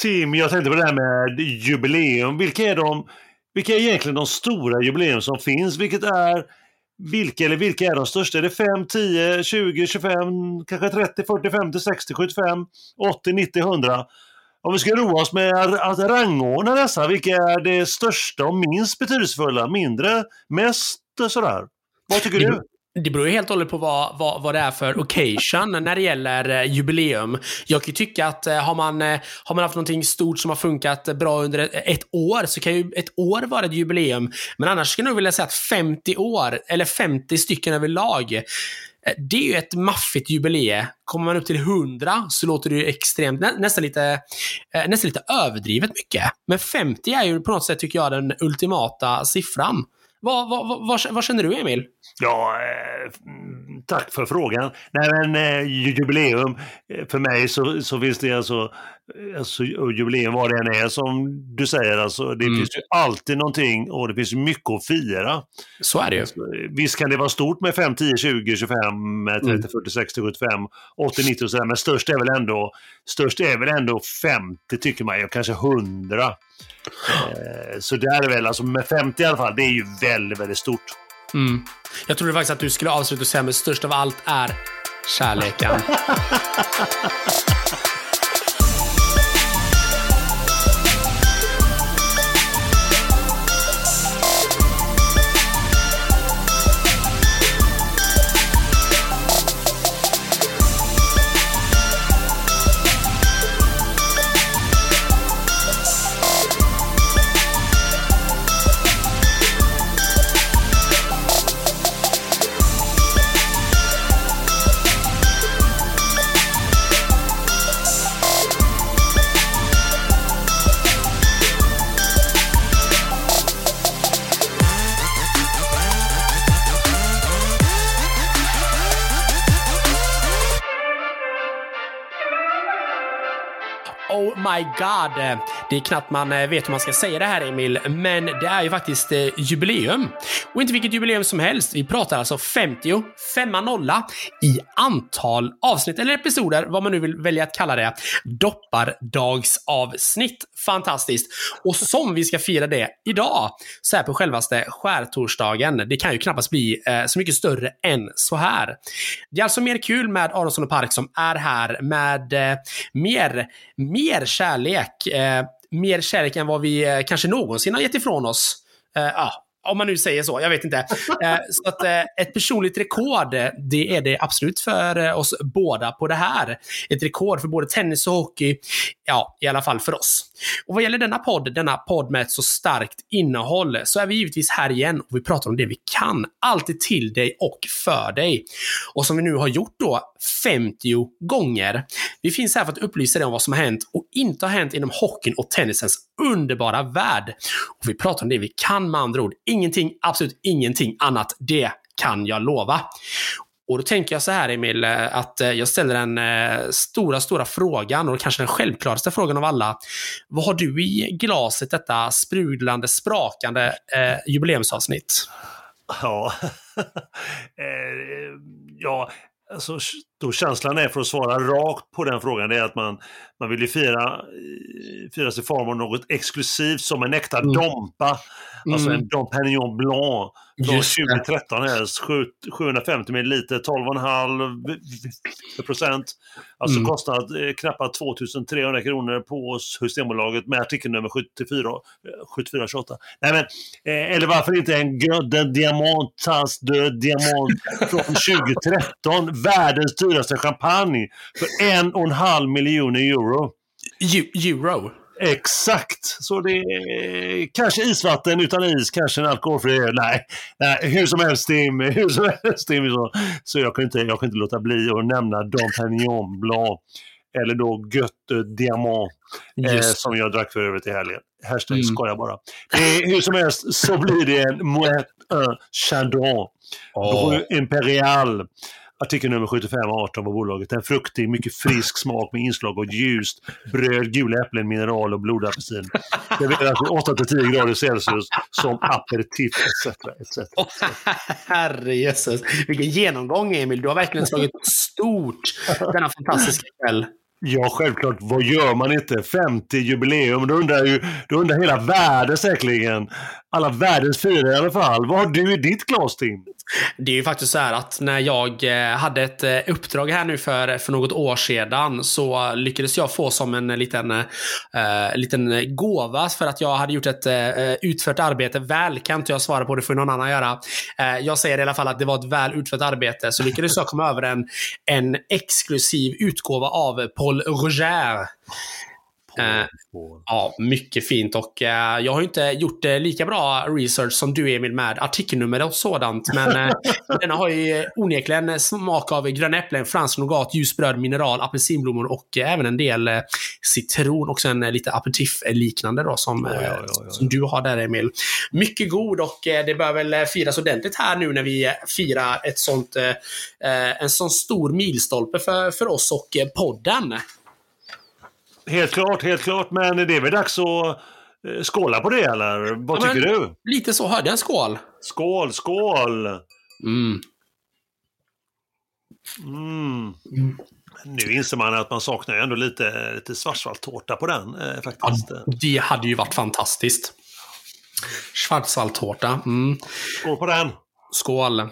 Tim, jag tänkte på det här med jubileum. Vilka är, de, vilka är egentligen de stora jubileum som finns? Vilket är, vilka eller vilka är de största? Är det 5, 10, 20, 25, kanske 30, 40, 50, 60, 75, 80, 90, 100? Om vi ska roa oss med att rangordna dessa, vilka är det största och minst betydelsefulla? Mindre, mest sådär? Vad tycker du? Det beror ju helt och hållet på vad, vad, vad det är för occasion när det gäller eh, jubileum. Jag kan ju tycka att eh, har, man, eh, har man haft någonting stort som har funkat bra under ett, ett år så kan ju ett år vara ett jubileum. Men annars skulle jag nog vilja säga att 50 år, eller 50 stycken överlag, eh, det är ju ett maffigt jubileum. Kommer man upp till 100 så låter det ju extremt, nä, nästan, lite, eh, nästan lite överdrivet mycket. Men 50 är ju på något sätt, tycker jag, den ultimata siffran. Vad, vad, vad, vad, känner du, Emil? Ja, eh, tack för frågan. Nej, men eh, jubileum, eh, för mig så, så finns det alltså, alltså jubileum vad det än är som du säger. Alltså, det mm. finns ju alltid någonting och det finns mycket att fira. Så är det ju. Alltså, visst kan det vara stort med 5, 10, 20, 25, 30, mm. 40, 60, 75, 80, 90 och sådär. Men störst är väl ändå, störst är väl ändå 50 tycker man, och kanske 100. Så det är väl, alltså med 50 i alla fall, det är ju väldigt, väldigt stort. Mm. Jag trodde faktiskt att du skulle avsluta och säga men störst av allt är kärleken. my god. Det är knappt man eh, vet hur man ska säga det här Emil, men det är ju faktiskt eh, jubileum. Och inte vilket jubileum som helst. Vi pratar alltså 50, 5 nolla i antal avsnitt eller episoder, vad man nu vill välja att kalla det. Doppardagsavsnitt. Fantastiskt. Och som vi ska fira det idag, så här på självaste skärtorsdagen. Det kan ju knappast bli eh, så mycket större än så här. Det är alltså mer kul med Aronsson och Park som är här med eh, mer, mer kärlek. Eh, mer kärlek än vad vi eh, kanske någonsin har gett ifrån oss. Eh, ah, om man nu säger så, jag vet inte. Eh, så att eh, ett personligt rekord, det är det absolut för eh, oss båda på det här. Ett rekord för både tennis och hockey, ja, i alla fall för oss. Och vad gäller denna podd, denna podd med ett så starkt innehåll, så är vi givetvis här igen och vi pratar om det vi kan. Alltid till dig och för dig. Och som vi nu har gjort då 50 gånger. Vi finns här för att upplysa dig om vad som har hänt och inte har hänt inom hockeyn och tennisens underbara värld. Och vi pratar om det vi kan med andra ord. Ingenting, absolut ingenting annat. Det kan jag lova. Och då tänker jag så här Emil, eh, att eh, jag ställer den eh, stora, stora frågan och kanske den självklaraste frågan av alla. Vad har du i glaset detta sprudlande, sprakande eh, jubileumsavsnitt? Ja, ja alltså, då känslan är för att svara rakt på den frågan, det är att man, man vill ju fira, fira sig form av något exklusivt som en äkta mm. Dompa. Alltså mm. en Dom Pérignon Blanc från 2013 helst. 750 ml, 12,5 procent. Alltså mm. kostnad eh, knappt 2300 kronor på Systembolaget med artikelnummer 74, 7428. Nej men, eh, eller varför inte en de Diamant, Tas de Diamant från 2013. Världens dyraste champagne för en och en halv miljoner euro. Euro? Exakt! Så det är kanske isvatten utan is, kanske en alkoholfri öl. Nej, nej, hur som helst Tim, hur som helst Tim så, så jag, kan inte, jag inte låta bli att nämna Dom Pérignon Blanc. Eller då Götte Diamant, eh, som jag drack för övrigt i helgen. Hashtag mm. skojar bara. Eh, hur som helst så blir det en Moët Chardon. Oh. Imperial artikel nummer 7518 var bolaget. En fruktig, mycket frisk smak med inslag av ljust bröd, gula äpplen, mineral och blodapelsin. Serveras vid 8-10 grader Celsius som aperitif etc. etc. Oh, herrejösses, vilken genomgång Emil. Du har verkligen slagit stort denna fantastiska kväll. Ja, självklart. Vad gör man inte? 50 jubileum. Då undrar, ju, då undrar hela världen säkerligen. Alla världens fyra i alla fall. Vad har du i ditt glas, Tim? Det är ju faktiskt så här att när jag eh, hade ett eh, uppdrag här nu för, för något år sedan så lyckades jag få som en liten, uh, liten gåva för att jag hade gjort ett uh, utfört arbete väl. Kan inte jag svara på, det får någon annan göra. Uh, jag säger i alla fall att det var ett väl utfört arbete. Så lyckades jag komma över en, en exklusiv utgåva av Paul Roger. Eh, ja, mycket fint och eh, jag har inte gjort eh, lika bra research som du Emil med artikelnummer och sådant. Men den har ju onekligen smak av gröna äpplen, fransk nougat, ljusbröd, mineral, apelsinblommor och även en del citron och sen lite aperitif-liknande då som, ja, ja, ja. som du har där Emil. Mycket god och det bör väl firas ordentligt här nu när vi firar ett sånt, en sån stor milstolpe för, för oss och podden. Helt klart, helt klart. Men det är väl dags att eh, skåla på det, eller? Vad Ja, tycker du? Lite så, hörde jag en skål? Skål, skål! Mm. Mm. Nu inser man att man saknar ju ändå lite, lite schwarzwaldtårta på den eh, Ja, faktiskt. det hade ju varit fantastiskt. Schwarzwaldtårta. Mm. Skål på den! Skål.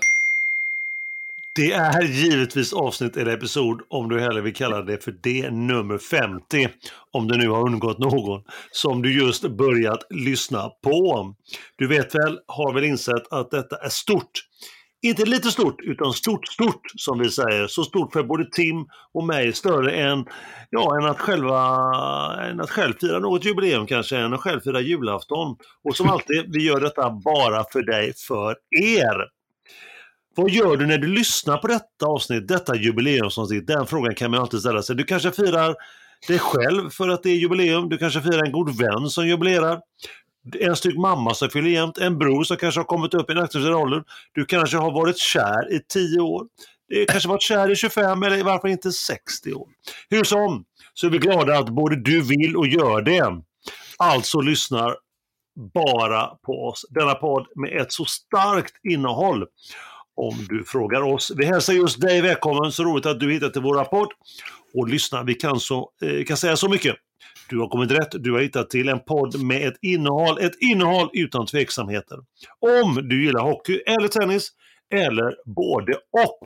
Det är givetvis avsnitt eller episod, om du hellre vill kalla det för det, nummer 50. Om det nu har undgått någon, som du just börjat lyssna på. Du vet väl, har väl insett att detta är stort. Inte lite stort, utan stort, stort som vi säger. Så stort för både Tim och mig, större än, ja, än, att, själva, än att själv fira något jubileum kanske, än att själv fira julafton. Och som alltid, vi gör detta bara för dig, för er. Vad gör du när du lyssnar på detta avsnitt, detta jubileumsavsnitt? Den frågan kan man alltid ställa sig. Du kanske firar dig själv för att det är jubileum. Du kanske firar en god vän som jubilerar. En styck mamma som fyller jämnt. En bror som kanske har kommit upp i en aktiv ålder. Du kanske har varit kär i 10 år. Du kanske varit kär i 25 eller varför inte 60 år. Hur som, så är vi glada att både du vill och gör det. Alltså lyssnar bara på oss. Denna podd med ett så starkt innehåll om du frågar oss. Vi hälsar just dig välkommen, så roligt att du hittat till vår rapport. Och lyssna, vi kan, så, eh, kan säga så mycket. Du har kommit rätt, du har hittat till en podd med ett innehåll, ett innehåll utan tveksamheter. Om du gillar hockey eller tennis, eller både och.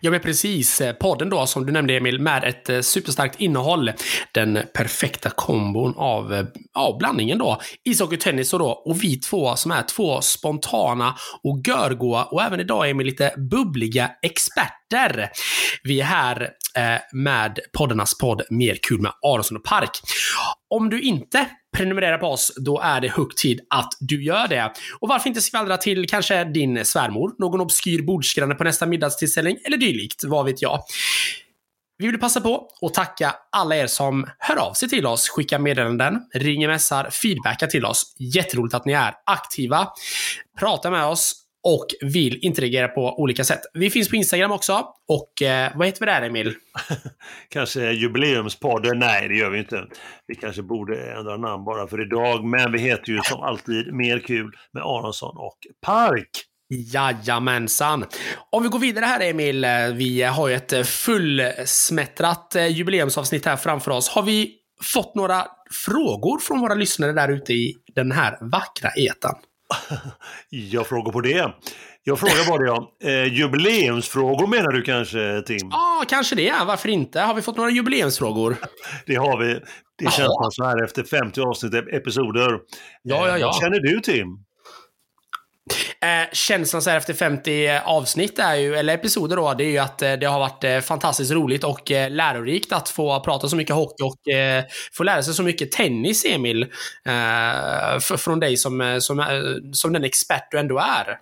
Ja, men precis. Eh, podden då, som du nämnde Emil, med ett eh, superstarkt innehåll. Den perfekta kombon av eh, ja, blandningen då. Ishockey, tennis och då. Och vi två som är två spontana och görgoa och även idag Emil lite bubbliga experter. Vi är här eh, med poddarnas podd Mer kul med Aronsson och Park. Om du inte Prenumerera på oss, då är det hög tid att du gör det. Och varför inte skvallra till kanske din svärmor, någon obskyr bordsgranne på nästa middagstillställning eller dylikt, vad vet jag. Vi vill passa på att tacka alla er som hör av sig till oss, skickar meddelanden, ringer, mässar, feedbackar till oss. Jätteroligt att ni är aktiva, pratar med oss och vill interagera på olika sätt. Vi finns på Instagram också. Och eh, vad heter vi där, Emil? Kanske jubileumspodden? Nej, det gör vi inte. Vi kanske borde ändra namn bara för idag, men vi heter ju som alltid Mer kul med Aronsson och Park. Jajamensan. Om vi går vidare här Emil, eh, vi har ju ett fullsmättrat eh, jubileumsavsnitt här framför oss. Har vi fått några frågor från våra lyssnare där ute i den här vackra etan? Jag frågar på det. Jag frågar bara det om eh, jubileumsfrågor menar du kanske Tim? Ja, kanske det. Varför inte? Har vi fått några jubileumsfrågor? Det har vi. Det känns man så här efter 50 avsnitt episoder. Ja, ja, Eh, ja. Vad känner du Tim? Eh, känslan så här efter 50 eh, avsnitt är ju, eller episoder då, det är ju att eh, det har varit eh, fantastiskt roligt och lärorikt att få prata så mycket hockey och få lära sig så mycket tennis, Emil. Från dig som, som, som den expert du ändå är.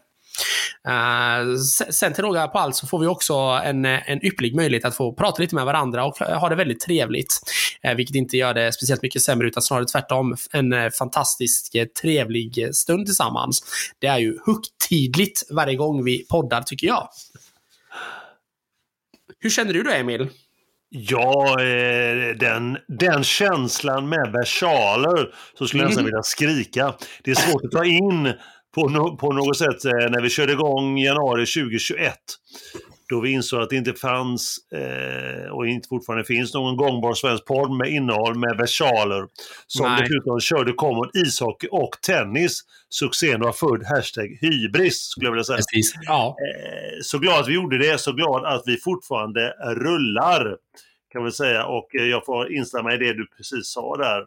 Eh, se- sen till råga på allt så får vi också en, en ypperlig möjlighet att få prata lite med varandra och ha det väldigt trevligt. Eh, vilket inte gör det speciellt mycket sämre utan snarare tvärtom en eh, fantastisk trevlig stund tillsammans. Det är ju högtidligt varje gång vi poddar tycker jag. Hur känner du då Emil? Ja, den, den känslan med versaler så skulle jag nästan Mm. vilja skrika. Det är svårt att ta in på, no, på något sätt eh, när vi körde igång januari 2021. då vi insåg att det inte fanns eh, och inte fortfarande finns någon gångbar svensk podd med innehåll med versaler som Nej. dessutom körde common ishockey och tennis. Succén var född hashtag hybris skulle jag vilja säga. Precis. Ja. Eh, så glad att vi gjorde det, så glad att vi fortfarande rullar. Kan vi säga och eh, jag får instämma i det du precis sa där.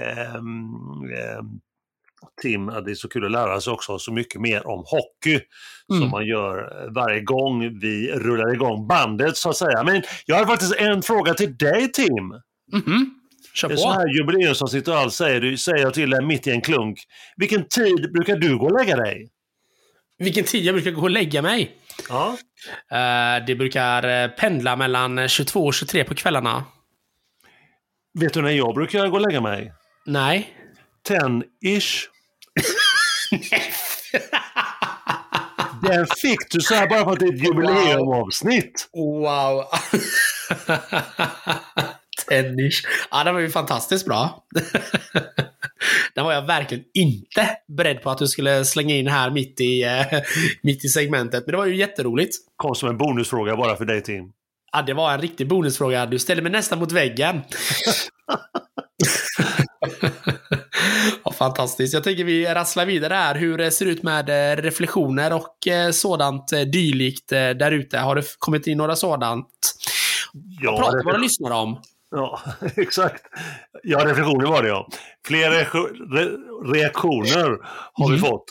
Ehm, Tim, att det är så kul att lära sig också så mycket mer om hockey Mm. som man gör eh, varje gång vi rullar igång bandet så att säga. Men jag har faktiskt en fråga till dig Tim. Mhm. Kör Det är så på. här jubileumsavsnitt och allt säger, du, säger jag till dig mitt i en klunk. Vilken tid brukar du gå och lägga dig? Vilken tid jag brukar gå och lägga mig. Ja. Eh, det brukar eh, pendla mellan 22 och 23 på kvällarna. Vet du när jag brukar gå och lägga mig? Nej. 10-ish. Den fick du så här bara för att det är ett jubileumavsnitt. Wow. Tennis. Ja, den var ju fantastiskt bra. Den var jag verkligen inte beredd på att du skulle slänga in här mitt i, eh, mitt i segmentet. Men det var ju jätteroligt. Kom som en bonusfråga bara för dig Tim. Ja, det var en riktig bonusfråga. Du ställde mig nästan mot väggen. Ja, fantastiskt. Jag tänker vi rasslar vidare här. Hur det ser ut med eh, reflektioner och eh, sådant eh, dylikt där ute? Har det kommit in några sådant? Ja, Vad pratar det- våra lyssnare om? Ja, exakt. Ja, reflektioner var det ja. Fler re- re- reaktioner har vi Mm. fått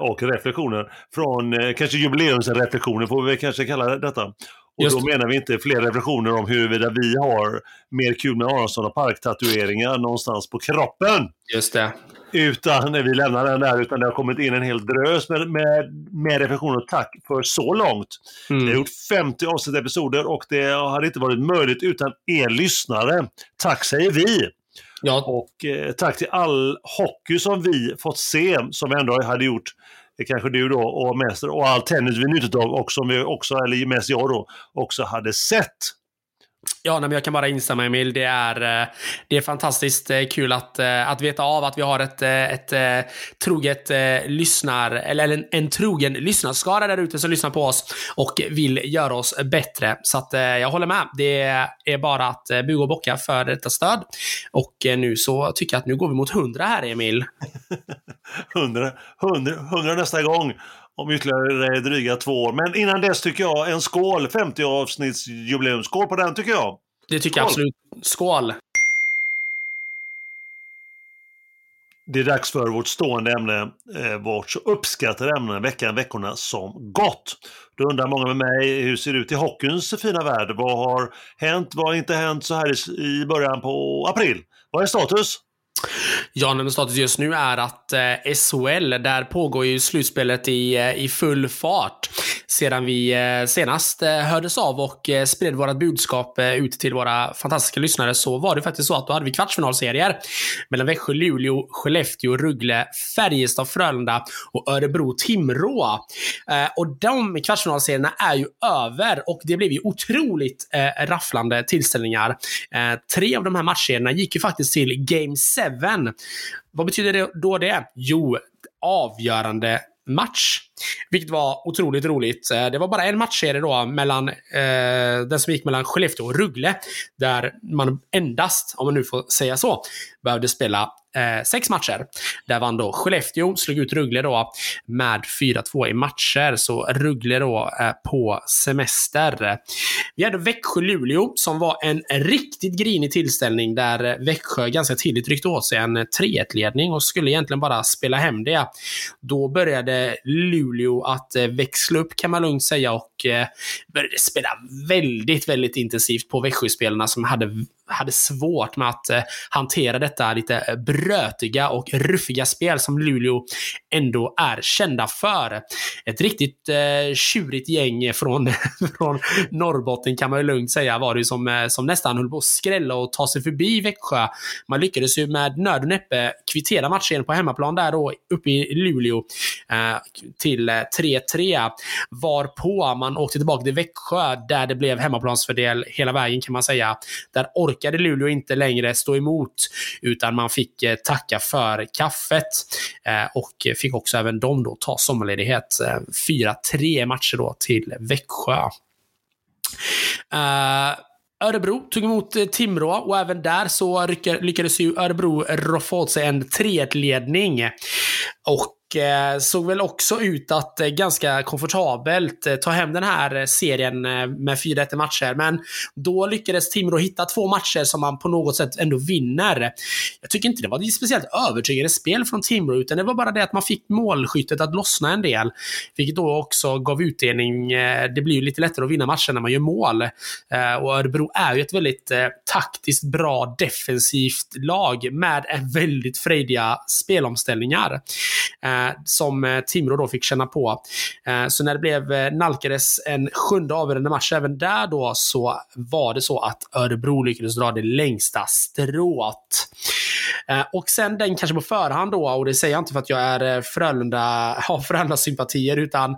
och reflektioner från kanske jubileumsreflektioner får vi kanske kalla detta. Och Just då menar vi inte fler reflektioner om huruvida vi har mer kul med Aronsson och parktatueringar någonstans på kroppen. Just det. Utan vi lämnar den där, utan det har kommit in en hel drös med, med, med reflektioner tack för så långt. Vi har Mm. gjort 50 avsnitt episoder och det hade inte varit möjligt utan er lyssnare. Tack säger vi! Ja, Och eh, tack till all hockey som vi fått se, som vi ändå hade gjort, det kanske du då, och mest, och all tennis vi njutit av och som vi också, eller mest jag då, också hade sett. Ja, nej, men jag kan bara instämma Emil. Det är, eh, det är fantastiskt eh, kul att, eh, att veta av att vi har ett, ett troget lyssnar, eller en, en trogen lyssnarskara där ute som lyssnar på oss och vill göra oss bättre. Så att jag håller med. Det är bara att buga och bocka för detta stöd. Och nu så tycker jag att nu går vi mot 100 här Emil. 100, 100, 100 nästa gång om ytterligare dryga två år. Men innan dess tycker jag en skål, 50 avsnitts jubileumsskål på den tycker jag. Det tycker jag Skål. absolut. Skål! Det är dags för vårt stående ämne, eh, vårt så uppskattade ämne veckan, veckorna som gått. Då undrar många med mig, hur ser det ut i hockeyns fina värld? Vad har hänt, vad har inte hänt så här i början på april? Vad är status? Ja, men status just nu är att eh, SHL, där pågår ju slutspelet i, eh, i full fart. Sedan vi eh, senast eh, hördes av och eh, spred vårt budskap eh, ut till våra fantastiska lyssnare så var det faktiskt så att då hade vi kvartsfinalserier mellan Växjö, Luleå, Skellefteå, Ruggle, Färjestad, Frölunda och Örebro-Timrå. Eh, och de kvartsfinalserierna är ju över och det blev ju otroligt rafflande tillställningar. Tre av de här matcherna gick ju faktiskt till Game 7. Vad betyder det då det? Jo, avgörande match. Vilket var otroligt roligt. Eh, det var bara en matchserie då mellan eh, den som gick mellan Skellefteå och Rögle. Där man endast, om man nu får säga så, behövde spela eh, sex matcher. Där vann då Skellefteå, slog ut Rögle då med 4-2 i matcher. Så Rögle då eh, på semester. Vi hade Växjö-Luleå som var en riktigt grinig tillställning där eh, Växjö ganska tidigt ryckte åt sig en 3-1-ledning och skulle egentligen bara spela hem det. Då började Luleå att eh, växla upp kan man lugnt säga och eh, började spela väldigt, väldigt intensivt på Växjöspelarna, som hade, hade svårt med att eh, hantera detta lite eh, brötiga och ruffiga spel som Luleå ändå är kända för. Ett riktigt eh, tjurigt gäng från, från Norrbotten kan man ju lugnt säga var det ju som, eh, som nästan höll på att skrälla och ta sig förbi Växjö. Man lyckades ju med nöd och näppe kvittera matchen på hemmaplan där då uppe i Luleå eh, till 3-3. Varpå man åkte tillbaka till Växjö där det blev hemmaplansfördel hela vägen kan man säga. Där orkade Luleå inte längre stå emot utan man fick eh, tacka för kaffet eh, och fick också även de då ta sommarledighet. Eh, 4-3 matcher då till Växjö. Örebro tog emot Timrå och även där så lyckades ju Örebro roffa åt sig en 3-1-ledning. Och Eh, såg väl också ut att eh, ganska komfortabelt eh, ta hem den här serien med 4-1 matcher. Men då lyckades Timrå hitta två matcher som man på något sätt ändå vinner. Jag tycker inte det var ett speciellt övertygande spel från Timrå, utan det var bara det att man fick målskyttet att lossna en del. Vilket då också gav utdelning. Det blir ju lite lättare att vinna matcher när man gör mål. Och Örebro är ju ett väldigt taktiskt bra defensivt lag med väldigt frejdiga spelomställningar som eh, Timrå då fick känna på. Eh, så när det blev eh, nalkades en sjunde avgörande match även där då så var det så att Örebro lyckades dra det längsta strået. Och sen den kanske på förhand då, och det säger jag inte för att jag är Frölunda, har Frölunda-sympatier, utan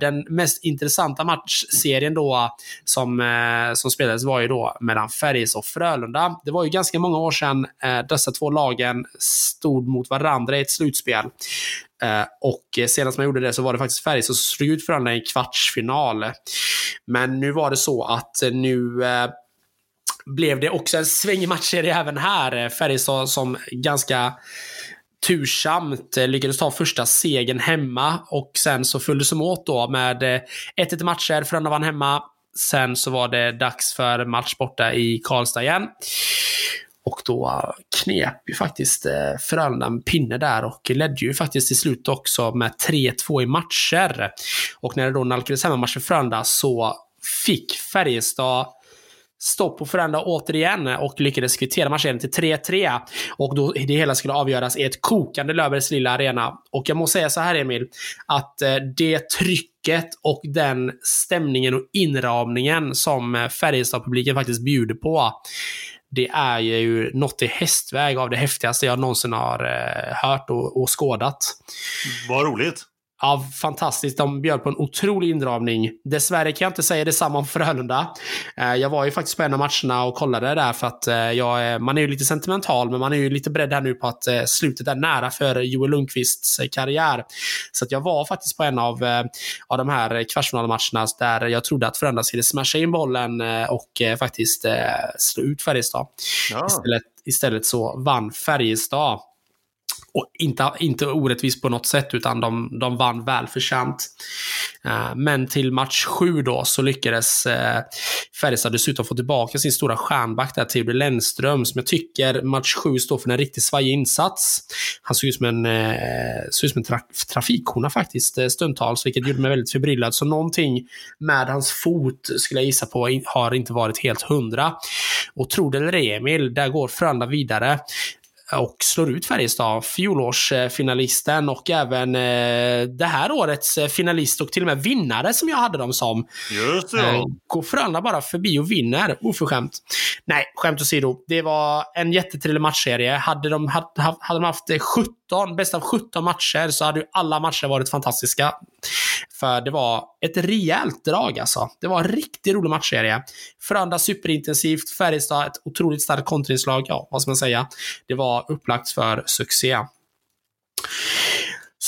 den mest intressanta matchserien då som, som spelades var ju då mellan Färjestad och Frölunda. Det var ju ganska många år sedan dessa två lagen stod mot varandra i ett slutspel. Eh, och senast man gjorde det så var det faktiskt Färjestad som slog ut varandra i en kvartsfinal. Men nu var det så att nu eh, blev det också en svängig matchserie även här. Färjestad som ganska tursamt eh, lyckades ta första segern hemma och sen så följdes de åt då med 1-1 matcher. Frölunda vann hemma. Sen så var det dags för match borta i Karlstad igen. Och då knep ju faktiskt eh, Frölunda en pinne där och ledde ju faktiskt till slut också med 3-2 i matcher. Och när det då nalkades hemmamatch för Frölunda så fick Färjestad stopp på Frölunda återigen och lyckades kvittera matchen till 3-3. Och då det hela skulle avgöras i ett kokande Löfbergs lilla arena. Och jag måste säga så här Emil, att eh, det trycket och den stämningen och inramningen som eh, Färjestad-publiken faktiskt bjuder på det är ju något i hästväg av det häftigaste jag någonsin har eh, hört och, och skådat. Vad roligt. Ja, fantastiskt. De bjöd på en otrolig indragning. Dessvärre kan jag inte säga detsamma om Frölunda. Eh, jag var ju faktiskt på en av matcherna och kollade där för att eh, jag, man är ju lite sentimental, men man är ju lite beredd här nu på att eh, slutet är nära för Joel Lundqvists karriär. Så att jag var faktiskt på en av, av de här kvartsfinalmatcherna där jag trodde att Frölunda skulle smasha in bollen och faktiskt slå ut Färjestad. Ja. Istället, istället så vann Färjestad. Och inte, inte orättvist på något sätt, utan de, de vann välförtjänt. Eh, men till match 7 då så lyckades eh, Färjestad dessutom få tillbaka sin stora stjärnback där, Theodor Lennström, som jag tycker match 7 står för en riktigt svajig insats. Han såg ut som en, eh, såg ut som en tra trafikhona faktiskt, stundtals, vilket gjorde mig väldigt förbryllad. Så någonting med hans fot skulle jag gissa på har inte varit helt hundra. Och tro det eller ej, Emil, där går Frölunda vidare och slår ut Färjestad, fjolårsfinalisten och även eh, det här årets finalist och till och med vinnare som jag hade dem som. Just det. Eh, går Frölunda bara förbi och vinner. Oförskämt. Nej, skämt åsido. Det var en jättetrevlig matchserie. Hade de, hade, hade de haft 17, bäst av 17 matcher så hade ju alla matcher varit fantastiska. För det var ett rejält drag alltså. Det var en riktigt rolig matchserie. Frölunda superintensivt, Färjestad ett otroligt starkt kontringslag. Ja, vad ska man säga? Det var upplagt för succé.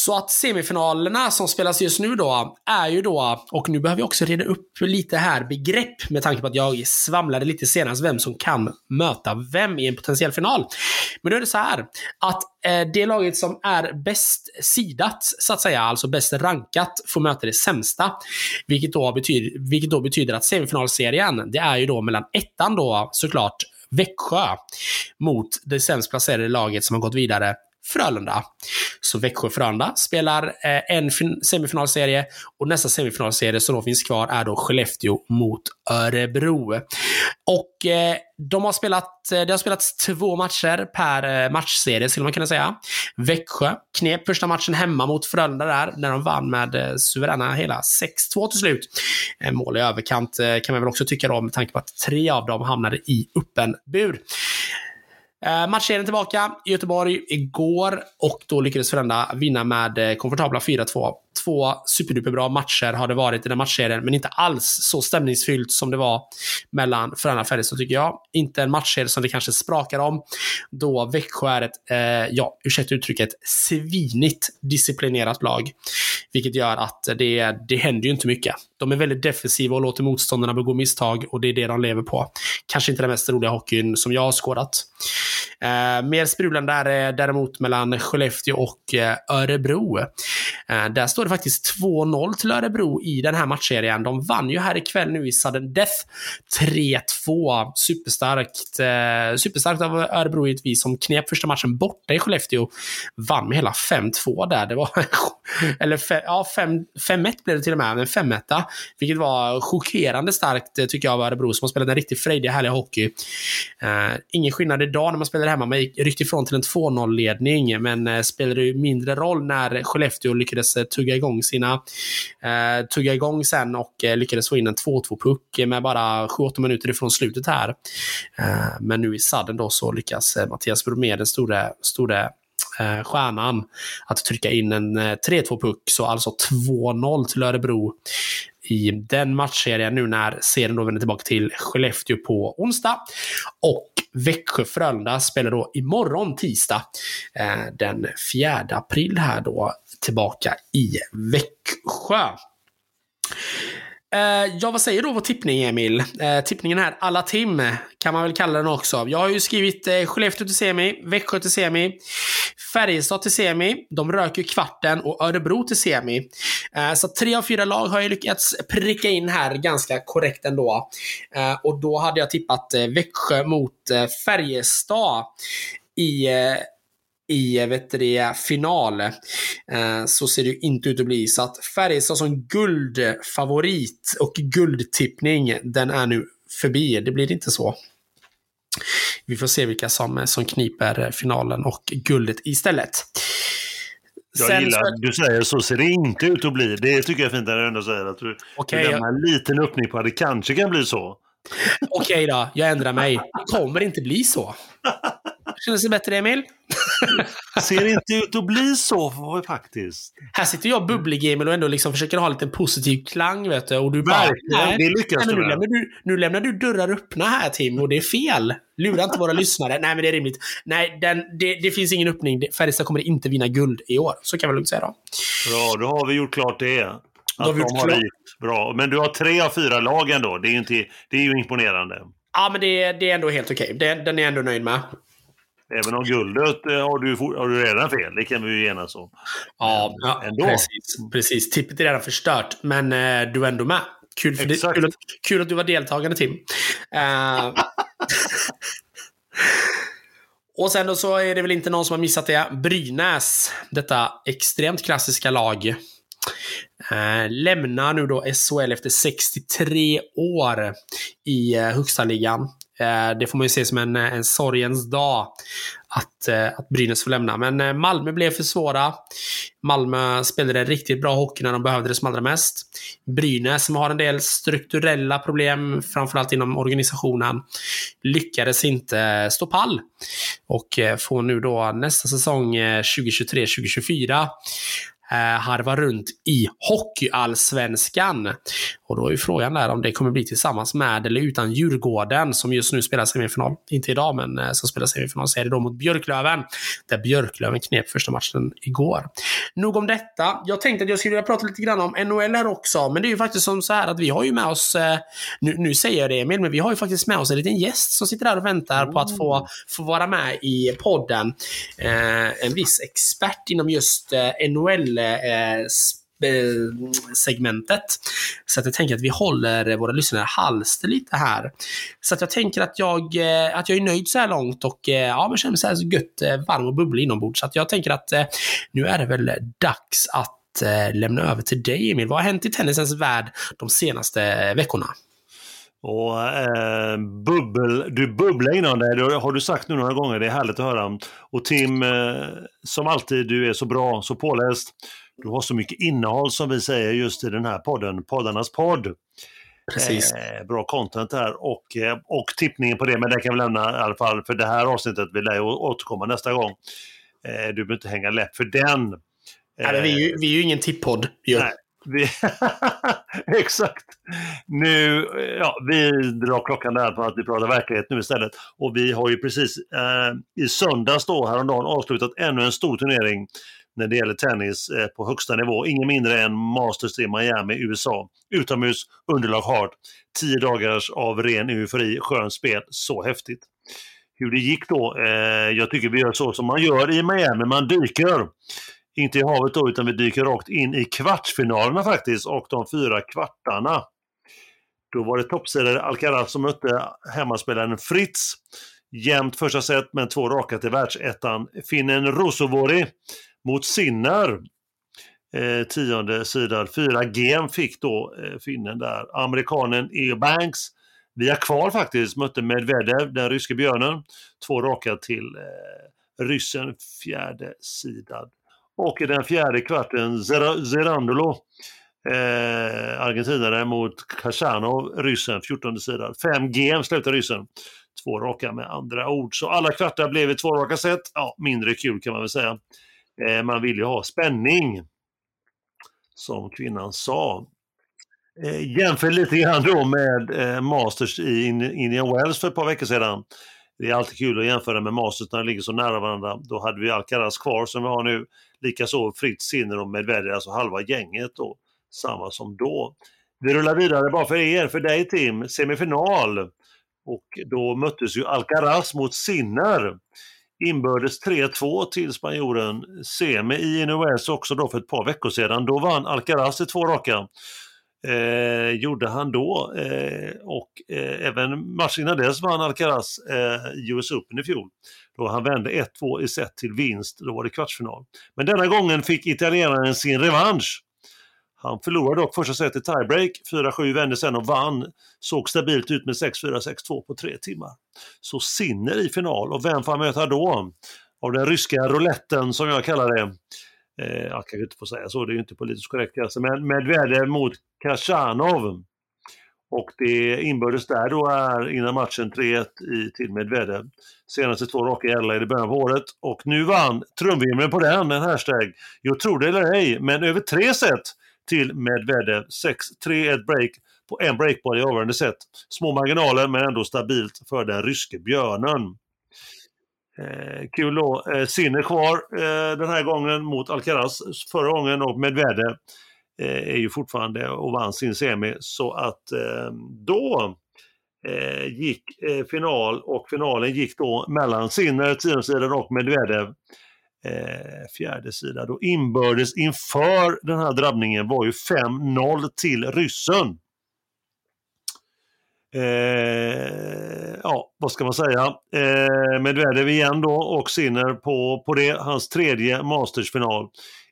Så att semifinalerna som spelas just nu då, är ju då, och nu behöver vi också reda upp lite här begrepp med tanke på att jag svamlade lite senast vem som kan möta vem i en potentiell final. Men då är det så här att eh, det laget som är bäst sidat, så att säga, alltså bäst rankat, får möta det sämsta. Vilket då betyder, vilket då betyder att semifinalserien, det är ju då mellan ettan då såklart Växjö mot det sämst placerade laget som har gått vidare Frölunda. Så Växjö-Frölunda spelar eh, en semifinalserie och nästa semifinalserie som då finns kvar är då Skellefteå mot Örebro. Och eh, de har spelat, eh, det har spelats två matcher per eh, matchserie skulle man kunna säga. Växjö knep första matchen hemma mot Frölunda där, när de vann med eh, suveräna hela 6-2 till slut. Mål i överkant kan man väl också tycka då med tanke på att tre av dem hamnade i öppen bur. Eh, matchserien tillbaka i Göteborg igår och då lyckades Frölunda vinna med eh, komfortabla 4-2. Två superduperbra matcher har det varit i den matchserien, men inte alls så stämningsfyllt som det var mellan Frölunda och Färjestad tycker jag. Inte en matchserie som det kanske sprakar om, då Växjö är ett, eh, ja, ursäkta uttrycket, svinigt disciplinerat lag. Vilket gör att det, det händer ju inte mycket. De är väldigt defensiva och låter motståndarna begå misstag och det är det de lever på. Kanske inte den mest roliga hockeyn som jag har skådat. Eh, mer sprudlande är eh, däremot mellan Skellefteå och eh, Örebro. Eh, där står det faktiskt 2-0 till Örebro i den här matchserien. De vann ju här ikväll nu i sudden death 3-2. Superstarkt, eh, superstarkt av Örebro givetvis som knep första matchen borta i Skellefteå. Vann med hela 5-2 där. Det var, eller fe, ja, 5-1 blev det till och med, men 5-1. Vilket var chockerande starkt eh, tycker jag av Örebro som har spelat en riktigt frejdig, härlig hockey. Eh, ingen skillnad idag när man spelar hemma. Man gick, ryckte ifrån till en 2-0-ledning, men eh, spelade ju mindre roll när Skellefteå lyckades eh, tugga igång sina... Eh, tugga igång sen och eh, lyckades få in en 2-2-puck med bara 7-8 minuter ifrån slutet här. Eh, men nu i sadden då så lyckas eh, Mattias Bromé, den stora, stora eh, stjärnan, att trycka in en eh, 3-2-puck, så alltså 2-0 till Örebro i den matchserien nu när serien då vänder tillbaka till Skellefteå på onsdag. Och Växjö-Frölunda spelar då imorgon tisdag eh, den 4 april här då tillbaka i Växjö. Eh, ja, vad säger då vår tippning, Emil? Eh, tippningen här, alla tim, kan man väl kalla den också. Jag har ju skrivit eh, Skellefteå till semi, Växjö till semi, Färjestad till semi, de röker ju kvarten och Örebro till semi. Eh, så tre av fyra lag har jag lyckats pricka in här ganska korrekt ändå. Eh, och då hade jag tippat eh, Växjö mot eh, Färjestad i eh, i vet det, final. Eh, så ser det ju inte ut att bli. Så att Färjestad som guldfavorit och guldtippning, den är nu förbi. Det blir inte så. Vi får se vilka som, som kniper finalen och guldet istället. Jag Sen gillar att du säger så ser det inte ut att bli. Det tycker jag är fint när du ändå säger att du, Okej, du lämnar en liten öppning på att det kanske kan bli så. Okej då, jag ändrar mig. Det kommer inte bli så. Känner sig bättre, Emil? Ser inte ut att bli så faktiskt. Här sitter jag bubblig-Emil och ändå liksom försöker ha en liten positiv klang, vet du. Och du bara... Verkligen, Nej, det lyckas nej, du nu, med. lämnar du, nu lämnar du dörrar öppna här, Tim, och det är fel. Lura inte våra lyssnare. Nej, men det är rimligt. Nej, den, det, det finns ingen öppning. Färjestad kommer inte vinna guld i år. Så kan vi lugnt säga då. Bra, då har vi gjort klart det. Att har vi de gjort har klart. bra. Men du har tre av fyra lag ändå. Det är ju, inte, det är ju imponerande. Ja, men det, det är ändå helt okej. Den, den är jag ändå nöjd med. Även om guldet eh, har du, har du redan fel. Det kan vi ju enas om. Ja, ja ändå. precis. precis. Tippet är redan förstört, men eh, du är ändå med. Kul, för det, Exakt. kul, att, kul att du var deltagande, Tim. Eh, och sen då så är det väl inte någon som har missat det. Brynäs, detta extremt klassiska lag, eh, lämnar nu då SHL efter 63 år i eh, högsta ligan. Eh, det får man ju se som en, eh, en sorgens dag att, eh, att Brynäs får lämna. Men Malmö blev för svåra. Malmö spelade riktigt bra hockey när de behövde det som allra mest. Brynäs, som har en del strukturella problem, framförallt inom organisationen, lyckades inte stå pall. Och får nu då nästa säsong 2023-2024 eh, harva runt i Hockeyallsvenskan. Och då är ju frågan där om det kommer bli tillsammans med eller utan Djurgården som just nu spelar semifinal. Inte idag, men eh, som spelar semifinal. Så är det då mot Björklöven. Där Björklöven knep första matchen igår. Nog om detta. Jag tänkte att jag skulle vilja prata lite grann om NHL här också. Men det är ju faktiskt som så här att vi har ju med oss, eh, nu, nu säger jag det Emil, men vi har ju faktiskt med oss en liten gäst som sitter där och väntar på att få, få vara med i podden. Eh, en viss expert inom just eh, NHL sp- eh, Eh, segmentet. Så att jag tänker att vi håller våra lyssnare halster lite här. Så att jag tänker att jag, eh, att jag är nöjd så här långt och eh, ja, men känner mig så här gött varm och bubblig inombords. Så att jag tänker att nu är det väl dags att lämna över till dig Emil. Vad har hänt i tennisens värld de senaste veckorna? Och eh, bubbel, du bubblar inom dig, det har du sagt nu några gånger, det är härligt att höra. Och Tim, eh, som alltid, du är så bra, så påläst. Du har så mycket innehåll som vi säger just i den här podden, poddarnas podd. Precis. Eh, bra content där och, eh, och tippningen på det, men det kan vi lämna i alla fall för det här avsnittet. Vi lär återkomma nästa gång. Eh, du behöver inte hänga läpp för den. Nej, vi, är ju, vi är ju ingen vi, exakt. Nu, ja, vi drar klockan där på att vi pratar verklighet nu istället. Och vi har ju precis eh, i söndags då, häromdagen, avslutat ännu en stor turnering när det gäller tennis eh, på högsta nivå. Ingen mindre än Masters i Miami, USA. Utomhus, underlag hard. Tio dagars av ren eufori, skönt spel. Så häftigt. Hur det gick då? Eh, jag tycker vi gör så som man gör i Miami. Man dyker inte i havet då, utan vi dyker rakt in i kvartsfinalerna faktiskt och de fyra kvartarna. Då var det toppseedade Alcaraz som mötte hemmaspelaren Fritz. Jämnt första set, men två raka till världsettan. Finnen Rosovori mot Sinner. Eh, tionde sidan. Fyra game fick då eh, finnen där. Amerikanen E. Banks via kval faktiskt mötte Medvedev, den ryske björnen. Två raka till eh, ryssen, fjärde sidan. Och i den fjärde kvarten Zerandolo, eh, argentinare mot Kachanov, ryssen, 14 sidan. Fem game slutar ryssen. Två raka med andra ord. Så alla kvartar blev i två raka set. Ja, mindre kul kan man väl säga. Eh, man vill ju ha spänning, som kvinnan sa. Eh, jämför lite grann då med eh, Masters i Indian Wells för ett par veckor sedan. Det är alltid kul att jämföra med Masters när de ligger så nära varandra. Då hade vi Alcaraz kvar som vi har nu. Likaså Fritz Sinner och Medvedev, alltså halva gänget då. Samma som då. Vi rullar vidare bara för er, för dig Tim, semifinal. Och då möttes ju Alcaraz mot Sinner. Inbördes 3-2 till spanjoren Semi i NOS också då för ett par veckor sedan. Då vann Alcaraz i två raka. Eh, gjorde han då eh, och eh, även matchen innan dess vann Alcaraz eh, US Open i fjol. Då han vände 1-2 i set till vinst, då var det kvartsfinal. Men denna gången fick italienaren sin revansch. Han förlorade dock första set i tiebreak, 4-7 vände sen och vann. Såg stabilt ut med 6-4, 6-2 på tre timmar. Så Sinner i final och vem får han möta då? Av den ryska rouletten som jag kallar det. Eh, jag kanske inte får säga så, det är ju inte politiskt korrekt alltså, men Medvedev mot Kachanov. Och det inbördes där då är innan matchen 3-1 till Medvedev. Senaste två raka i LA i början av året. Och nu vann trumvirveln på den, en hashtag. Jag tror det eller ej, men över tre set till Medvedev. 6-3 ett break på en breakball i avgörande set. Små marginaler men ändå stabilt för den ryske björnen. Eh, kul då. Eh, Sinner kvar eh, den här gången mot Alcaraz förra gången och Medvedev eh, är ju fortfarande och vann sin semi. Så att eh, då eh, gick eh, final och finalen gick då mellan Sinner, tionsidan och Medvedev eh, fjärde sida. Då inbördes inför den här drabbningen var ju 5-0 till ryssen. Eh, ja, vad ska man säga? Eh, Medvedev igen då och Sinner på, på det, hans tredje Mastersfinal.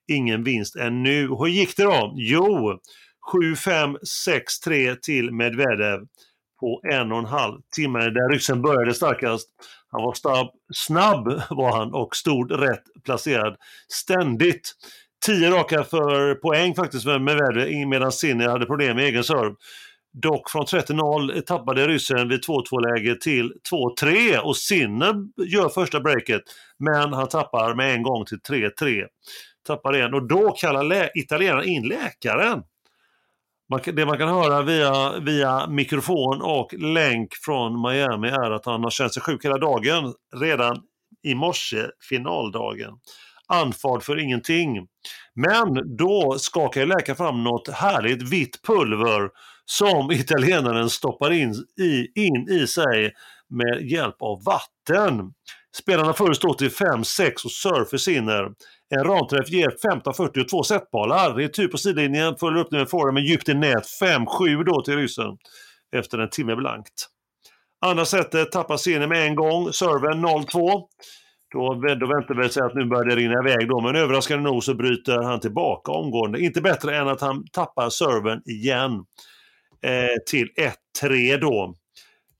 Ingen vinst ännu. Hur gick det då? Jo, 7-5, 6-3 till Medvedev på en och en halv timme där ryssen började starkast. Han var snabb, snabb var han och stod rätt placerad ständigt. Tio raka för poäng faktiskt med Medvedev medan Sinner hade problem med egen serve. Dock från 30-0 tappade ryssen vid 2-2-läge till 2-3 och Sinner gör första breaket. Men han tappar med en gång till 3-3. Tappar igen och då kallar italienaren in läkaren. Man, det man kan höra via, via mikrofon och länk från Miami är att han har känt sig sjuk hela dagen. Redan i morse, finaldagen. Anfad för ingenting. Men då skakar läkaren fram något härligt vitt pulver som italienaren stoppar in i, in i sig med hjälp av vatten. Spelarna föreslår till 5-6 och Surfer sinner. En ramträff ger 15-40 och två setbollar. Retur på sidlinjen, följer upp det med forehand med djupt i nät. 5-7 då till ryssen efter en timme blankt. Andra setet tappar scenen med en gång, serven 0-2. Då, då väntar vi sig att nu börjar det rinna iväg då, men överraskande nog så bryter han tillbaka omgående. Inte bättre än att han tappar serven igen eh, till 1-3 då.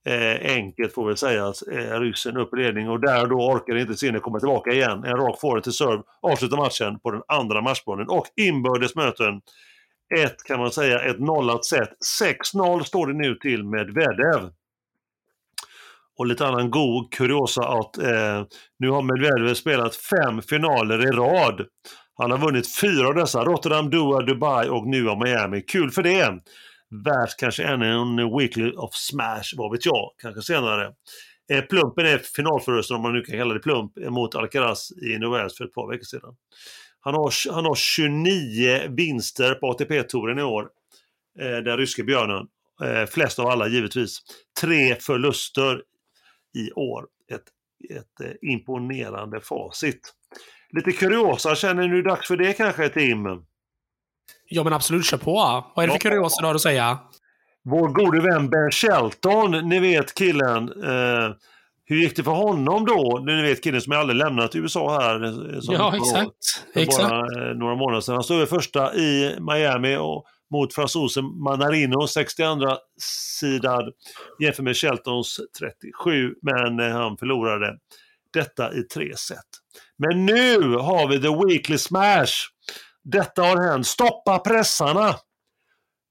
Eh, enkelt får väl sägas, eh, ryssen upp i ledning och där då orkar inte Sinner komma tillbaka igen. En rak forward till serve avslutar matchen på den andra matchbollen och inbördes möten ett, kan man säga, ett nollat set. 6-0 står det nu till med Medvedev. Och lite annan god kuriosa att eh, nu har Medvedev spelat fem finaler i rad. Han har vunnit fyra av dessa, Rotterdam, Doha, Dubai och nu av Miami. Kul för det! Värt kanske ännu en Weekly of Smash, vad vet jag, kanske senare. Eh, plumpen är finalförlusten, om man nu kan kalla det plump, mot Alcaraz i Novels för ett par veckor sedan. Han har, han har 29 vinster på ATP-touren i år, eh, den ryske björnen. Eh, flest av alla givetvis. Tre förluster i år. Ett, ett eh, imponerande facit. Lite kuriosa, känner ni dags för det kanske Tim? Ja men absolut, kör på. Vad är det för kuriosa du har att säga? Vår gode vän Ben Shelton, ni vet killen. Eh, hur gick det för honom då? Ni vet killen som aldrig lämnat USA här. eh, Ja, exakt. För exakt. bara eh, några månader sedan. Han stod första i Miami och mot fransosen Manarino, 62 sidad jämfört med Sheltons 37, men eh, han förlorade detta i tre set. Men nu har vi the weekly smash. Detta har hänt. Stoppa pressarna!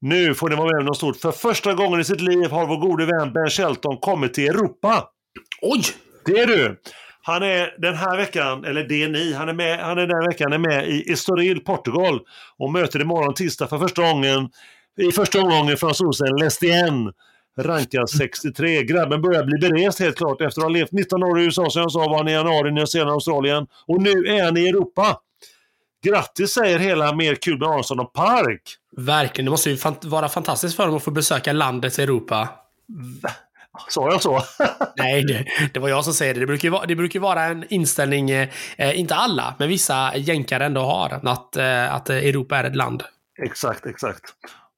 Nu får ni vara med om något stort. För första gången i sitt liv har vår gode vän Ben Shelton kommit till Europa. Oj! Det är du! Han är den här veckan, eller det är ni, han är, med, han är den veckan är med i Estoril, Portugal och möter imorgon tisdag för första gången i första omgången fransosen Lestien. Rankad 63. Grabben börjar bli berest helt klart efter att ha levt 19 år i USA som jag sa var han i januari, Nya Zeeland, Australien. Och nu är han i Europa. Grattis säger hela Mer kul med Aronsson och Park. Verkligen. Det måste ju fan- vara fantastiskt för dem att få besöka landet Europa. Sa jag så? Nej, det, det var jag som säger det. Det brukar ju vara, det brukar vara en inställning, eh, inte alla, men vissa jänkare ändå har. Att, eh, att Europa är ett land. exakt, exakt.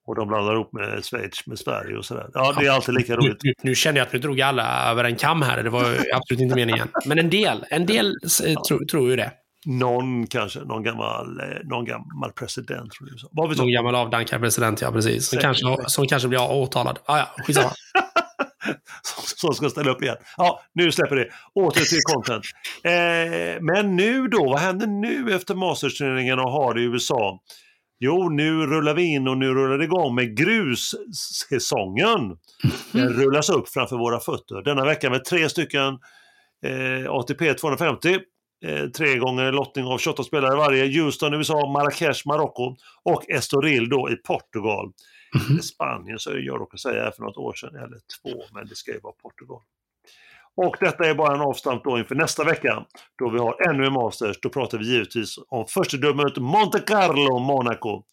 Och de blandar ihop med Schweiz med Sverige och sådär. Ja, det är alltid lika roligt. Nu, nu kände jag att nu drog alla över en kam här. Det var absolut inte meningen. Men en del, en del eh, tro, tror ju det. Någon kanske, någon gammal, eh, någon gammal president från USA. Vad Någon gammal avdankad president, ja precis. Som kanske, som kanske blir åtalad. Ah, ja, skitsamma. Som ska ställa upp igen. Ja, nu släpper det. Åter till content. Eh, men nu då, vad händer nu efter Masters-turneringen och har det i USA? Jo, nu rullar vi in och nu rullar det igång med grussäsongen. Den rullas upp framför våra fötter. Denna vecka med tre stycken eh, ATP 250. Eh, tre gånger lottning av 28 spelare varje. Houston, USA, Marrakesh, Marocko och Estoril då i Portugal. Mhm. Spanien så jag råkade säga för något år sedan, eller två, men det ska ju vara Portugal. Och detta är bara en avstamp då inför nästa vecka, då vi har ännu en Masters. Då pratar vi givetvis om förstedömet Monte Carlo, Monaco.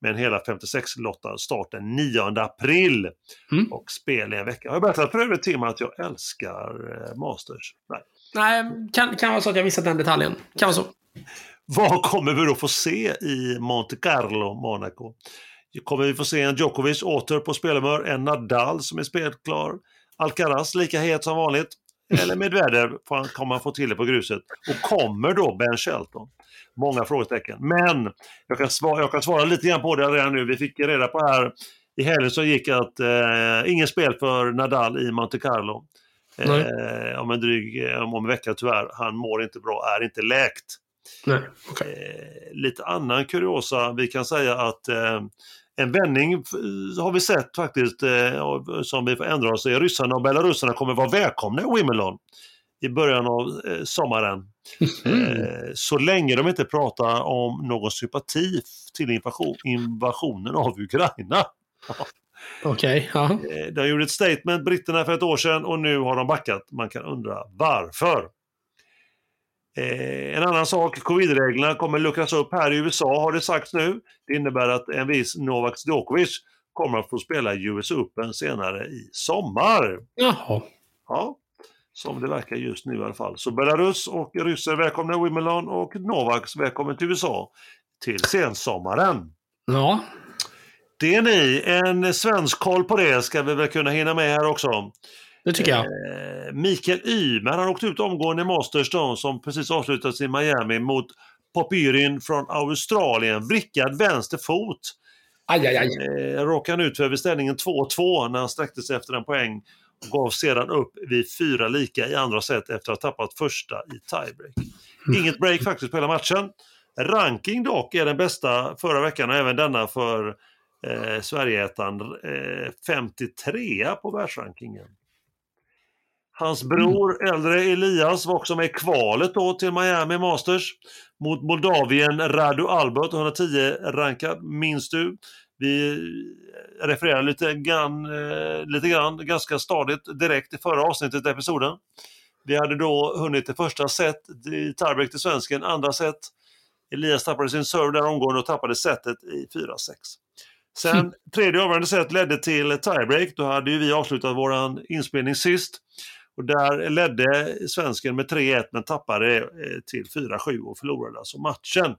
Med en hela 56-lottad start den 9 april. Mm. Och spel i en vecka. Har jag berättat för övrigt Tim att jag älskar eh, Masters? Nej. Nej, kan, kan vara så att jag missat den detaljen. Kan vara så. Vad kommer vi då få se i Monte Carlo, Monaco? Kommer vi få se en Djokovic åter på spelhumör, en Nadal som är spelklar, Alcaraz lika het som vanligt, eller Medvedev väder, kommer han få till det på gruset? Och kommer då Ben Shelton? Många frågetecken. Men jag kan, svara, jag kan svara lite grann på det redan nu. Vi fick reda på här i helgen som gick att eh, ingen spel för Nadal i Monte Carlo. Eh, om en dryg, eh, om en vecka tyvärr. Han mår inte bra, är inte läkt. Nej, okej. Eh, lite annan kuriosa, vi kan säga att eh, en vändning f- har vi sett faktiskt eh, som vi får ändra oss i. Ryssarna och belarusarna kommer vara välkomna i Wimbledon i början av eh, sommaren. Eh, så länge de inte pratar om någon sympati till invasion, invasionen av Ukraina. Okej, ja. Eh, De gjorde ett statement, britterna, för ett år sedan och nu har de backat. Man kan undra varför. Eh, en annan sak, covid-reglerna kommer luckras upp här i USA har det sagts nu. Det innebär att en viss Novak Djokovic kommer att få spela US Open senare i sommar. Jaha. Ja, som det verkar just nu i alla fall. Så Belarus och ryssar välkomna Wimbledon och Novaks välkommen till USA till sensommaren. Ja. Det är ni, en svensk koll på det ska vi väl kunna hinna med här också. Det tycker jag. Eh, Mikael Ymer, han åkte ut omgående i Masters då, som precis avslutades i Miami mot Popyrin från Australien. Vrickad vänster fot. Aj, aj, aj. Eh, råkade han ut för vid ställningen 2-2 när han sträckte sig efter en poäng och gav sedan upp vid fyra lika i andra set efter att ha tappat första i tiebreak. Inget break faktiskt på hela matchen. Ranking dock är den bästa förra veckan och även denna för eh, Sverigeätaren. Eh, 53 på världsrankingen. Hans bror, äldre Elias, var också med i kvalet då till Miami Masters mot Moldavien Radu Albert, 110 rankad, minns du? Vi refererar lite grann, eh, lite grann, ganska stadigt direkt i förra avsnittet, episoden. Vi hade då hunnit det första set i tiebreak till svensken, andra set. Elias tappade sin serve där omgående och tappade setet i 4-6. Sen tredje avgörande set ledde till tiebreak. Då hade ju vi avslutat vår inspelning sist. Och där ledde svensken med 3-1 men tappade eh, till 4-7 och förlorade alltså matchen.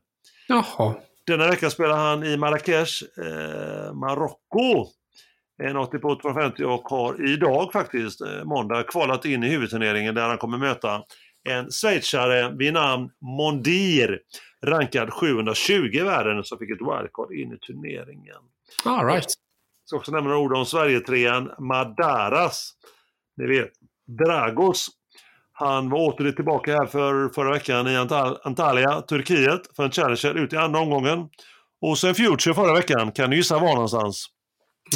Jaha. Denna vecka spelar han i Marrakesh, eh, Marocko. En 80 på 250 och har idag faktiskt, eh, måndag, kvalat in i huvudturneringen där han kommer möta en schweizare vid namn Mondir, rankad 720 i världen, som fick ett wildcard in i turneringen. All right. Jag ska också nämna några ord om Sverigetrean Madaras. Ni vet, Dragos. Han var åter tillbaka här för förra veckan i Antal Antalya, Turkiet, för en challenger ut i andra omgången. Och sen Future förra veckan, kan du gissa var någonstans?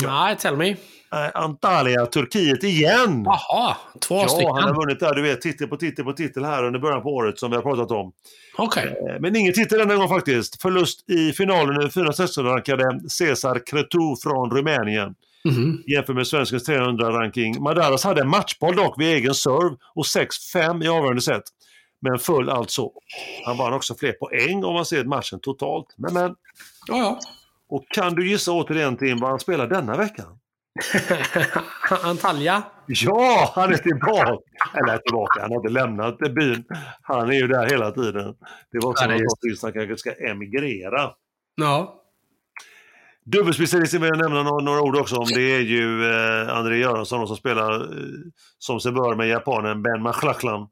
Nej, tell me. Eh, Antalya, Turkiet igen! Jaha, två Ja, stycken. han har vunnit där, du vet, titel på titel på titel här under början på året som vi har pratat om. Okej. Eh, Men ingen titel denna gång faktiskt. Förlust i finalen i 416-rankade Cesar Cretu från Rumänien. Mhm. jämfört med svenskens 300-ranking. Madaras hade en matchboll dock vid egen serve och 6-5 i avgörande set. Men föll alltså. Han vann också fler poäng om man ser matchen totalt. Men, men, Ja, ja. och kan du gissa återigen Tim vad han spelar denna veckan? Antalya. Ja, han är tillbaka! Eller tillbaka, han har inte lämnat byn. Han är ju där hela tiden. Det var Ja, något just- tills han kanske ska emigrera. Ja. Dubbelspecialisten vill jag nämna några, några ord också om. Det är ju eh, André Göransson som spelar eh, som sig bör med japanen Ben Machlachlan.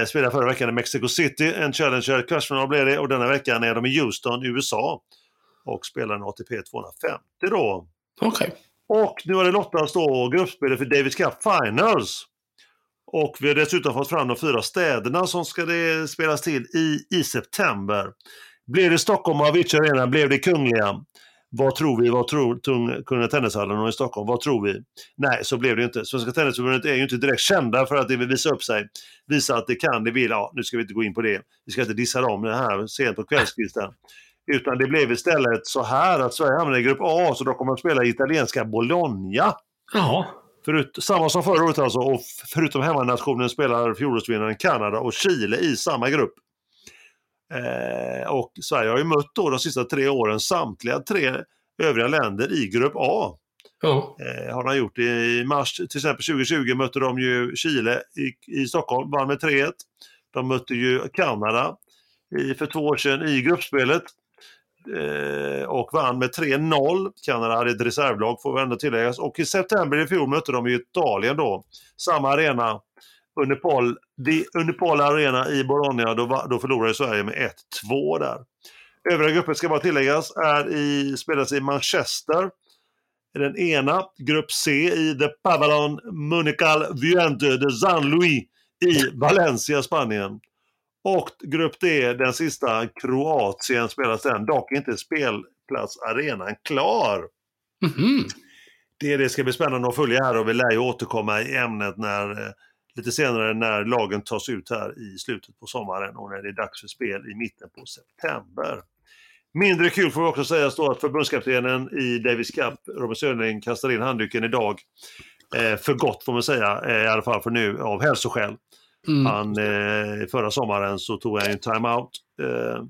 Eh, spelade förra veckan i Mexico City, en Challenger, kvartsfinal blev det och denna veckan är de i Houston, USA. Och spelar en ATP 250 då. Okej. Och nu har det lottats då gruppspelet för Davis Cup Finals. Och vi har dessutom fått fram de fyra städerna som ska det spelas till i, i september. Blev det Stockholm och Avicii Arena? Blev det Kungliga? Vad tror vi? Vad tror tung, Kungliga Tennishallen och i Stockholm? Vad tror vi? Nej, så blev det inte. Svenska Tennisförbundet är ju inte direkt kända för att de vill visa upp sig. Visa att det kan, det vill. Ja, nu ska vi inte gå in på det. Vi ska inte dissa dem det här sent på kvällskvisten. Utan det blev istället så här att Sverige hamnade i grupp A, så då kommer de spela italienska Bologna. Jaha. Förut, samma som förra året alltså, och förutom hemmanationen spelar fjolårsvinnaren Kanada och Chile i samma grupp. Eh, och Sverige har ju mött då de sista tre åren samtliga tre övriga länder i grupp A. Ja. Eh, har de gjort. I mars till exempel 2020 mötte de ju Chile i, i Stockholm, vann med 3-1. De mötte ju Kanada i, för två år sedan i gruppspelet eh, och vann med 3-0. Kanada hade ett reservlag får väl ändå tilläggas. Och i september i fjol mötte de Italien då. Samma arena, Unipol, Unipol Arena i Bologna. Då, då förlorade Sverige med 1-2 där. Övriga grupper ska bara tilläggas är i, spelas i Manchester. Den ena, grupp C i The Pavillon Munical Viente de San Luis i Valencia, Spanien. Och grupp D, den sista, Kroatien spelas den, dock inte spelplatsarenan klar. Mhm. Det, det ska bli spännande att följa här och vi lär ju återkomma i ämnet när, eh, lite senare när lagen tas ut här i slutet på sommaren och när det är dags för spel i mitten på september. Mindre kul får vi också säga då att förbundskaptenen i Davis Cup, Robin Söderling, kastar in handduken idag. Eh, för gott får man säga, eh, i alla fall för nu, av hälsoskäl. Mm. Han, eh, förra sommaren så tog han en timeout. Eh,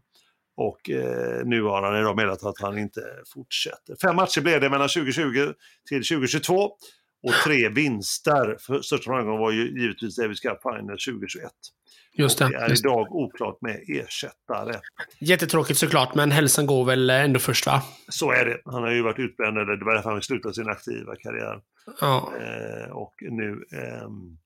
och eh, nu har han idag meddelat att han inte fortsätter. Fem matcher blev det mellan 2020 till 2022 och tre vinster. För största framgången var ju givetvis Davis Cup Final 2021. Just Det det. är Just. idag oklart med ersättare. Jättetråkigt såklart, men hälsan går väl ändå först va? Så är det. Han har ju varit utbränd, eller det var därför han slutade sin aktiva karriär. Ja. Eh, och nu ehm,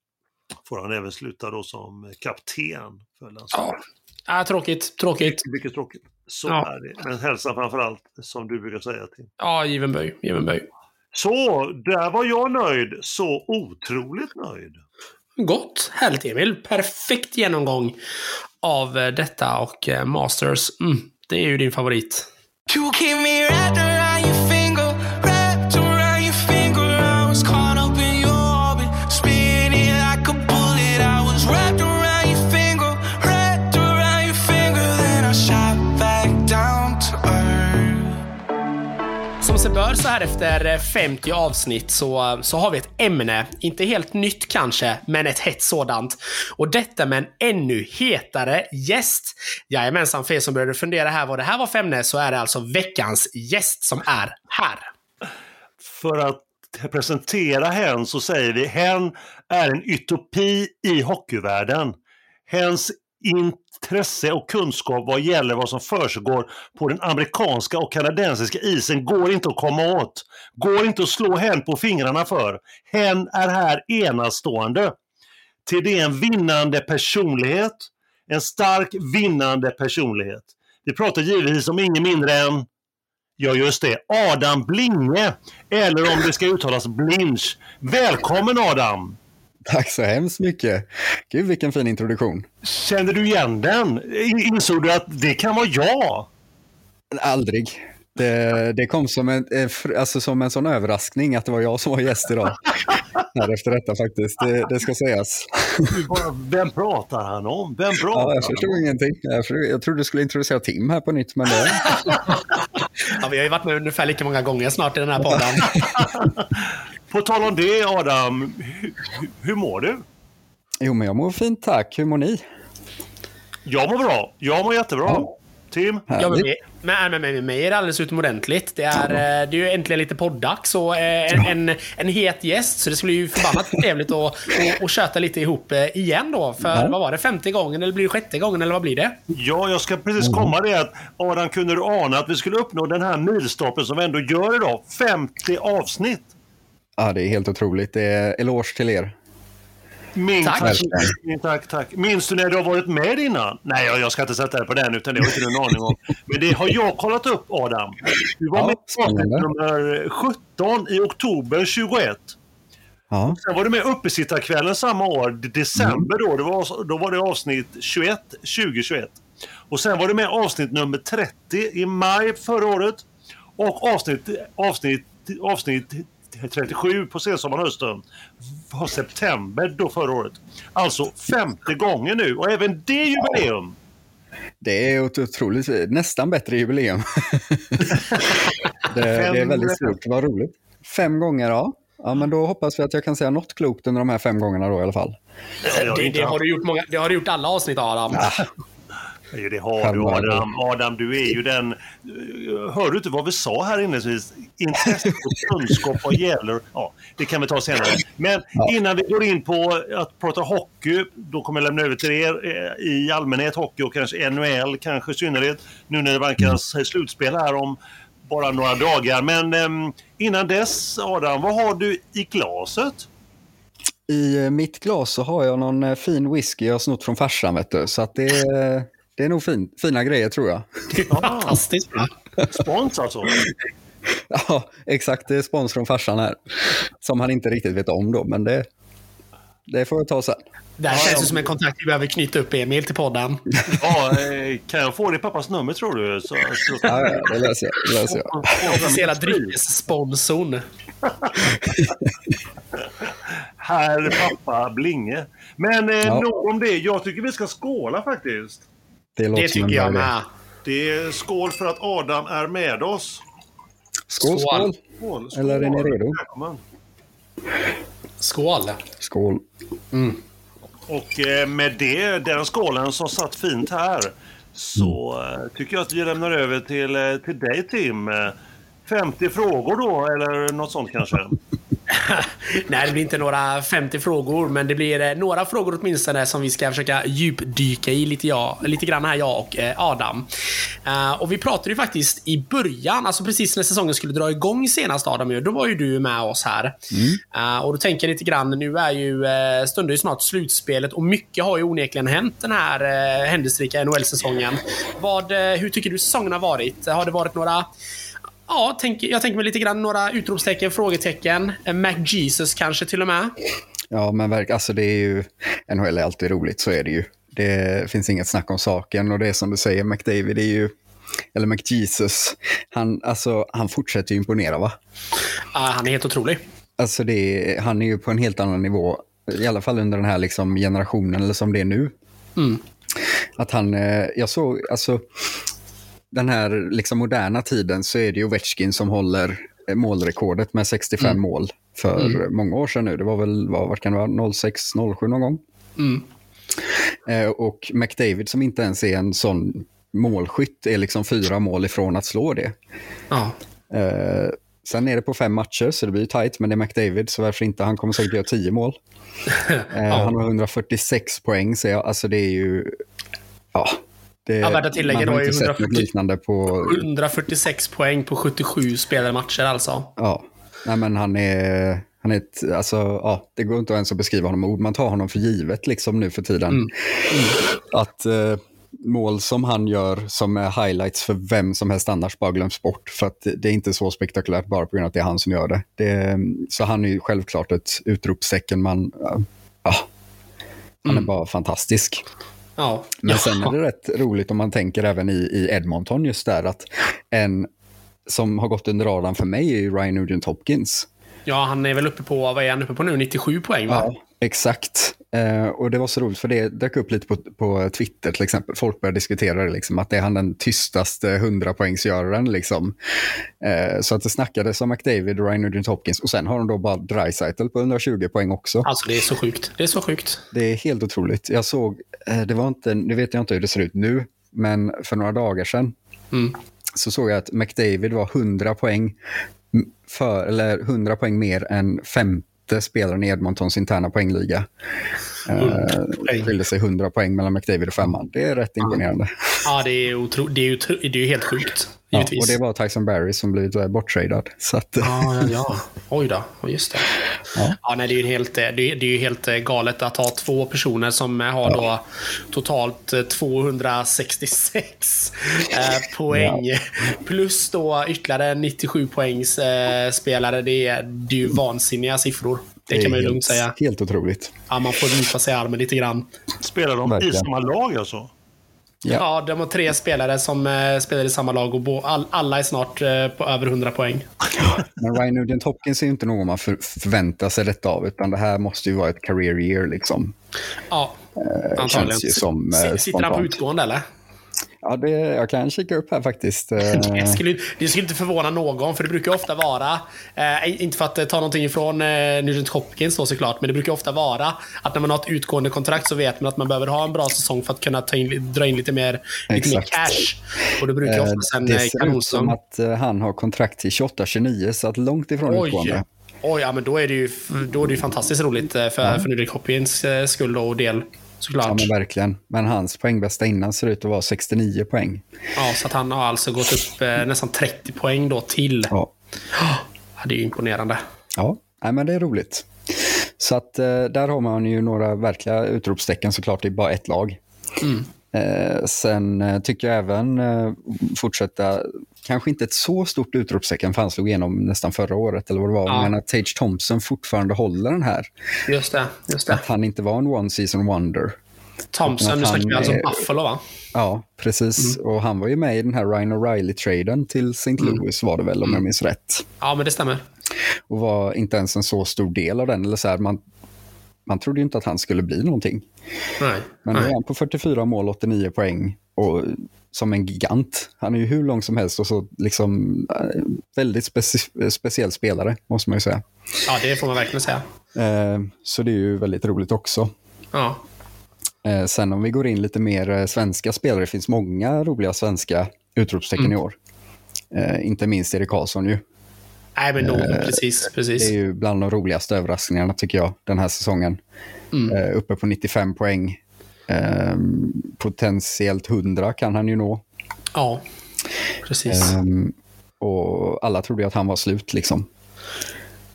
får han även sluta då som kapten för landslaget. ja. Äh, tråkigt. Tråkigt. Mycket tråkigt. Så Ja. är det. Men hälsa framför allt, som du brukar säga till. Ja, given böj. Given böj. Så, där var jag nöjd. Så otroligt nöjd. Gott. Härligt Emil. Perfekt genomgång av eh, detta och eh, Masters. Mm, det är ju din favorit. Som sig bör så här efter eh, 50 avsnitt så, eh, så har vi ett ämne. Inte helt nytt kanske, men ett hett sådant. Och detta med en ännu hetare gäst. Jajamensan, för er som började fundera här vad det här var för ämne så är det alltså veckans gäst som är här. För att presentera hen så säger vi hen är en utopi i hockeyvärlden. Hens intresse och kunskap vad gäller vad som försiggår på den amerikanska och kanadensiska isen går inte att komma åt. Går inte att slå hen på fingrarna för. Hen är här enastående. Till det en vinnande personlighet. En stark vinnande personlighet. Vi pratar givetvis om ingen mindre än Ja, just det. Adam Blinge. Eller om det ska uttalas Blinch. Välkommen Adam! Tack så hemskt mycket. Gud, vilken fin introduktion. Kände du igen den? Insåg du att det kan vara jag? Aldrig. Det, det kom som en, alltså som en sån överraskning att det var jag som var gäst idag. Här efter detta faktiskt, det, det ska sägas. Vem pratar han om? Vem pratar ja, jag förstod ingenting. Jag, jag trodde du skulle introducera Tim här på nytt, men det... ja, vi har ju varit med ungefär lika många gånger snart i den här podden. På tal om det Adam, hur, hur mår du? Jo, men jag mår fint tack. Hur mår ni? Jag mår bra. Jag mår jättebra. Ja. Tim? Ja, men med, med, med mig är det alldeles utomordentligt. Det är, eh, det är ju äntligen lite poddags och eh, en, en, en het gäst. Så det skulle ju förbannat trevligt att och, och köta lite ihop eh, igen då. För ja. vad var det? Femte gången eller blir det sjätte gången eller vad blir det? Ja, jag ska precis komma det att Adam, kunde du ana att vi skulle uppnå den här milstolpen som vi ändå gör idag? 50 avsnitt! Ja, det är helt otroligt. Det är eloge till er. Min tack. Tack, tack, tack. Minns du när du har varit med innan? Nej, jag ska inte sätta dig på den, utan det har inte du en aning om. Men det har jag kollat upp, Adam. Du var ja, med i nummer 17 i oktober 21. Ja. Sen var du med uppesittarkvällen samma år, december då, det var, då var det avsnitt 21, 2021. Och sen var du med avsnitt nummer 30 i maj förra året. Och avsnitt, avsnitt, avsnitt 37 på sensommaren hösten var september då förra året. Alltså femte gången nu och även det är jubileum. Det är ett otroligt, nästan bättre jubileum. det, det, är väldigt stort, vad roligt. Fem gånger, ja. Ja, men då hoppas vi att jag kan säga något klokt under de här fem gångerna då i alla fall. Det, det har, du gjort många, det har du gjort alla avsnitt Adam. Ja. Det har du Adam. Adam, du är ju den... Hör du inte vad vi sa här inledningsvis? Intresse och kunskap vad gäller... Ja, det kan vi ta senare. Men ja. innan vi går in på att prata hockey, då kommer jag lämna över till er eh, i allmänhet hockey och kanske NHL, kanske i synnerhet, nu när det vankas mm. slutspel här om bara några dagar. Men eh, innan dess, Adam, vad har du i glaset? I eh, mitt glas så har jag någon eh, fin whisky jag har snott från farsan. Vet du. Så att det, det är nog fin, fina grejer tror jag. Fantastiskt bra. Spons alltså? ja, exakt. Det är spons från farsan här. Som han inte riktigt vet om då, men det, det får jag ta sen. Det här känns ju som en kontakt vi behöver knyta upp Emil till podden. Ja, eh, kan jag få din pappas nummer tror du? Så, så... Ja, det löser jag. Det löser jag. Officiella dryckessponsorn. Herr pappa Blinge. Men eh, ja. nog om det. Jag tycker vi ska skåla faktiskt. Det, det tycker jag med. Det är skål för att Adam är med oss. Skål, skål. skål. skål. Eller är ni redo? Välkommen. Skål. Skål. Mm. Och eh, med det, den skålen som satt fint här så mm. Eh, tycker jag att vi lämnar över till, eh, till dig Tim. 50 frågor då, eller något sånt kanske? Nej, det blir inte några 50 frågor, men det blir eh, några frågor åtminstone som vi ska försöka djupdyka i lite, jag, lite grann här, jag och eh, Adam. Uh, och vi pratade ju faktiskt i början, alltså precis när säsongen skulle dra igång senast Adam, då var ju du med oss här. Mm. Och då tänker jag lite grann, nu är ju, stundar ju snart slutspelet och mycket har ju onekligen hänt den här händelserika NHL-säsongen. Vad, hur tycker du säsongen har varit? Har det varit några Ja, tänk, jag tänker mig lite grann några utropstecken, frågetecken. MacJesus kanske till och med. Ja, men verk, alltså det är ju, NHL är alltid roligt, så är det ju. Det finns inget snack om saken och det är som du säger, McDavid är ju, eller McJesus, han, alltså, han fortsätter ju imponera va? Ja, han är helt otrolig. Alltså det han är ju på en helt annan nivå, i alla fall under den här liksom generationen, eller som det är nu. Mm. Att han, eh, jag såg, alltså den här liksom moderna tiden så är det ju Ovechkin som håller eh, målrekordet med 65 Mm. mål för många år sedan nu. Det var väl, vad, vad kan det vara, 06, 07 någon gång. Mm. Eh, och McDavid som inte ens är en sån målskytt är liksom fyra mål ifrån att slå det. Ja. Eh, sen är det på fem matcher så det blir tajt, men det är McDavid så varför inte? Han kommer säkert göra tio mål. Eh, Han har 146 poäng, så jag, alltså det är ju... Ja, det, Ja, värda tillägg, man det har var ju inte sett något 140. liknande på... 146 poäng på 77 spelade matcher alltså. Ja, nej men han är... Han är ett, alltså, ja, det går inte ens att beskriva honom ord. Man tar honom för givet liksom nu för tiden. Mm. Att eh, mål som han gör som är highlights för vem som helst annars bara glöms bort. För att det är inte så spektakulärt bara på grund av att det är han som gör det. det så han är ju självklart ett utropstecken. Man, ja, han är Mm. bara fantastisk. Ja. Men ja. sen är det rätt roligt om man tänker även i, i Edmonton just där att en som har gått under radarn för mig är ju Ryan Nugent Hopkins. ja, han är väl uppe på, vad är han uppe på nu? 97 poäng va? Exakt. Eh, och det var så roligt för det dök upp lite på, på Twitter till exempel. Folk började diskutera det, liksom, att det är han den tystaste 100-poängsgöraren. Liksom. Eh, så att det snackades om McDavid Ryan Nugent Hopkins och sen har de då bara Dreisaitl på 120 poäng också. Alltså det är så sjukt. Det är så sjukt. Det är helt otroligt. Jag såg, eh, det var inte, nu vet jag inte hur det ser ut nu, men för några dagar sedan Mm. så såg jag att McDavid var 100 poäng, för, eller 100 poäng mer än femte spelaren i Edmontons interna poängliga. Eh. Det skilde sig 100 poäng mellan McDavid och femman. Det är rätt imponerande. Ja, det är, otro... det är det är ju helt sjukt. Ja, Givetvis. och det var Tyson Barry som blivit eh, borttradad. Så att, Ja, ja, ja. Oj då. Ja, Just det. Ja. Ja. nej, det är ju helt, eh, det är, det är helt eh, galet att ha två personer som eh, har då totalt eh, 266 eh, poäng. Plus då ytterligare 97 poängs eh, spelare. Det är, det är ju vansinniga siffror. Det, kan man ju lugnt säga. Helt otroligt. Ja, man får nypa sig i armen lite grann. Spelar de i samma lag alltså? Ja. Ja, de har tre spelare som eh, spelar i samma lag och bo, all, alla är snart eh, på över 100 poäng. Men Ryan Nugent Hopkins är ju inte någon man för, förväntar sig detta av, utan det här måste ju vara ett career year. Liksom. Ja, Det antagligen. känns ju som eh, Sitter han på utgående eller? Ja, det, jag kan kika upp här faktiskt. Eh, Det skulle, det skulle inte förvåna någon, för det brukar ofta vara, eh, inte för att eh, ta någonting ifrån eh, Nugent Hopkins då såklart, men det brukar ofta vara att när man har ett utgående kontrakt så vet man att man behöver ha en bra säsong för att kunna ta in, dra in lite mer, lite mer cash. Och då brukar Eh, ofta sen det eh, ser ut som att eh, han har kontrakt till 28-29, så att långt ifrån utgående. Oj, oj, ja men då är det ju, då är det ju fantastiskt roligt eh, för, för Nugent Hopkins eh, skull och del. Såklart. Ja, men verkligen. Men hans poängbästa innan ser ut att vara 69 poäng. Ja, så att han har alltså gått upp eh, nästan 30 poäng då till. Ja, Ja, det är ju imponerande. ja. Nej, men det är roligt. Så att eh, där har man ju några verkliga utropstecken såklart i bara ett lag. Mm. Eh, sen eh, tycker jag även eh, fortsätta, kanske inte ett så stort utropstecken för han slog igenom nästan förra året eller vad det var, Ja. men att Tage Thompson fortfarande håller den här. Just det, just det. Att han inte var en one season wonder. Thompson, nu snackar vi alltså Buffalo va? Ja, precis. Och han var ju med i den här Ryan O'Reilly-traden till St. Louis var det väl om jag minns rätt. Ja, men det stämmer. Och var inte ens en så stor del av den. Eller så här, man, man trodde ju inte att han skulle bli någonting. Nej. Men nu är han på 44 mål, 89 poäng och som en gigant. Han är ju hur lång som helst och så liksom eh, väldigt speci- speciell spelare, måste man ju säga. Ja, det får man verkligen säga. Eh, så det är ju väldigt roligt också. Ja. Eh, sen om vi går in lite mer eh, svenska spelare, det finns många roliga svenska utropstecken i år. Eh, inte minst Erik Karlsson ju. Nej, men nog, precis, precis. Det är ju bland de roligaste överraskningarna tycker jag den här säsongen. Eh, uppe på 95 poäng. Eh, potentiellt 100 kan han ju nå. Ja, precis. Eh, och alla trodde ju att han var slut liksom.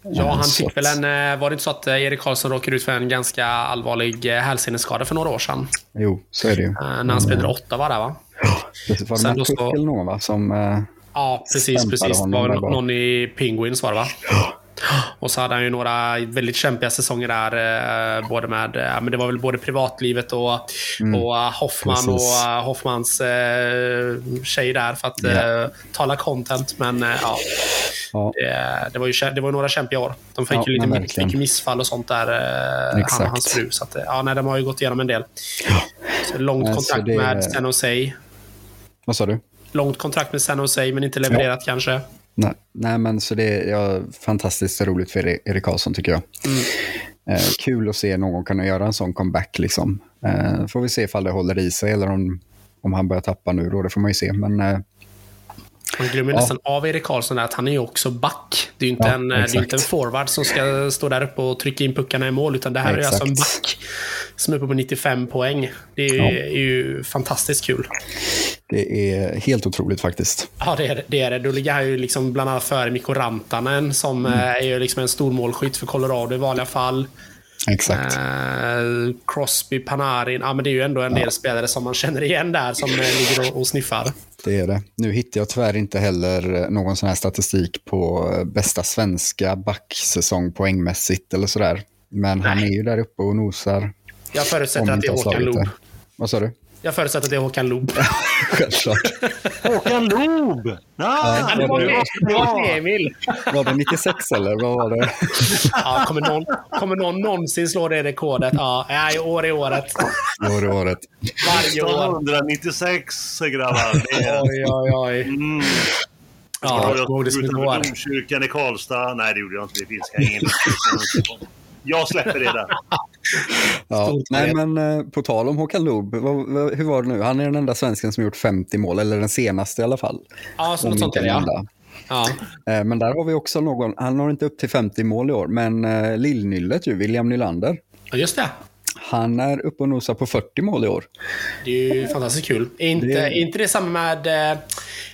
ja, han fick väl en... eh, Var det inte så att eh, Erik Karlsson råkade ut för en ganska allvarlig eh, hälseneskada för några år sedan? Jo, så är det ju. När han spelade åtta var det va? Det var det Matt så- eller någon va? Som, Ja, precis, precis. Det var bara. någon i Penguins var det va? Och så hade han ju några väldigt kämpiga säsonger där. Eh, både med, ja, men det var väl både privatlivet och, och Hoffman Precis. och eh, Hoffmans eh, tjej där för att eh, tala content. Men eh, ja, Ja, det, det, var ju, det var några kämpiga år. De fick Ja, ju lite fick missfall och sånt där, eh, han Exakt. och hans fru. Så att, eh, ja, nej, de har ju gått igenom en del. Så långt Nej, så kontrakt det- med San Jose. vad sa du? Långt kontrakt med San Jose, men inte levererat kanske. Nej, nej men så det är ja, fantastiskt roligt för Erik- Karlsson tycker jag. Eh, kul att se någon kunna göra en sån comeback. Liksom. Eh, får vi se ifall det håller i sig eller om, om han börjar tappa nu. Då, det får man ju se. Men eh, Man glömmer Ja. nästan av Erik Karlsson att han är ju också back. Det är ju inte, Ja, en, det är inte en forward som ska stå där uppe och trycka in puckarna i mål, utan det här är Exakt. alltså en back som är uppe på 95 poäng. Det är Ja. är ju fantastiskt kul. Det är helt otroligt faktiskt. Ja, det är det. det, är det. Då ligger han ju liksom bland annat före Mikko Rantanen som Mm. eh, är liksom en stor målskytt för Colorado i vanliga fall. Exakt. Eh, Crosby, Panarin. Ja, men det är ju ändå en del spelare som man känner igen där som eh, ligger och, och sniffar. Det är det. Nu hittar jag tyvärr inte heller någon sån här statistik på bästa svenska backsäsong poängmässigt eller sådär. Men han Nej. är ju där uppe och nosar. Jag förutsätter att det är Håkan Loob. Vad sa du? Jag förutsätter att det är Håkan Loob. Självklart. Håkan Loob! Ah, Ja, det var det- Emil. Var det 96 eller vad var det? Ja, kommer, någon, kommer någon någonsin slå det rekordet? Ja, nej, år i året. Var det året? Varje år. 1996 grabbar. Är... Oj, oj, oj. Mm. Ja, jag god som utanför går. Domkyrkan i Karlstad. Nej, det gjorde jag inte. Det finns ingen. Jag släpper det där. Ja. Nej, men eh, på tal om Håkan Loob, hur var det nu? Han är den enda svensken som gjort 50 mål, eller den senaste i alla fall. Ja, så något sånt är det, ja. ja. Eh, Men där har vi också någon, han når inte upp till 50 mål i år, men eh, Lillnyllet ju, William Nylander, Ja, just det. han är uppe och nosar på 40 mål i år. Det är ju fantastiskt kul. Är inte Det- är inte det samma med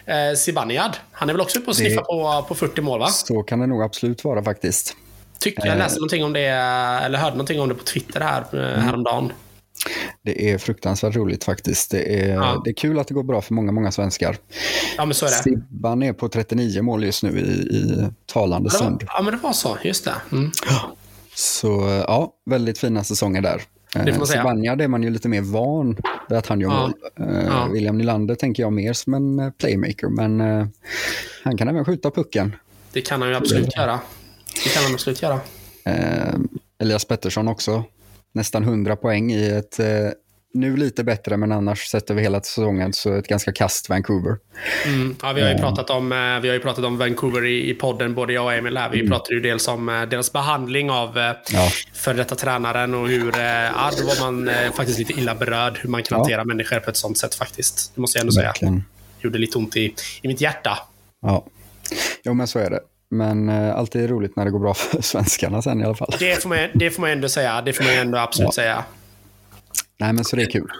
eh, Zibanejad? Han är väl också uppe och Det- sniffar på, på 40 mål, va? Så kan det nog absolut vara faktiskt. Tyckte Eh. jag läste någonting om det, eller hörde någonting om det på Twitter här Mm. eh, häromdagen. Det är fruktansvärt roligt faktiskt. Det är, Ja. det är kul att det går bra för många, många svenskar. Ja, men så är det. Sibban är på 39 mål just nu i, i talande Ja, det stund. ja, men det var så. Just det. Mm. Så eh, ja, väldigt fina säsonger där. Det får man säga. Zibanejad är man ju lite mer van vid att han gör mål. Eh, Ja. William Nylander tänker jag mer som en eh, playmaker, men eh, han kan även skjuta pucken. Det kan han ju absolut göra. Det kan han absolut göra. Eh, Elias Pettersson också. Nästan 100 poäng i ett, eh, nu lite bättre, men annars sett över hela säsongen, så ett ganska kast Vancouver. Mm. Ja, vi, har ju pratat om, eh, vi har ju pratat om Vancouver i, i podden, både jag och Emil här. Vi pratade ju dels om eh, deras behandling av eh, Ja. för detta tränaren och hur, eh, ja, då var man faktiskt lite illa berörd hur man kan Ja. hantera människor på ett sånt sätt faktiskt. Det måste jag ändå säga. Verkligen. Gjorde lite ont i, i mitt hjärta. Ja. Jo, men så är det. Men eh, alltid roligt när det går bra för svenskarna sen i alla fall. Det får man, det får man ändå säga. Det får man ändå absolut Ja. säga. Nej, men så det är kul.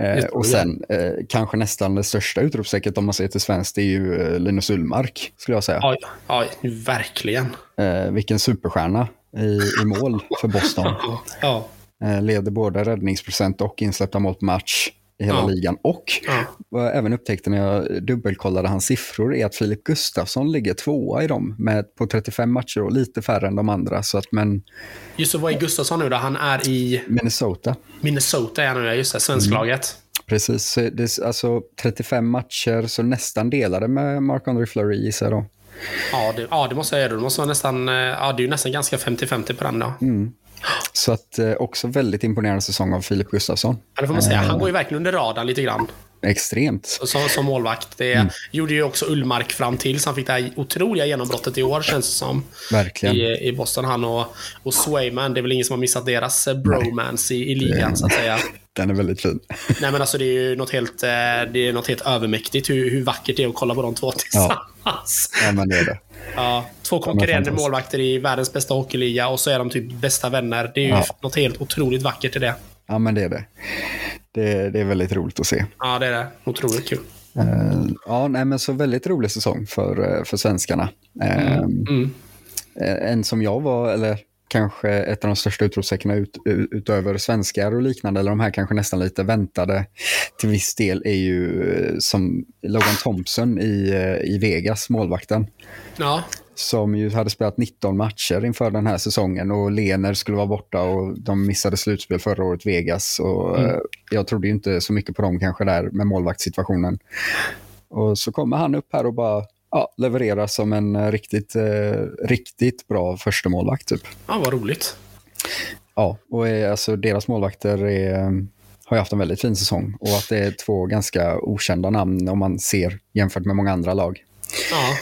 Eh, och sen eh, kanske nästan det största utropstecknet om man ser till svenskt, det är ju eh, Linus Ullmark, skulle jag säga. Oj, oj, verkligen. Eh, vilken superstjärna i, i mål för Boston. Ja. Eh, leder både räddningsprocent och insläppta mål på match i hela Ja. ligan. Och Ja. vad jag även upptäckte när jag dubbelkollade hans siffror är att Filip Gustafsson ligger tvåa i dem med, på 35 matcher och lite färre än de andra. Så att, men Just så, vad är Gustafsson nu då? Han är i Minnesota, Minnesota, är han nu, just det, svensklaget. precis. Så Det är alltså 35 matcher, så nästan delade med Marc-André Fleury gissar jag då. Ja, det, ja, det måste jag göra. Det måste vara nästan, eh, ja, det är ju nästan ganska 50-50 på den då. Så att eh, också väldigt imponerande säsong av Filip Gustafsson. Ja, det får man säga. Han går ju verkligen under radarn lite grann. Extremt. Som, som målvakt. Det gjorde ju också Ullmark fram till, så han fick det här otroliga genombrottet i år, känns det som. Verkligen. I, I Boston, han och, och Swayman. Det är väl ingen som har missat deras eh, bromance i, i ligan, så att säga. Den är väldigt fin. Nej, men alltså det är ju något helt, eh, det är något helt övermäktigt hur, hur vackert det är att kolla på de två tillsammans. Ja, men det är det. Ja, två konkurrerande fantastiskt. målvakter i världens bästa hockeyliga och så är de typ bästa vänner. Det är ju Ja. något helt otroligt vackert i det. Ja, men det är det. Det, det är väldigt roligt att se. Ja, det är det. Otroligt kul. Eh, ja, nej, men så väldigt rolig säsong för, eh, för svenskarna. Eh, Mm. eh, En som jag var, eller kanske ett av de största utropstecknen ut, ut, utöver svenskar och liknande, eller de här kanske nästan lite väntade till viss del, är ju eh, som Logan Thompson i, eh, i Vegas, målvakten. Ja, som ju hade spelat 19 matcher inför den här säsongen och Lener skulle vara borta och de missade slutspel förra året, Vegas. Och, mm. Jag trodde ju inte så mycket på dem kanske där med målvaktssituationen. Och så kommer han upp här och bara ja, levererar som en riktigt, eh, riktigt bra första målvakt typ. Ja, vad roligt. Ja, och är, alltså, deras målvakter är, har ju haft en väldigt fin säsong och att det är två ganska okända namn om man ser jämfört med många andra lag. Ja.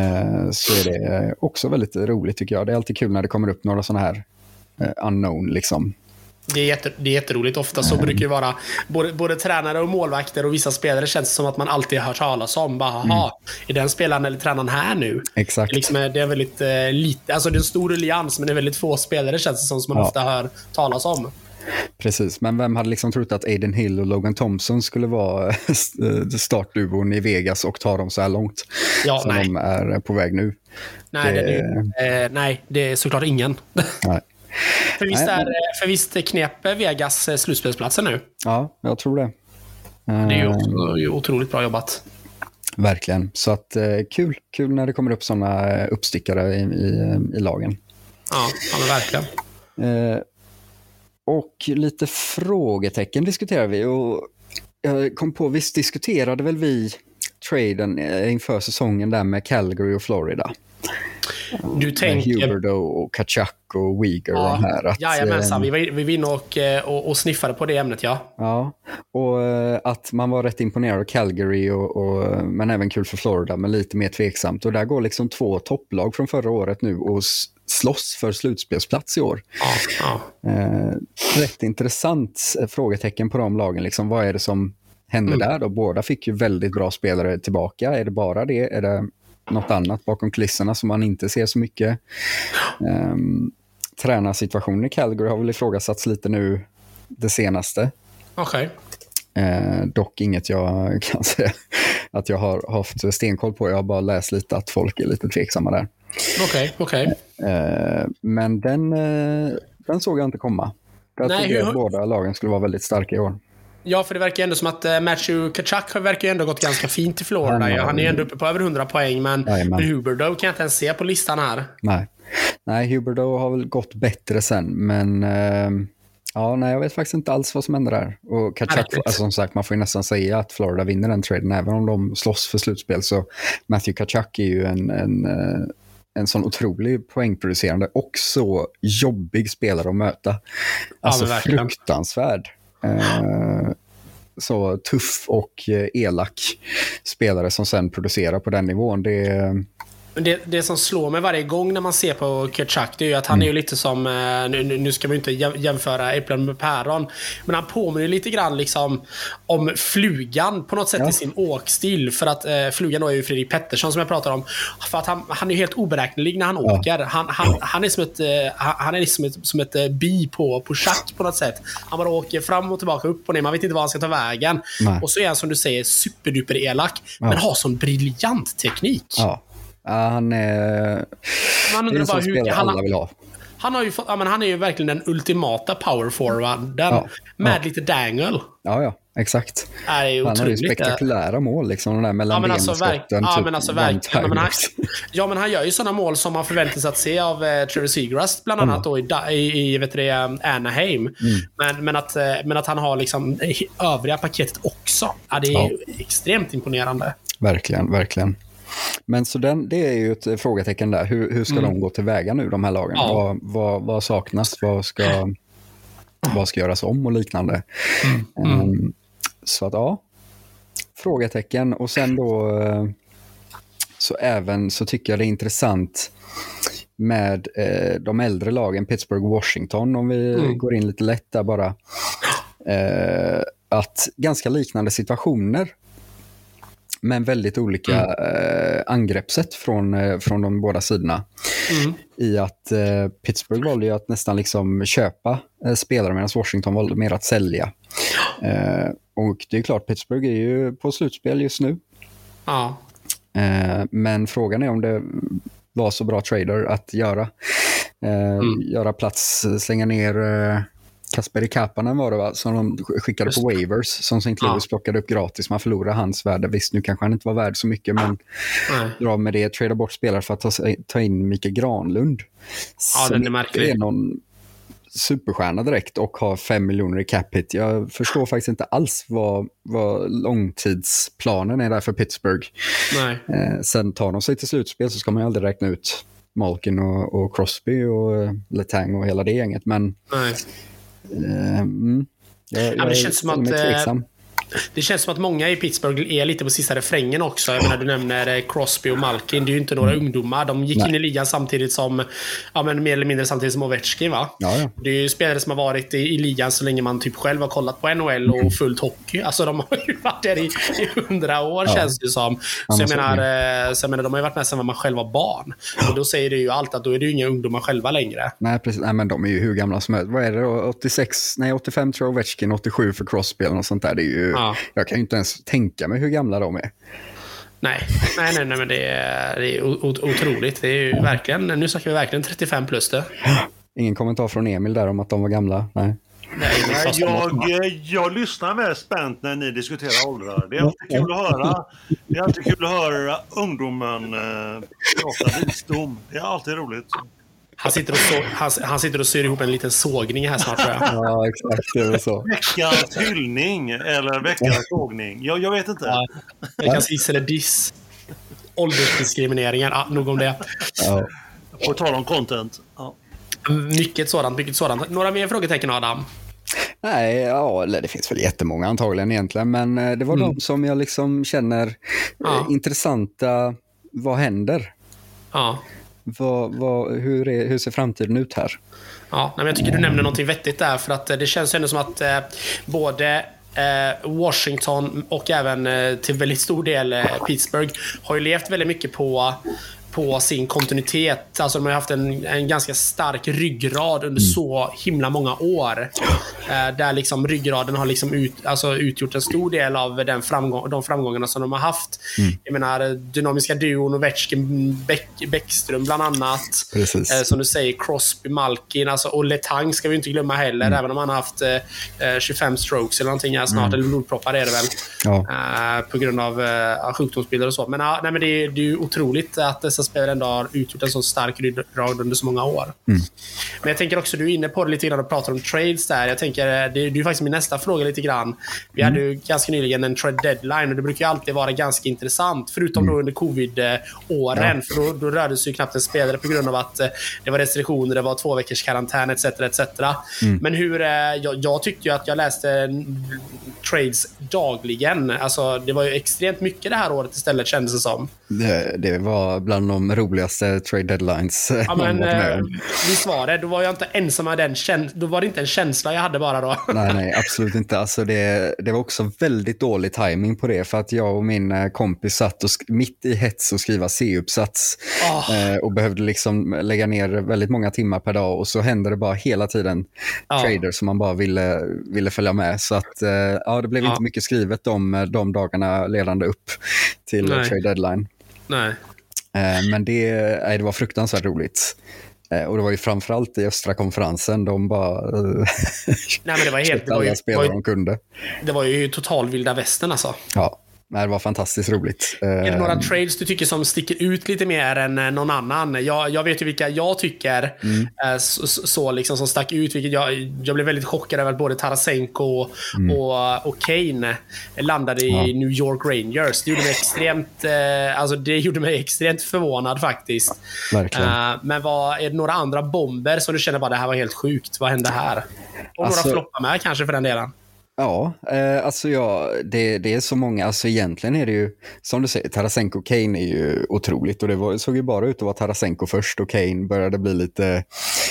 Eh, så är det också väldigt roligt tycker jag. Det är alltid kul när det kommer upp några sådana här eh, unknown liksom. Det är, jätte, det är jätteroligt. Ofta så brukar det vara både, både tränare och målvakter och vissa spelare känns som att man alltid har hört talas om. Bara, mm. är den spelaren eller tränaren här nu? Exakt. Det, liksom, det är väldigt eh, lite, alltså det är en stor allians men det är väldigt få spelare känns det som, som man ja. ofta hör talas om. Precis, men vem hade liksom trott att Aiden Hill och Logan Thompson skulle vara startduon i Vegas och ta dem så här långt? Ja, som nej. de är på väg nu. Nej, det, det är, eh, nej, det är såklart ingen. Nej. För visst, är, för visst knep Vegas slutspelsplatsen nu? Ja, jag tror det. Det är ju också, otroligt bra jobbat. Verkligen. Så att eh, kul. Kul när det kommer upp sådana uppstickare i, i, i lagen. Ja, ja verkligen. Eh, och lite frågetecken diskuterar vi. Och jag kom på, visst diskuterade väl vi traden inför säsongen där med Calgary och Florida? Du tänker... Huberdo och Kachak och Uyghur ja, och de här. Att, jajamensan, vi var, vi var inne och, eh, och, och sniffade på det ämnet ja. Ja, och eh, att man var rätt imponerad av Calgary, och, och, men även kul för Florida, men lite mer tveksamt. Och där går liksom två topplag från förra året nu och slåss för slutspelsplats i år. Ja, ja. Eh, rätt intressant frågetecken på de lagen. Liksom, vad är det som hände mm. där? Då? Båda fick ju väldigt bra spelare tillbaka. Är det bara det? Är det något annat bakom kulisserna som man inte ser så mycket. Um, tränarsituationen i Calgary har väl ifrågasatts lite nu det senaste. Okay. Uh, dock inget jag kan säga att jag har haft stenkoll på. Jag har bara läst lite att folk är lite tveksamma där. Okej, okay, okej. Okay. Uh, men den, uh, den såg jag inte komma. Jag Nej, trodde hur... att båda lagen skulle vara väldigt starka i år. Ja, för det verkar ändå som att uh, Matthew Kachuk verkar ju ändå gått ganska fint i Florida. Han, ja. han är ju ändå uppe på över 100 poäng, men, men Huberdo kan jag inte ens se på listan här. Nej, nej Huberdo har väl gått bättre sen, men uh, ja, nej, jag vet faktiskt inte alls vad som händer där. Och Kachuk, alltså, som sagt, man får ju nästan säga att Florida vinner den traden, även om de slåss för slutspel. Så Matthew Kachuk är ju en, en uh, en sån otrolig poängproducerande och så jobbig spelare att möta. Alltså ja, fruktansvärd. Eh, så tuff och eh, elak spelare som sen producerar på den nivån. Det, det, det som slår mig varje gång när man ser på Kutchak, det är ju att han mm. är ju lite som, eh, nu, nu ska man ju inte jämföra äpplen med päron, men han påminner lite grann liksom om flugan på något sätt ja. i sin åkstil. För att eh, flugan då är ju Fredrik Pettersson som jag pratar om. För att han, han är helt oberäknelig när han ja. åker. Han, han, han är som ett, eh, han är liksom ett, som ett eh, bi på, på schack på något sätt. Han bara åker fram och tillbaka, upp och ner. Man vet inte var han ska ta vägen. Nej. Och så är han som du säger superduper elak, ja. men har sån briljant teknik. Ja. Ja, han är... Man undrar bara hur... Han, alla vill ha. Han, har ju fått, ja, men han är ju verkligen den ultimata power forwarden ja, med ja. lite dangle. Ja, ja, exakt. Han har ju spektakulära mål, liksom, de där mellan ja, alltså, verk, ja, typ men alltså, verkligen. Ja men, han, ja, men han gör ju sådana mål som man förväntar sig att se av eh, Trevor Seagrass, bland annat då, i, i, i vet det, Anaheim. Mm. Men, men, att, eh, men att han har liksom övriga paketet också. Ja, det är ja. extremt imponerande. Verkligen, verkligen. Men så den, det är ju ett frågetecken där. Hur, hur ska mm. de gå tillväga nu, de här lagen? Ja. Vad, vad, vad, saknas? Vad ska, vad ska göras om och liknande? Mm. Mm. Um, så att ja, frågetecken. Och sen då, eh, så även så tycker jag det är intressant med eh, de äldre lagen, Pittsburgh Washington, om vi mm. går in lite lätt där bara. Eh, att ganska liknande situationer men väldigt olika mm. eh, angreppssätt från, eh, från de båda sidorna. Mm. I att eh, Pittsburgh valde ju att nästan liksom köpa eh, spelare medan Washington valde mer att sälja. Eh, och det är klart, Pittsburgh är ju på slutspel just nu. Ja. Eh, men frågan är om det var så bra trader att göra. Mm. Göra plats, slänga ner Kasperi Kapanen var det va? Som de skickade på waivers. Som St. Louis ja. plockade upp gratis. Man förlorade hans värde. Visst, nu kanske han inte var värd så mycket, men Nej. dra med det. Trada bort spelare för att ta, ta in Mikael Granlund. Ja, den är märklig. Är någon superstjärna direkt och har fem miljoner i cap hit. Jag förstår faktiskt inte alls vad, vad långtidsplanen är där för Pittsburgh. Eh, sen tar de sig till slutspel så ska man ju aldrig räkna ut Malkin och, och Crosby och uh, Letang och hela det gänget. Men Nej. Uh, mm, jag, ja, det känns som att eh, det känns som att många i Pittsburgh är lite på sista refrängen också. Jag menar, du nämner eh, Crosby och Malkin. Det är ju inte några mm. ungdomar. De gick Nej. in i ligan samtidigt som, ja men mer eller mindre samtidigt som Ovechkin va? Ja, ja. Det är ju spelare som har varit i, i ligan så länge man typ själv har kollat på NHL och mm. fullt hockey. Alltså de har ju varit där i, hundra år ja. känns det som. Så jag, menar, eh, så jag menar, de har ju varit med sedan man själv var barn. Och då säger det ju allt att då är det ju inga ungdomar själva längre. Nej, precis. Nej, men de är ju hur gamla som helst. Vad är det då? 86, nej 85 tror jag Ovechkin, 87 för Crosby eller något sånt där. Det är ju, ja. Jag kan ju inte ens tänka mig hur gamla de är. Nej, nej, nej, nej men det är, det är otroligt. Det är ju verkligen, nu snackar vi verkligen 35 plus det. Ingen kommentar från Emil där om att de var gamla? Nej. Nej, jag, jag lyssnar med spänt när ni diskuterar åldrar. Det är alltid kul att höra. Det är alltid kul att höra ungdomen eh, prata visdom. Det är alltid roligt. Han sitter, och så, han, han, sitter och syr ihop en liten sågning här snart tror jag. Ja, exakt. Det är så. Veckans hyllning eller veckans sågning. Jag, jag vet inte. Ja, veckans is eller diss. Åldersdiskrimineringar. Ja, nog om det. Ja. På tal om content. Ja. Mycket sådant, mycket sådant. Några mer frågetecken Adam? Nej, ja, det finns väl jättemånga antagligen egentligen, men eh, det var mm. de som jag liksom känner eh, ja. intressanta. Vad händer? Ja. Vad, vad, hur, är, hur ser framtiden ut här? Ja, jag tycker du nämner något vettigt där, för att eh, det känns ändå som att eh, både eh, Washington och även eh, till väldigt stor del Pittsburgh har ju levt väldigt mycket på på sin kontinuitet. Alltså de har haft en, en ganska stark ryggrad under mm. så himla många år. Eh, där liksom ryggraden har liksom ut, alltså utgjort en stor del av den framgång, de framgångarna som de har haft. Mm. Jag menar, dynamiska duon, Ovechkin, Bäck, Bäckström bland annat. Eh, som du säger, Crosby, Malkin alltså, och Letang ska vi inte glömma heller. Mm. Även om han har haft eh, 25 strokes eller någonting här snart. Mm. Eller blodproppar är det väl. Ja. Eh, på grund av eh, sjukdomsbilder och så. Men, nej, men det, det är ju otroligt att dessa spelare ändå har utgjort en så stark ryggrad under så många år. Mm. Men jag tänker också, du är inne på det lite grann och pratar om trades där. Jag tänker, det, det är ju faktiskt min nästa fråga lite grann. Vi mm. hade ju ganska nyligen en trade deadline och det brukar ju alltid vara ganska intressant. Förutom mm. då under covid-åren. Ja. För då, då rörde sig ju knappt en spelare på grund av att eh, det var restriktioner, det var två veckors karantän etc. etc. Mm. Men hur, eh, jag, jag tyckte ju att jag läste trades dagligen. Alltså, det var ju extremt mycket det här året istället kändes det som. Det, det var bland de roligaste trade deadlines ja, men, eh, Visst var det. Då var jag inte ensam med den Då var det inte en känsla jag hade bara då. nej, nej, absolut inte. Alltså det, det var också väldigt dålig timing på det. För att jag och min eh, kompis satt och mitt i hets och skriva C-uppsats. Oh. Eh, och behövde liksom lägga ner väldigt många timmar per dag. Och så hände det bara hela tiden oh. trader som man bara ville, ville följa med. Så att, eh, ja, det blev oh. inte mycket skrivet de, de dagarna ledande upp till nej. trade deadline. Nej. Eh, men det, nej, det var fruktansvärt roligt. Eh, och det var ju framförallt i östra konferensen. De bara Nej, men det var helt, det var alla spelare de kunde. Det var ju total vilda västern alltså. Ja, Nej, det var fantastiskt roligt. Är det några ehm. trades du tycker som sticker ut lite mer än eh, någon annan? Jag, jag vet ju vilka jag tycker mm. Eh, så, så, liksom, som stack ut. Vilket jag, jag blev väldigt chockad över att både Tarasenko mm. och, och Kane landade ja. i New York Rangers. Det gjorde mig extremt, eh, alltså, det gjorde mig extremt förvånad faktiskt. Verkligen. men vad, är det några andra bomber som du känner bara det här var helt sjukt? Vad hände här? Och alltså, några floppar med kanske för den delen. Ja, eh, alltså ja, det, det är så många. Alltså egentligen är det ju, som du säger, Tarasenko Kane är ju otroligt. Och det var, såg ju bara ut att vara Tarasenko först och Kane började bli lite...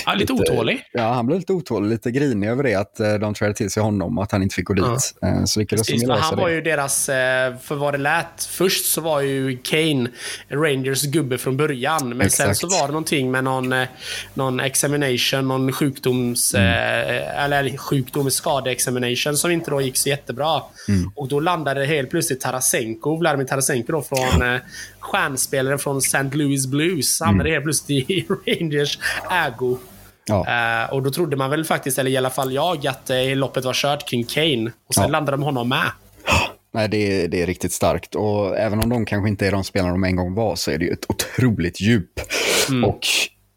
Ja, lite, lite otålig. Ja, han blev lite otålig, lite grinig över det, att eh, de trädde till sig honom och att han inte fick gå dit. Ja. Eh, så lyckades de lösa Han var det. ju deras, eh, för vad det lät, först så var ju Kane Rangers gubbe från början. Men Exakt. sen så var det någonting med någon, någon examination, någon sjukdoms, mm. Eller sjukdom, skadeexamination som inte då gick så jättebra. Mm. Och då landade helt plötsligt Tarasenko, Vladimir Tarasenko då från eh, stjärnspelaren från St. Louis Blues. Hamnade mm. helt plötsligt i Rangers ägo. Ja. Eh, och då trodde man väl faktiskt, eller i alla fall jag, att eh, loppet var kört kring Kane. Och sen Ja. landade de honom med. Nej, det är, det är riktigt starkt. Och även om de kanske inte är de spelarna de en gång var så är det ju ett otroligt djup Mm. och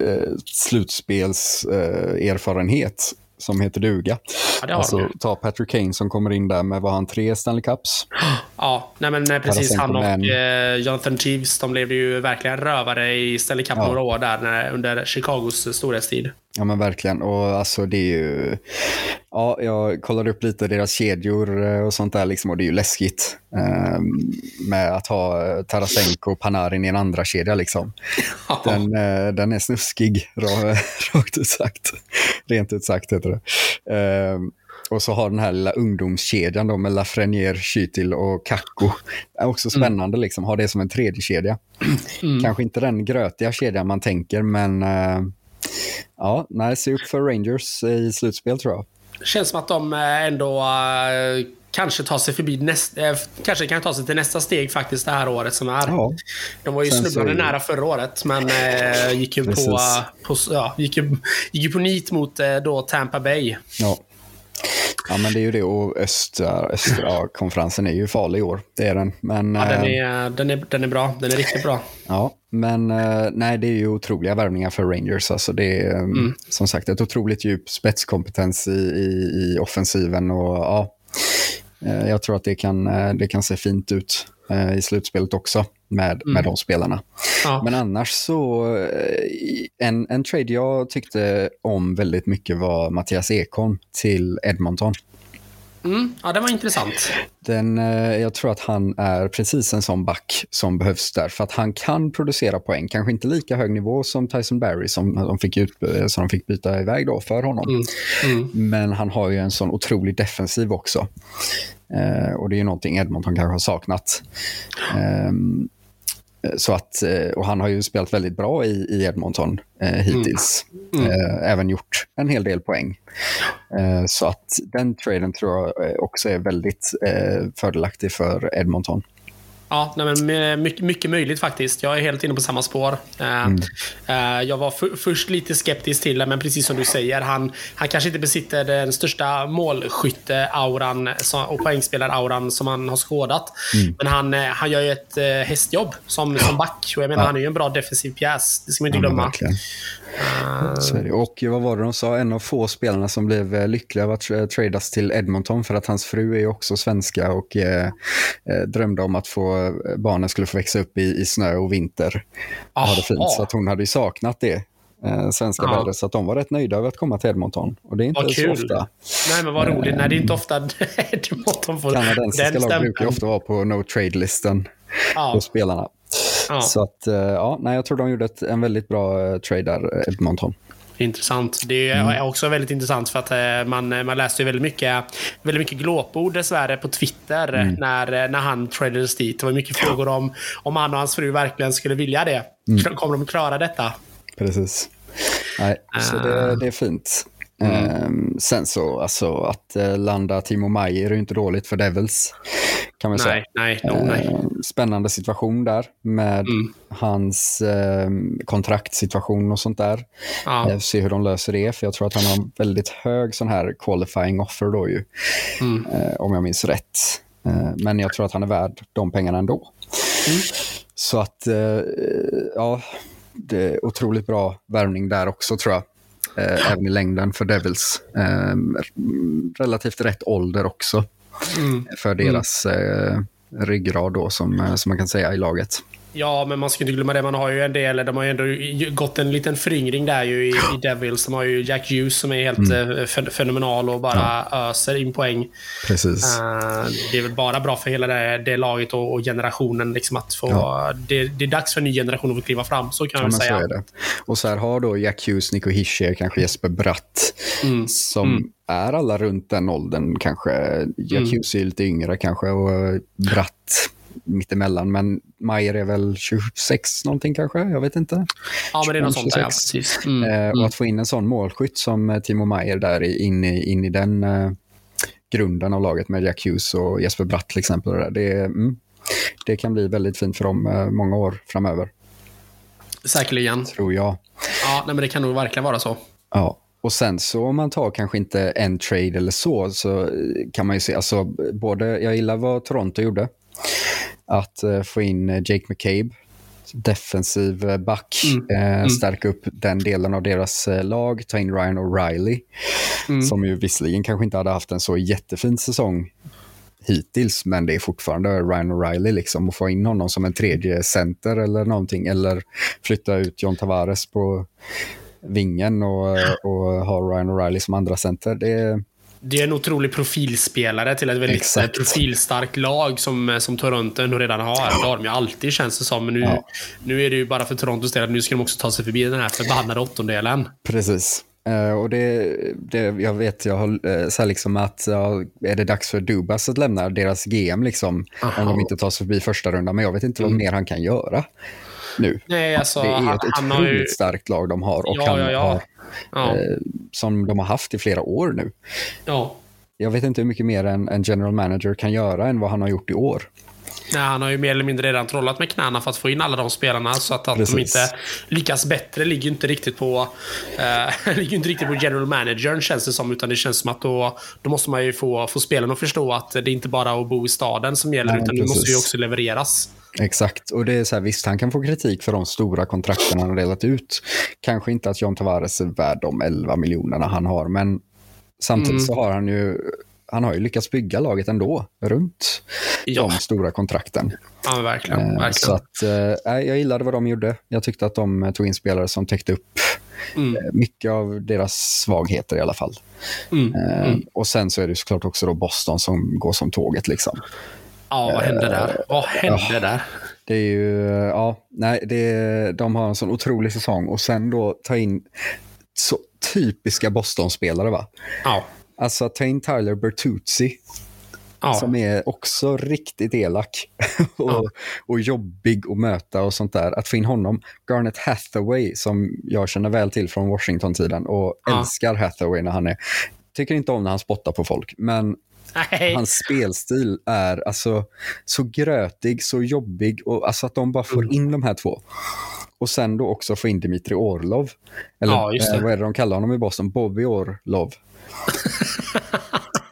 eh, slutspelserfarenhet eh, som heter duga. Ja, alltså, de ta Patrick Kane som kommer in där med, var han tre Stanley Cups? Ja, nej men eh, precis. Han och eh, Jonathan Jeeves, de blev ju verkligen rövare i Stanley Cup Ja. några år där när, under Chicagos storhetstid. Ja men verkligen. Och alltså det är ju... Ja, jag kollade upp lite deras kedjor eh, och sånt där liksom och det är ju läskigt. ehm, med att ha eh, Tarasenko och Panarin i en andra kedja liksom. Den, eh, den är snuskig, ra- rakt ut sagt. Rent ut sagt heter det. Ehm, och så har den här lilla ungdomskedjan då med Lafreniere, Chytil och Kakko. är också spännande liksom, ha det som en tredje kedja. Kanske inte den grötiga kedjan man tänker, men eh, ja, nej, se upp för Rangers i slutspel tror jag. Känns som att de eh, ändå eh, kanske tar sig förbi nästa... Eh, kanske kan ta sig till nästa steg faktiskt det här året som är. Ja, De var ju så snubblande är det- nära förra året, men gick ju på, på, ja, gick ju, gick ju på nit mot då Tampa Bay. ja. Ja, men det är ju det. Och östra, östra konferensen är ju farlig i år. Det är den. Men, Ja, den, eh, är, den, är, den är bra. Den är riktigt bra. Ja, men eh, nej, det är ju otroliga värvningar för Rangers. Alltså det är mm. som sagt ett otroligt djup spetskompetens i, i, i offensiven. Och, ja, eh, jag tror att det kan, det kan se fint ut eh, i slutspelet också med, med de spelarna. Ja. Men annars så, eh, en, en trade jag tyckte om väldigt mycket var Mattias Ekholm till Edmonton. Mm, ja, den var intressant. Den, eh, jag tror att han är precis en sån back som behövs där. För att han kan producera poäng. Kanske inte lika hög nivå som Tyson Barry som de fick, ut, som de fick byta iväg då för honom. Mm. Mm. Men han har ju en sån otrolig defensiv också. Eh, och det är ju någonting Edmonton kanske har saknat. Ehm, så att, eh, och han har ju spelat väldigt bra i, i Edmonton eh, hittills. Mm. Eh, även gjort en hel del poäng. Eh, så att den traden tror jag eh, också är väldigt fördelaktig för Edmonton. Ja, nej, men my- mycket, mycket möjligt faktiskt. Jag är helt inne på samma spår. Eh, eh, jag var för, först lite skeptisk till det, men precis som du säger, han, han kanske inte besitter den största målskytte-auran och poängspelare-auran som han har skådat. Men han, eh, han gör ju ett eh, hästjobb som, som back. Och jag menar, Ja. han är ju en bra defensiv pjäs. Det ska man inte Ja, glömma. verkligen. Det. Och vad var det de sa? En av få spelarna som blev eh, lyckliga av att tra- tradas till Edmonton för att hans fru är också svenska och eh, eh, drömde om att få, barnen skulle få växa upp i, i snö och vinter. Och ha det fint. Aha. Så att hon hade ju saknat det. Eh, svenska Ja. vädret, så att de var rätt nöjda över att komma till Edmonton. Och det är inte Vad så ofta. Nej, men vad roligt. Nej, det är inte ofta Edmonton får Kanadensiska den lag brukar ju stämpeln. ofta vara på no trade-listen Ja. på spelarna. Ja. Så att, eh, ja, nej, jag tror de gjorde ett, en väldigt bra eh, trade där, eh, Edmonton. Intressant. Det är Mm. också väldigt intressant för att man, man läste ju väldigt mycket, väldigt mycket glåpord dessvärre på Twitter Mm. när, när han tradades dit. Det var mycket frågor om om han och hans fru verkligen skulle vilja det. Mm. Kommer de klara detta? Precis. Nej, så det, det är fint. Mm. Ehm, sen så, alltså att eh, landa Timo Maier är ju inte dåligt för Devils. Kan man säga. Nej, nej, no, nej. Ehm, spännande situation där med Mm. hans eh, kontraktsituation och sånt där. Ja. Eh, se hur de löser det, för jag tror att han har en väldigt hög sån här qualifying offer då ju. Mm. Eh, om jag minns rätt. Men jag tror att han är värd de pengarna ändå. Mm. Så att, eh, ja, det är otroligt bra värvning där också tror jag. Eh, även i längden för Devils. Eh, relativt rätt ålder också Mm. för deras eh, ryggrad då, som, eh, som man kan säga i laget. Ja, men man ska inte glömma det. Man har ju en del, de har ju ändå gått en liten föryngring där ju i, i Devils. De har ju Jack Hughes som är helt Mm. eh, fen- fenomenal och bara öser in poäng. Precis. Eh, det är väl bara bra för hela det, det laget och, och generationen liksom att få... Ja. Det, det är dags för en ny generation att få kliva fram, så kan Ja, jag men väl säga. Och så här har då Jack Hughes, Nico Hischier, kanske Jesper Bratt, Mm. som Mm. är alla runt den åldern kanske. Jack Mm. Hughes är lite yngre kanske och Bratt mittemellan. Men Mayer är väl 26 någonting kanske, jag vet inte. Ja, men det är något sånt där. Ja, 26. precis. Mm. Eh, och Mm. att få in en sån målskytt som eh, Timo Mayer där i- in i, in i den eh, grunden av laget med Jack Hughes och Jesper Bratt till exempel. och Det, det, mm, det kan bli väldigt fint för dem många år framöver, Säkerligen. tror jag. Ja, nej, men det kan nog verkligen vara så. Ja, och sen så om man tar kanske inte en trade eller så, så kan man ju se, alltså både, jag gillar vad Toronto gjorde. Att uh, få in Jake McCabe, defensiv back, mm. Eh, mm. stärka upp den delen av deras eh, lag, ta in Ryan O'Reilly, mm. som ju visserligen kanske inte hade haft en så jättefin säsong hittills, men det är fortfarande Ryan O'Reilly liksom och få in honom som en tredje center eller någonting eller flytta ut John Tavares på vingen och, och ha Ryan O'Reilly som andra center. Det, det är en otrolig profilspelare till ett väldigt Exakt. profilstarkt lag som, som Toronto ändå redan har. Det har de ju alltid känns det som. Men nu, ja. nu är det ju bara för Torontos del att nu ska de också ta sig förbi den här förbannade åttondelen. Precis. Uh, och det, det, jag vet, jag har uh, så liksom att uh, är det dags för Dubas att lämna deras GM liksom, om de inte tar sig förbi första rundan. Men jag vet inte mm. vad mer han kan göra nu. Nej, alltså, det är han, ett otroligt ju... starkt lag de har och ja, han ja, ja. har. Eh, som de har haft i flera år nu. Ja. Jag vet inte hur mycket mer en, en general manager kan göra än vad han har gjort i år. Nej, han har ju mer eller mindre redan trollat med knäna för att få in alla de spelarna. Så att, att de inte lyckas bättre ligger inte riktigt på eh, ligger inte riktigt på general managern känns det som. Utan det känns som att då, då måste man ju få, få spelarna att förstå att det är inte bara att bo i staden som gäller. Nej, utan precis. det måste ju också levereras. Exakt, och det är så här, visst han kan få kritik för de stora kontrakten han har delat ut. Kanske inte att John Tavares är värd de 11 miljonerna han har, men samtidigt mm. så har han ju han har ju lyckats bygga laget ändå runt ja. de stora kontrakten. Ja, verkligen. Eh, verkligen. Så att, eh, jag gillade vad de gjorde. Jag tyckte att de tog in spelare som täckte upp mm. Eh, mycket av deras svagheter i alla fall. Mm. Mm. Och sen så är det såklart också då Boston som går som tåget. liksom. Ja, vad hände där? Vad hände ja, där? Det är ju, ja, nej, det, de har en sån otrolig säsong och sen då ta in så typiska Boston-spelare va? Ja. Alltså ta in Tyler Bertuzzi. Ja. Som är också riktigt elak och, ja. och jobbig att möta och sånt där. Att få in honom. Garnet Hathaway som jag känner väl till från Washington-tiden och älskar Hathaway när han är... Tycker inte om när han spottar på folk, men Nej. Hans spelstil är alltså så grötig, så jobbig och alltså att de bara får mm. in de här två. Och sen då också få in Dimitri Orlov. Eller ja, eh, vad är det de kallar honom i Boston? Bobby Orlov.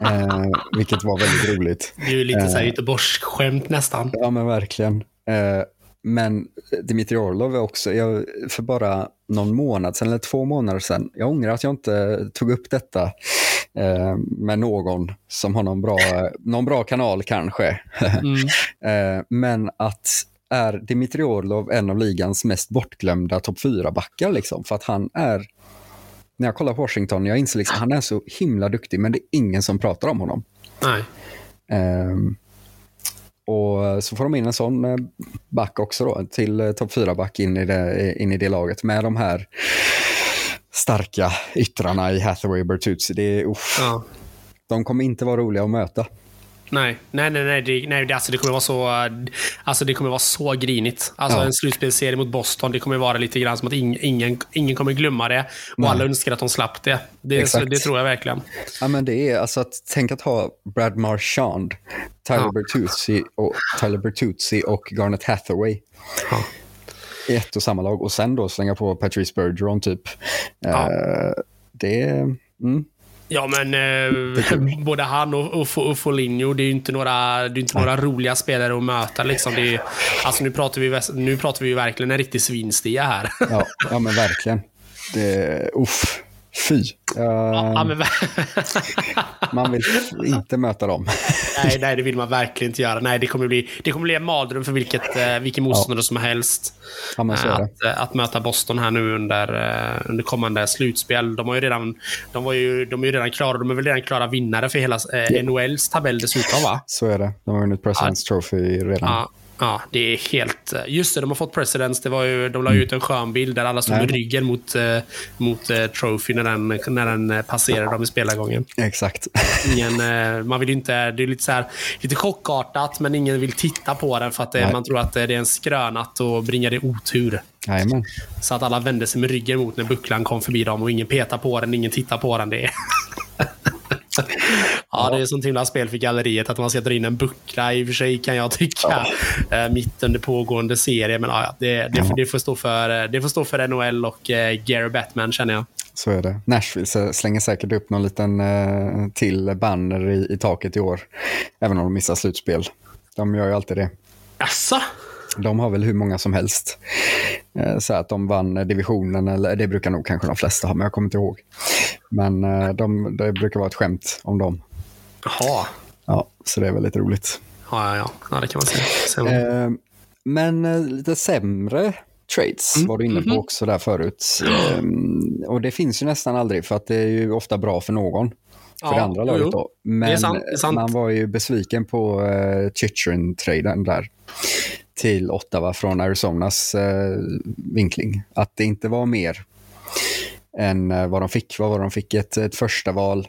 eh, vilket var väldigt roligt. Det är ju lite eh, Göteborgsskämt nästan. Ja, men verkligen. Eh, men Dimitri Orlov är också, jag, för bara någon månad sedan, eller två månader sedan, jag ångrar att jag inte tog upp detta eh, med någon som har någon bra, någon bra kanal kanske. Mm. eh, men att är Dimitri Orlov en av ligans mest bortglömda topp 4-backar. Liksom, för att han är, när jag kollar på Washington, jag inser liksom, han är så himla duktig, men det är ingen som pratar om honom. Nej. Um, och så får de in en sån eh, back också då, till topp 4-back in, i det, in i det laget med de här starka yttrarna i Hathaway och Bertuzzi. Det är, ja. De kommer inte vara roliga att möta. Nej, nej, nej, nej, det, nej alltså det kommer vara så, alltså det kommer vara så grinigt. Alltså ja. en slutspelsserie mot Boston, det kommer vara lite grann som att ingen, ingen, ingen kommer glömma det. Och nej. alla önskar att de slapp det. Det, så, det, tror jag verkligen. Ja, men det är alltså att tänk att ha Brad Marchand, Tyler ja. Bertuzzi och Tyler Bertuzzi och Garnet Hathaway. Ja. I ett och samma lag och sen då slänga på Patrice Bergeron typ. Ja. Uh, det. Mm. Ja, men eh, både han och, och, och Foligno, det är ju inte några, det är inte några roliga spelare att möta. Liksom. Det är, alltså, nu, pratar vi, nu pratar vi verkligen en riktig svinstia här. ja, ja, men verkligen. Det, uff. Fy. Uh, ja, men... man vill inte möta dem. nej, nej, det vill man verkligen inte göra. Nej, det kommer bli, det kommer bli en mardröm för vilket, uh, vilken motståndare ja. som helst. Ja, att, att, möta Boston här nu under, under kommande slutspel. De, har ju redan, de, var ju, de är ju redan klara. De är väl redan klara vinnare för hela uh, NHLs tabell dessutom, va? Så är det. De har vunnit Presidents Trophy redan. Ja, det är helt... Just det, de har fått Presidents. Det var ju, de la ut en skön bild där alla stod med ryggen mot, uh, mot uh, Trophy när den, när den passerade dem i spelargången. Exakt. Ingen, man vill inte... Det är lite, så här, lite chockartat, men ingen vill titta på den för att det, man tror att det är en skrönat och bringar det otur. Jajamän. Så att alla vände sig med ryggen mot när bucklan kom förbi dem och ingen petar på den, ingen tittar på den. Det är ja, det är sånt himla spel för galleriet att man ska dra in en buckla i och för sig kan jag tycka. Ja. Eh, mitt under pågående serie. Men ja, det, det, det, får stå för, det får stå för NHL och uh, Gary Batman känner jag. Så är det. Nashville slänger säkert upp någon liten till banner i, i taket i år. Även om de missar slutspel. De gör ju alltid det. Asså? De har väl hur många som helst. Uh, så att de vann divisionen, eller det brukar nog kanske de flesta ha, men jag kommer inte ihåg. Men uh, de, det brukar vara ett skämt om dem. Jaha. Ja, så det är väldigt roligt. Ja, ja, ja. ja det kan man säga. Uh, men lite sämre trades mm. var du inne på mhm. också där förut. Um, och det finns ju nästan aldrig för att det är ju ofta bra för någon. För ja, det andra laget då. Men sant, man var ju besviken på uh, Chitrin-traden där till Ottawa från Arizonas uh, vinkling. Att det inte var mer än uh, vad de fick. Vad var de fick? Ett, ett första val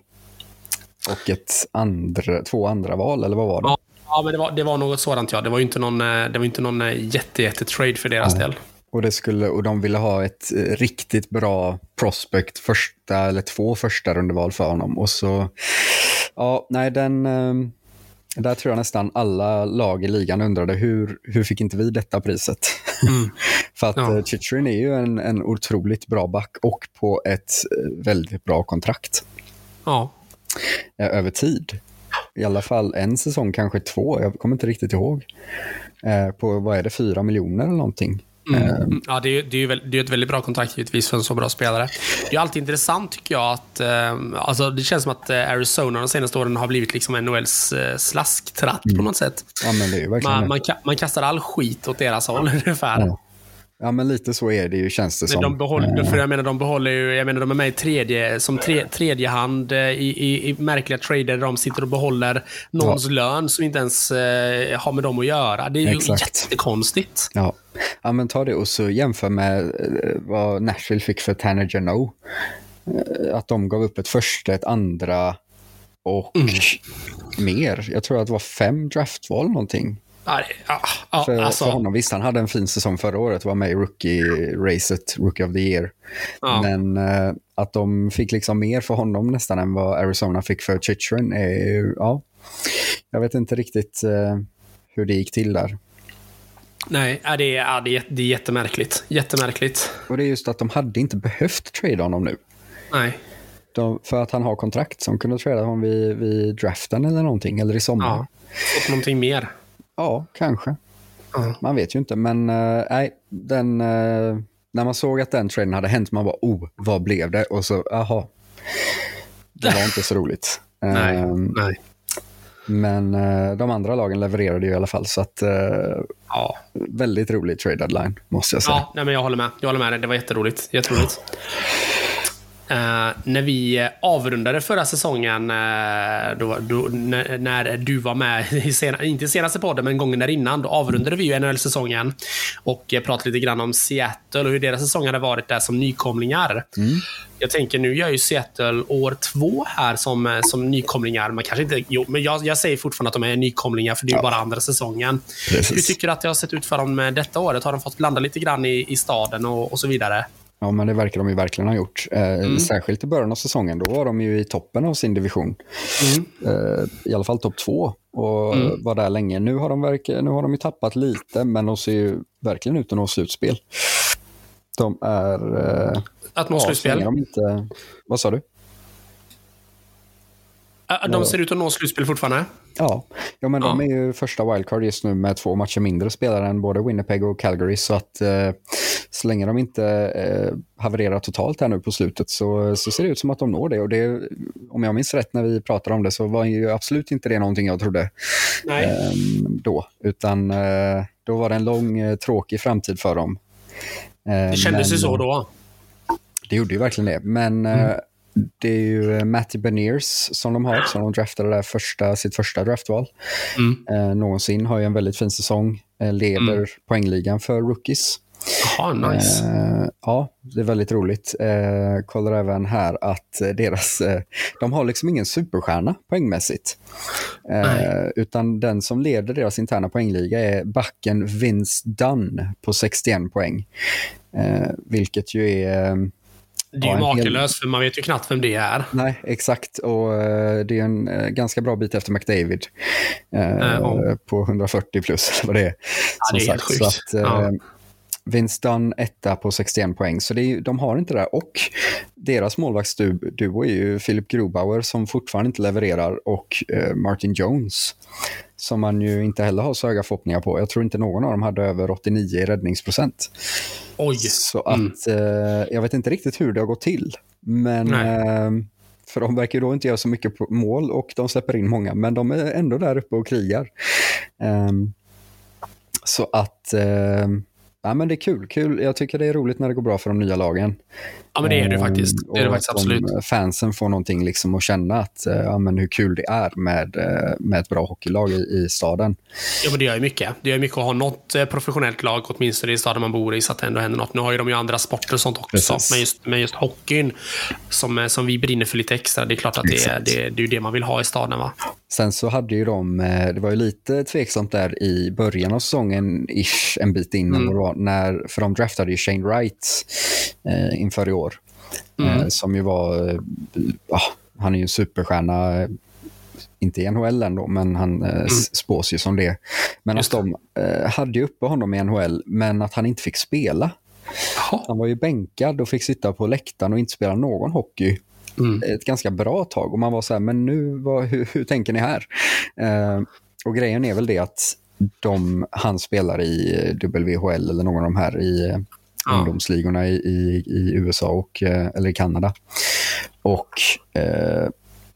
och ett andra, två andra val, eller vad var det? Ja, ja men det var, det var något sådant ja. Det var ju inte någon, det var inte någon jätte, jätte trade för deras ja. del. Och, det skulle, och de ville ha ett eh, riktigt bra prospect, första eller två första rundeval för honom. Och så, ja, nej, den, ehm, där tror jag nästan alla lag i ligan undrade hur, hur fick inte vi detta priset? Mm. för att ja. Eh, Chicherin är ju en, en otroligt bra back och på ett eh, väldigt bra kontrakt. Ja. Över tid. I alla fall en säsong, kanske två. Jag kommer inte riktigt ihåg. På, vad är det, fyra miljoner eller någonting. Mm. Ehm. Ja, det är, det, är ju, det är ett väldigt bra kontrakt givetvis för en så bra spelare. Det är alltid intressant tycker jag att... Eh, alltså, det känns som att eh, Arizona de senaste åren har blivit liksom NHLs eh, slasktratt mm. på något sätt. Ja, man, man, man, kastar all skit åt deras håll ungefär. Ja. Ja, men lite så är det ju, känns det som. De behåller, för jag menar, de behåller ju, jag menar, de är med i tredje, som tre, tredje hand eh, i, i, i märkliga trader de sitter och behåller någons ja. lön som inte ens eh, har med dem att göra. Det är ju Exakt. jättekonstigt. Ja. ja, men ta det och så jämför med eh, vad Nashville fick för Tanner Jano. Eh, att de gav upp ett första, ett andra och mm. mer. Jag tror att det var fem draftval någonting. Ja, ja, för, alltså. för honom, visst han hade en fin säsong förra året, var med i rookie-racet, Rookie of the Year. Ja. Men uh, att de fick liksom mer för honom nästan än vad Arizona fick för Chichrin är ja, jag vet inte riktigt uh, hur det gick till där. Nej, det är, det, är, det är jättemärkligt. Jättemärkligt. Och det är just att de hade inte behövt trade honom nu. Nej. De, för att han har kontrakt som kunde trada honom vid, vid draften eller någonting, eller i sommar. Ja, fått någonting mer. Ja, kanske. Uh. Man vet ju inte, men uh, nej, den, uh, när man såg att den traden hade hänt, man bara oh, vad blev det? Och så, jaha. Det var inte så roligt. nej, ehm, nej. Men de andra lagen levererade ju i alla fall, så att ja. väldigt rolig trade deadline, måste jag säga. Ja, nej, men jag håller med. Jag håller med. Det var jätteroligt. jätteroligt. Uh, när vi avrundade förra säsongen, uh, då, då, när, när, du var med, i sena, inte i senaste podden, men gången där innan, då avrundade vi ju NHL-säsongen och uh, pratade lite grann om Seattle och hur deras säsong hade varit där som nykomlingar. Mm. Jag tänker, nu gör ju Seattle år två här som, som nykomlingar. Man kanske inte, jo, men jag, jag säger fortfarande att de är nykomlingar, för det är ja. bara andra säsongen. Precis. Hur tycker du att det har sett ut för dem detta året? Har de fått blanda lite grann i, i staden och, och så vidare? Ja, men det verkar de ju verkligen ha gjort. Eh, mm. Särskilt i början av säsongen, då var de ju i toppen av sin division. Mm. Eh, I alla fall topp två och mm. var där länge. Nu har, de verk, nu har de ju tappat lite, men de ser ju verkligen ut att nå slutspel. De är... Eh, att nå slutspel? Inte, vad sa du? De ser ut att nå slutspel fortfarande? Ja, ja men ja. de är ju första wildcard just nu med två matcher mindre spelare än både Winnipeg och Calgary. Så att eh, så länge de inte eh, havererar totalt här nu på slutet så, så ser det ut som att de når det. Och det, om jag minns rätt när vi pratade om det så var ju absolut inte det någonting jag trodde eh, då. Utan eh, då var det en lång, eh, tråkig framtid för dem. det kändes ju så då. Det gjorde ju verkligen det. Men mm det är ju eh, Matty Beniers som de har, som de draftade där första, sitt första draftval. Mm. Eh, någonsin, har ju en väldigt fin säsong, eh, leder mm. poängligan för rookies. Aha, nice. Eh, ja, det är väldigt roligt. Eh, kollar även här att deras, eh, de har liksom ingen superstjärna poängmässigt. Eh, utan den som leder deras interna poängliga är backen Vince Dunn på 61 poäng. Eh, vilket ju är det är ju makalöst, för man vet ju knappt vem det är. Nej, exakt. Och uh, det är en uh, ganska bra bit efter McDavid. Uh, oh. På 140 plus, vad det är. Ja, det är helt sjukt. Så att, ja. Vince Dunn etta på 61 poäng, så är, de har inte det där. Och deras målvaktsduo är ju Philip Grubauer som fortfarande inte levererar och eh, Martin Jones som man ju inte heller har så höga förhoppningar på. Jag tror inte någon av dem hade över 89 i räddningsprocent. Oj! Så att mm. eh, jag vet inte riktigt hur det har gått till. Men eh, för de verkar ju då inte göra så mycket mål och de släpper in många, men de är ändå där uppe och krigar. Um, så att uh, ja, men det är kul. kul. Jag tycker det är roligt när det går bra för de nya lagen. Ja, men det är det faktiskt. Det är det faktiskt absolut. fansen får någonting liksom att känna att, eh, ja, men hur kul det är med, eh, med ett bra hockeylag i, i staden. Ja, men det gör ju mycket. Det gör mycket att ha något eh, professionellt lag, åtminstone i staden man bor i, så att det ändå händer något. Nu har ju de ju andra sporter och sånt också, men just, men just hockeyn som, som vi brinner för lite extra, det är klart att det är, det, det är det man vill ha i staden. Va? Sen så hade ju de, det var ju lite tveksamt där i början av säsongen, ish, en bit innan, mm. när, för de draftade ju Shane Wright eh, inför i år. Mm. Eh, som ju var, eh, han är ju en superstjärna, inte i NHL ändå, men han eh, mm. spås ju som det. Men att de eh, hade ju uppe honom i NHL, men att han inte fick spela. Han var ju bänkad och fick sitta på läktaren och inte spela någon hockey mm. ett ganska bra tag. Och man var så här, men nu, vad, hur, hur tänker ni här? Eh, och grejen är väl det att de, han spelar i WHL eller någon av de här i ja. ungdomsligorna i, i, i, USA och, eh, eller i Kanada. Och eh,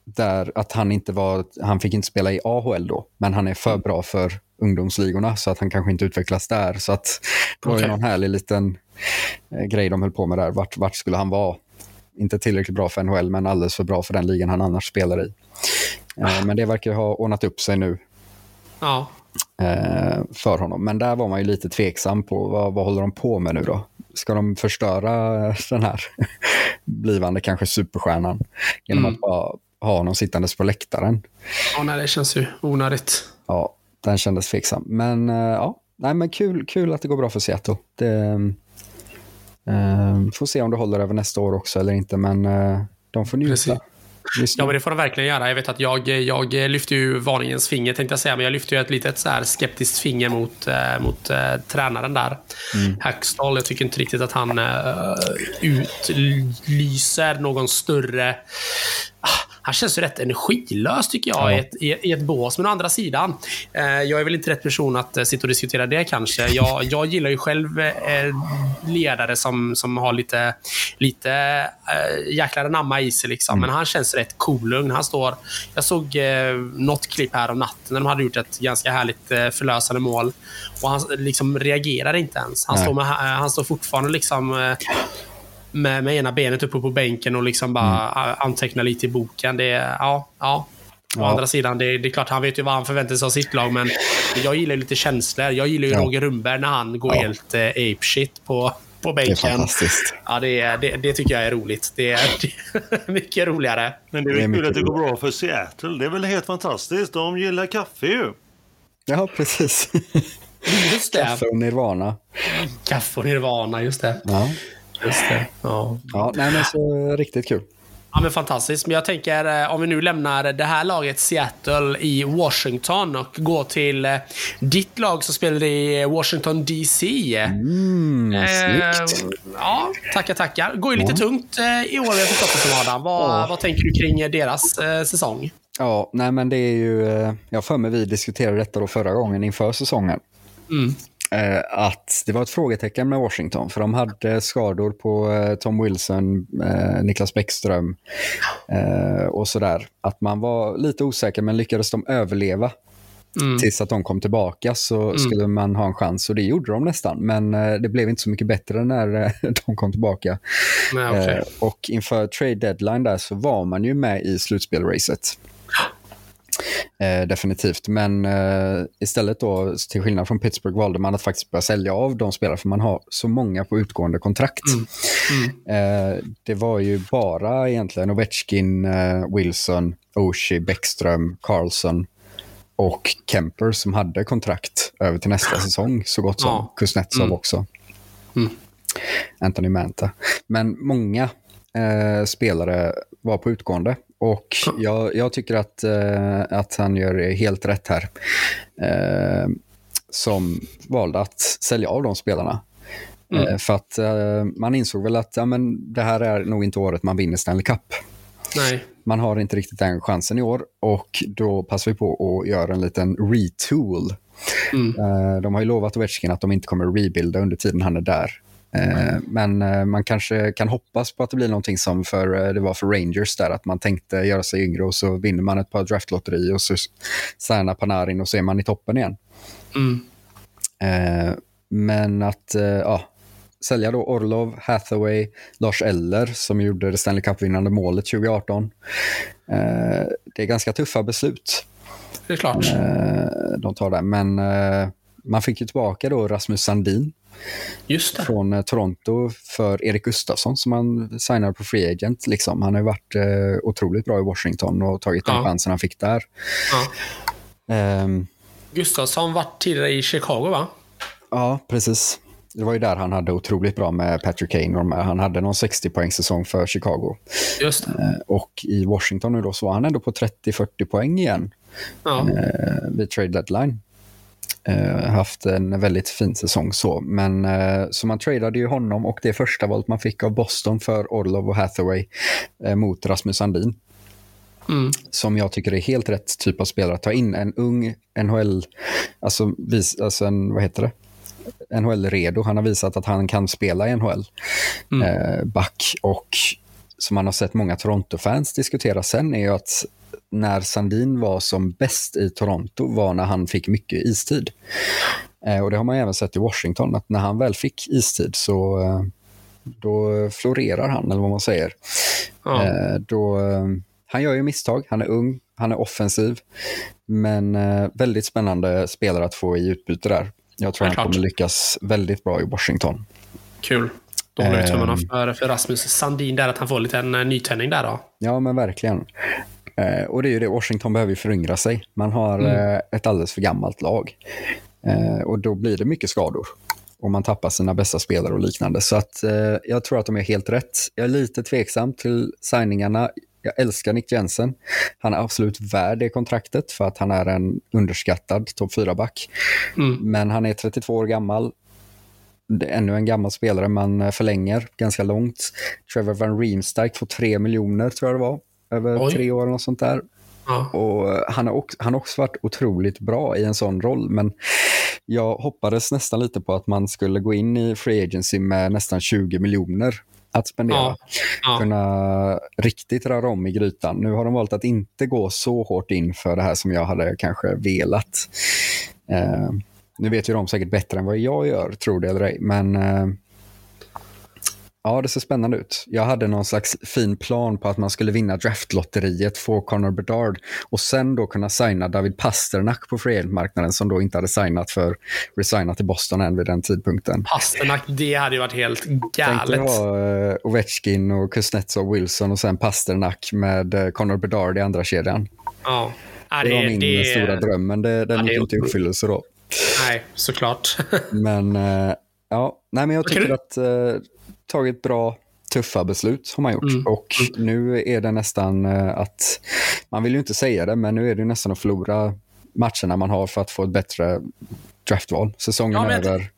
där att han inte var, han fick inte spela i AHL då, men han är för mm. bra för ungdomsligorna så att han kanske inte utvecklas där. Så att det var okay. någon härlig liten eh, grej de höll på med där. Vart, vart skulle han vara? Inte tillräckligt bra för NHL, men alldeles för bra för den ligan han annars spelar i. Eh, men det verkar ha ordnat upp sig nu. Ja. Eh, för honom. Men där var man ju lite tveksam på vad, vad håller de på med nu då? Ska de förstöra den här blivande kanske superstjärnan genom mm. att bara ha honom sittandes på läktaren? Ja, nej, det känns ju onödigt. Ja, den kändes tveksam. Men uh, ja, nej, men kul, kul att det går bra för Seattle. Det, uh, får se om det håller över nästa år också eller inte, men uh, de får njuta. Precis. Ja, men det får de verkligen göra. Jag vet att jag, jag lyfter ju varningens finger, tänkte jag säga, men jag lyfter ju ett litet så här skeptiskt finger mot, äh, mot äh, tränaren där. Mm. Hackstall. Jag tycker inte riktigt att han äh, utlyser någon större han känns ju rätt energilös tycker jag ja. i, ett, i, i, ett bås. Men å andra sidan, eh, jag är väl inte rätt person att eh, sitta och diskutera det kanske. Jag, jag gillar ju själv eh, ledare som, som har lite, lite eh, jäklar anamma i sig. Liksom. Mm. Men han känns rätt cool Han står, jag såg eh, något klipp här om natten när de hade gjort ett ganska härligt eh, förlösande mål. Och han liksom reagerar inte ens. Han, står, med, han står fortfarande liksom eh, med, med ena benet uppe på bänken och liksom bara mm. anteckna lite i boken. Det är, ja, ja. Å ja. andra sidan, det, det, är klart han vet ju vad han förväntar sig av sitt lag, men jag gillar lite känslor. Jag gillar ju ja. Roger Rundberg när han går ja. helt eh, ape-shit på, på bänken. Det är fantastiskt. Ja, det, det, det, tycker jag är roligt. Det är, det är mycket roligare. Men det är, det är kul att det går bra för Seattle. Det är väl helt fantastiskt. De gillar kaffe ju. Ja, precis. Just det. Kaffe och Nirvana. Kaffe och Nirvana, just det. Ja. Just det. Ja. ja nej, men så riktigt kul. Ja, men fantastiskt. Men jag tänker, eh, om vi nu lämnar det här laget Seattle i Washington och går till eh, ditt lag som spelar i Washington DC. Mm, eh, ja, tackar, tackar. Går ju lite ja. tungt eh, i år, jag förstått det som Adam. Vad, ja. vad tänker du kring deras eh, säsong? Ja, nej men det är ju, jag för mig vi diskuterade detta då förra gången inför säsongen. Mm. Eh, att det var ett frågetecken med Washington, för de hade skador på eh, Tom Wilson, eh, Niklas Bäckström och sådär. Att man var lite osäker, men lyckades de överleva Mm. tills att de kom tillbaka så mm. skulle man ha en chans och det gjorde de nästan. Men det blev inte så mycket bättre när de kom tillbaka. Nej, okay. och inför trade deadline där så var man ju med i slutspelracet. Eh, definitivt. Men eh, istället då, till skillnad från Pittsburgh, valde man att faktiskt börja sälja av de spelare, för man har så många på utgående kontrakt. Mm. Mm. Eh, det var ju bara egentligen Ovechkin, eh, Wilson, Oshie, Bäckström, Carlson och Kemper som hade kontrakt över till nästa säsong, så gott som. Ja. Kuznetsov mm. också. Mm. Anthony Manta. Men många eh, spelare var på utgående. Och jag, jag tycker att, eh, att han gör helt rätt här. Eh, som valde att sälja av de spelarna. Mm. Eh, för att eh, man insåg väl att ja, men det här är nog inte året man vinner Stanley Cup. Nej. Man har inte riktigt den chansen i år och då passar vi på att göra en liten retool. Mm. Eh, de har ju lovat Ovechkin att de inte kommer rebuilda under tiden han är där. Mm. Men man kanske kan hoppas på att det blir någonting som för, det var för Rangers där, att man tänkte göra sig yngre och så vinner man ett par draftlotterier och så signar Panarin och så är man i toppen igen. Mm. Men att, ja, sälja då Orlov, Hathaway, Lars Eller som gjorde det Stanley Cup-vinnande målet 2018. Eh, det är ganska tuffa beslut. Det är klart. Eh, de tar det. Men eh, man fick ju tillbaka då Rasmus Sandin Just det. från eh, Toronto för Erik Gustafsson som han signade på Free Agent. Liksom. Han har varit eh, otroligt bra i Washington och tagit den ja. chansen han fick där. Ja. Um, Gustafsson var tidigare i Chicago va? Ja, precis det var ju där han hade otroligt bra med Patrick Kane. Han hade någon 60 poängsäsong för Chicago. Just det. Eh, och i Washington nu då så var han ändå på 30-40 poäng igen ja. Eh, vid trade deadline. Uh, haft en väldigt fin säsong så. Men uh, så man tradade ju honom och det första valet man fick av Boston för Orlov och Hathaway uh, mot Rasmus Sandin. Mm. Som jag tycker är helt rätt typ av spelare att ta in. En ung NHL, alltså, vis, alltså en, vad heter det? NHL-redo. Han har visat att han kan spela i NHL. Mm. Eh, back. Och som man har sett många Toronto-fans diskutera sen är ju att när Sandin var som bäst i Toronto var när han fick mycket istid. Eh, och Det har man även sett i Washington, att när han väl fick istid så eh, då florerar han, eller vad man säger. Ja. Eh, då, han gör ju misstag, han är ung, han är offensiv, men väldigt spännande spelare att få i utbyte där. Jag tror han kommer lyckas väldigt bra i Washington. Kul. Då håller vi tummarna ehm. för, för Rasmus Sandin där, att han får lite en nytändning där då. Ja, men verkligen. Uh, och det är ju det, Washington behöver ju föryngra sig. Man har mm. uh, ett alldeles för gammalt lag. Uh, och då blir det mycket skador. Och man tappar sina bästa spelare och liknande. Så att jag tror att de är helt rätt. Jag är lite tveksam till signingarna. Jag älskar Nick Jensen. Han är absolut värd det kontraktet för att han är en underskattad topp 4-back. Mm. Men han är 32 år gammal. Det är ännu en gammal spelare man förlänger ganska långt. Trevor Van Riemsdyk får 3 miljoner tror jag det var. Över Oj. tre år och sånt där. Ja. Och han, har också, han har också varit otroligt bra i en sån roll, men jag hoppades nästan lite på att man skulle gå in i Free Agency med nästan 20 miljoner att spendera. Ja, ja. Kunna riktigt röra om i grytan. Nu har de valt att inte gå så hårt in för det här som jag hade kanske velat. Eh, nu vet ju de säkert bättre än vad jag gör, tror det eller ej. Men eh, Ja, det ser spännande ut. Jag hade någon slags fin plan på att man skulle vinna draftlotteriet, få Connor Bedard och sen då kunna signa David Pasternak på free som då inte hade signat för resignat till Boston än vid den tidpunkten. Pasternak, det hade ju varit helt galet. Tänk ha uh, Ovechkin och Kuznetsov Wilson och sen Pasternak med uh, Connor Bedard i andra kedjan. Ja. Ja, det, det var min det... stora dröm, men det, den ja, gick inte i uppfyllelse då. Nej, såklart. men, uh, ja, nej, men jag tycker att tagit bra, tuffa beslut har man gjort. Mm. Och nu är det nästan eh, att, man vill ju inte säga det, men nu är det nästan att förlora matcherna man har för att få ett bättre draftval. Säsongen ja, över.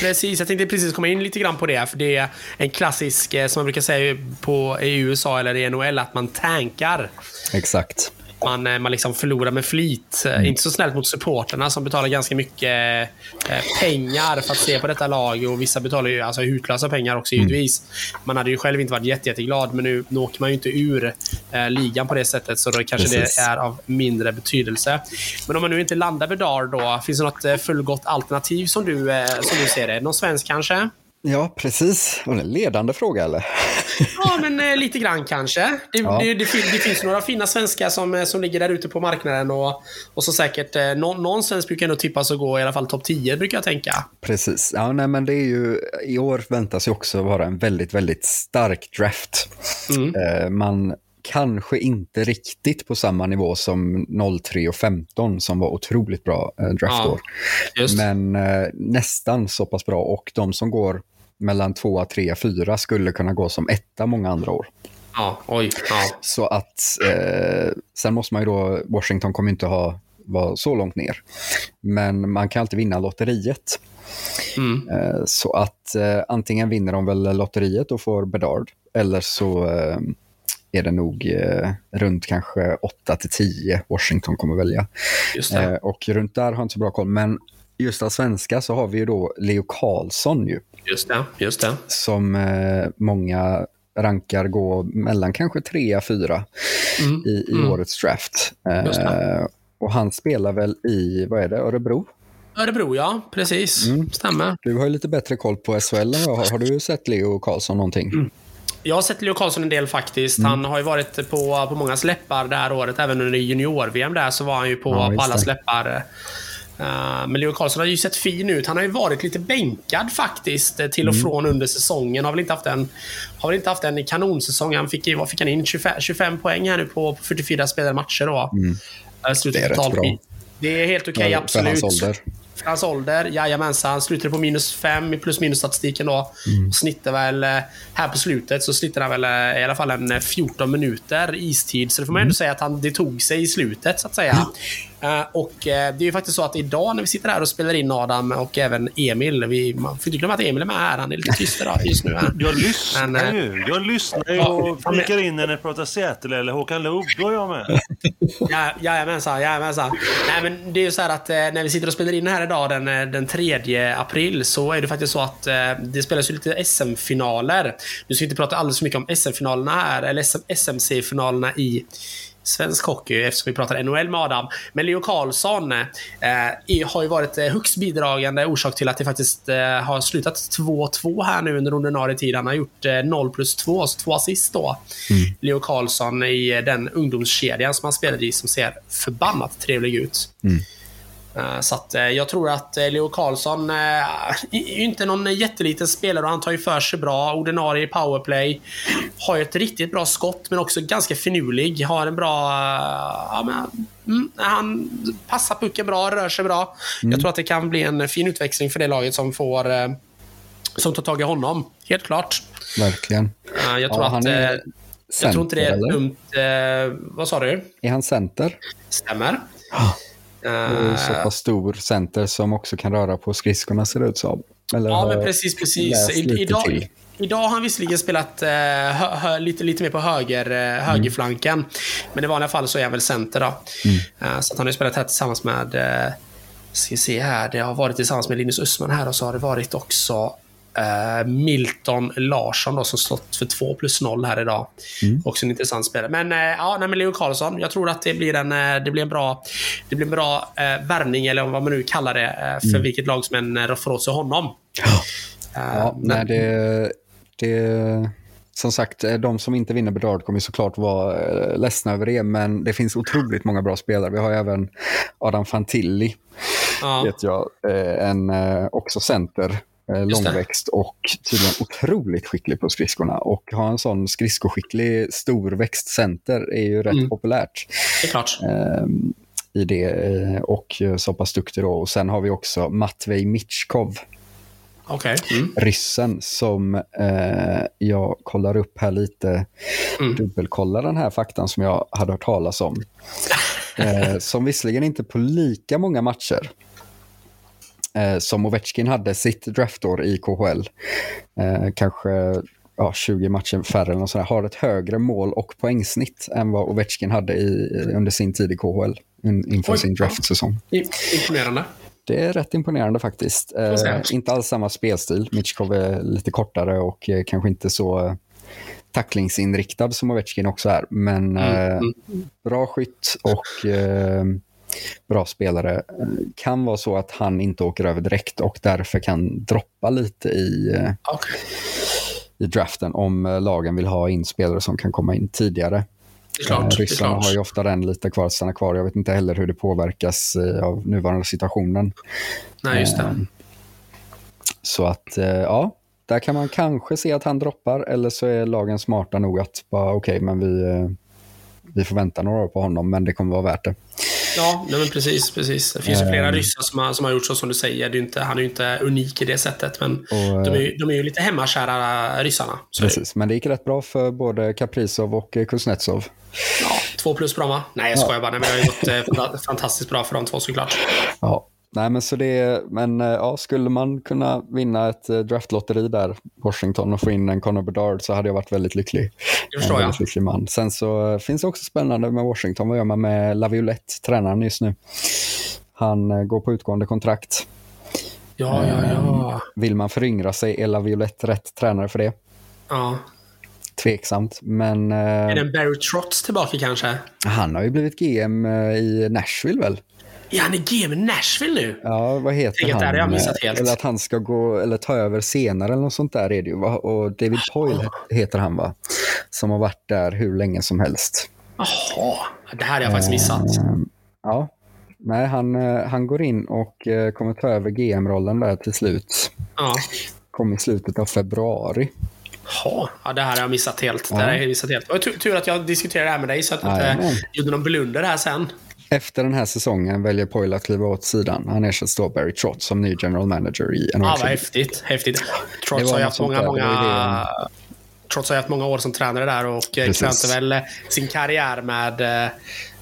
Precis, jag tänkte precis komma in lite grann på det. För det är en klassisk, eh, som man brukar säga på, i USA eller i NHL, att man tankar. Exakt man, eh, man liksom förlorar med flit. Eh, mm. Inte så snällt mot supporterna som betalar ganska mycket eh, pengar för att se på detta lag. Och Vissa betalar ju alltså hutlösa pengar också mm. givetvis. Man hade ju själv inte varit jätte, jätteglad, men nu, nu åker man ju inte ur eh, ligan på det sättet. Så då kanske Precis. det är av mindre betydelse. Men om man nu inte landar Bedard då, finns det något fullgott alternativ som du, eh, som du ser det? Någon svensk kanske? Ja, precis. Var det en ledande fråga eller? Ja, men eh, lite grann kanske. Det, ja. det, det, det, finns några fina svenskar som, eh, som ligger där ute på marknaden och, och så säkert eh, någon, någon svensk brukar ändå tippas att gå i alla fall topp 10 brukar jag tänka. Precis. Ja, nej, men det är ju, I år väntas ju också vara en väldigt, väldigt stark draft. Mm. Eh, man kanske inte riktigt på samma nivå som 03 och 15 som var otroligt bra eh, draftår. Ja, men eh, nästan så pass bra och de som går mellan 2, 3, 4 skulle kunna gå som etta många andra år. Ja, oj. Ja. Så att eh, sen måste man ju då, Washington kommer inte ha vara så långt ner. Men man kan alltid vinna lotteriet. Mm. Eh, Så att eh, antingen vinner de väl lotteriet och får Bedard eller så eh, är det nog eh, runt kanske 8 till 10 Washington kommer välja. Eh, och runt där har jag inte så bra koll. Men just av svenska så har vi ju då Leo Karlsson ju, Just det. Just det. som eh, många rankar gå mellan kanske 3 fyra Mm. i, i Mm. årets draft. Eh, och han spelar väl i, vad är det, Örebro? Örebro, ja. Precis. Mm. Stämmer. Du har ju lite bättre koll på SHL än jag har. Har du sett Leo Karlsson någonting? Mm. Jag har sett Leo Karlsson en del faktiskt. Mm. Han har ju varit på, på många släppar det här året. Även under junior-VM där så var han ju på, Ja, på alla släppar. Uh, men Leo Karlsson har ju sett fin ut. Han har ju varit lite bänkad faktiskt eh, till och Mm. från under säsongen. Har väl inte haft en, har väl inte haft en kanonsäsong. Han fick, vad fick han in? 25, 25 poäng här nu på, på 44 spelade matcher då. Eh, slutet Mm. Det är rätt totalt bra. Det är helt okej, För- absolut. För hans ålder. För hans ålder, jajamensan. Han slutade på minus 5 i plus minus statistiken då. Mm. Och snittar väl, eh, här på slutet så snittar han väl eh, i alla fall en eh, 14 minuter istid. Så det får man Mm. ändå säga att han, det tog sig i slutet så att säga. Eh, och eh, det är ju faktiskt så att idag när vi sitter här och spelar in Adam och även Emil. Vi, man får inte glömma att Emil är med här. Han är lite tyst idag just nu. Här. Jag lyssnar Men, eh, ju. Jag lyssnar ju och flikar in när ni pratar Säter eller Håkan Loob. Då är jag med. Ja, jajamensan, jajamensan. Nej, men det är ju så här att eh, när vi sitter och spelar in här idag den, eh, den 3 april så är det faktiskt så att eh, det spelas ju lite SM-finaler. Nu ska vi inte prata alldeles för mycket om SM-finalerna här, eller SM, SMC-finalerna i svensk hockey eftersom vi pratar NHL med Adam. Men Leo Karlsson eh, har ju varit eh, högst bidragande orsak till att det faktiskt eh, har slutat 2-2 här nu under ordinarie tid. Han har gjort eh, 0 plus 2, så två assist då. Leo Karlsson i eh, den ungdomskedjan som han spelade i som ser förbannat trevlig ut. Eh, Så att, eh, jag tror att eh, Leo Karlsson eh, är inte någon jätteliten spelare och han tar ju för sig bra. Ordinarie powerplay. Har ju ett riktigt bra skott men också ganska finurlig. Har en bra... eh, Ja, men, mm, han passar pucken bra, rör sig bra. Jag tror att det kan bli en fin utväxling för det laget som får... eh, Som tar tag i honom. Helt klart. Verkligen. Eh, Jag tror Ja, att... är eh, Jag tror inte det är center, dumt. eh, Vad sa du? Är han center? Stämmer. Det Eh, så pass stor center som också kan röra på skridskorna ser det ut som. Eller Ja, men precis. precis. I, idag, till? idag har han visserligen spelat eh, hö, hö, lite, lite mer på höger, eh, högerflanken. Men i vanliga fall så är han väl center. Då. Eh, så att han har spelat här tillsammans med... Eh, ska se här. Det har varit tillsammans med Linus Östman här och så har det varit också eh, Milton Larsson då, som stått för 2 plus 0 här idag. Också en intressant spelare. Men, eh, ja, nej, men Leo Karlsson, jag tror att det blir en, eh, det blir en bra, det blir en bra värvning, eller vad man nu kallar det, för vilket lag som än får åt sig honom. Eh, Ja, men- nej, det, det, som sagt, de som inte vinner Bedard kommer ju såklart vara ledsna över det, men det finns otroligt många bra spelare. Vi har ju även Adam Fantilli, ja. vet jag, en också center. Långväxt och tydligen otroligt skicklig på skridskorna. Och ha en sån skridskoskicklig storväxt center är ju rätt Mm. populärt Det är klart. eh, i det eh, och eh, så pass duktig då. Och sen har vi också Matvej Mitchkov Okej. Mm. ryssen som eh, jag kollar upp här lite, Mm. dubbelkollar den här faktan som jag hade hört talas om. Eh, som visserligen inte på lika många matcher eh, som Ovechkin hade sitt draftår i KHL. Eh, kanske ja, 20 matcher färre eller något sånt där, har ett högre mål och poängsnitt än vad Ovechkin hade i, under sin tid i KHL in, inför Oj, sin draftsäsong. Imponerande. Det är rätt imponerande faktiskt. Eh, inte alls samma spelstil. Mitchkov är lite kortare och eh, kanske inte så eh, tacklingsinriktad som Ovechkin också är. Men eh, mm. bra skytt och eh, bra spelare. Kan vara så att han inte åker över direkt och därför kan droppa lite i, eh, Okej. i draften om eh, lagen vill ha in spelare som kan komma in tidigare. Klart. Eh, Ryssarna har ju ofta den lite kvar att stanna kvar. Jag vet inte heller hur det påverkas av nuvarande situationen. Nej, just det. Så att, ja, där kan man kanske se att han droppar eller så är lagen smarta nog att bara okej, men vi, vi får vänta några år på honom, men det kommer vara värt det. Ja, nej, men precis. precis. Det finns ju flera Ehm. ryssar som har, som har gjort så som du säger. Det är inte, han är ju inte unik i det sättet, men Och, de, är eh, ju, de är ju lite hemmakära, ryssarna. Precis, men det gick rätt bra för både Kaprizov och eh, Kuznetsov. Ja, två plus bra, va? Nej, jag skojar bara. Nej, men det har ju gått eh, fanta- fantastiskt bra för de två såklart. Ja. Nej, men så det, men eh, ja, skulle man kunna vinna ett eh, draftlotteri där, Washington, och få in en Connor Bedard så hade jag varit väldigt lycklig. Det förstår jag. lycklig man. Sen så finns det också spännande med Washington. Vad gör man med Laviolette, tränaren just nu? Han eh, går på utgående kontrakt. Ja, ja, ja. Vill man föryngra sig, är Laviolette rätt tränare för det? ja. Tveksamt, men Är eh, den Barry Trotz tillbaka kanske? han har ju blivit GM eh, i Nashville väl? Ja, han är GM i Nashville nu. Ja, vad heter Tänk han? har jag missat helt. Eller att han ska gå, eller ta över senare eller något sånt där är det ju. Och David Poyle he- heter han va? Som har varit där hur länge som helst. Jaha, det här har jag faktiskt missat. Ehm, Ja. Nej, han, eh, han går in och eh, kommer ta över GM-rollen där till slut. Ja. Kom i slutet av februari. Jaha, ja, det här har jag missat helt. Det här har jag missat helt. Och tur, tur att jag diskuterade det här med dig så att jag Jajamän. inte gjorde någon blunder här sen. Efter den här säsongen väljer Poyle att kliva åt sidan. Han ersätts då Barry Trotz som ny general manager i Ja, vad NHL. häftigt. häftigt. Var har ju haft många, många... Trots har jag haft många år som tränare där och eh, Precis. krönte väl sin karriär med, eh,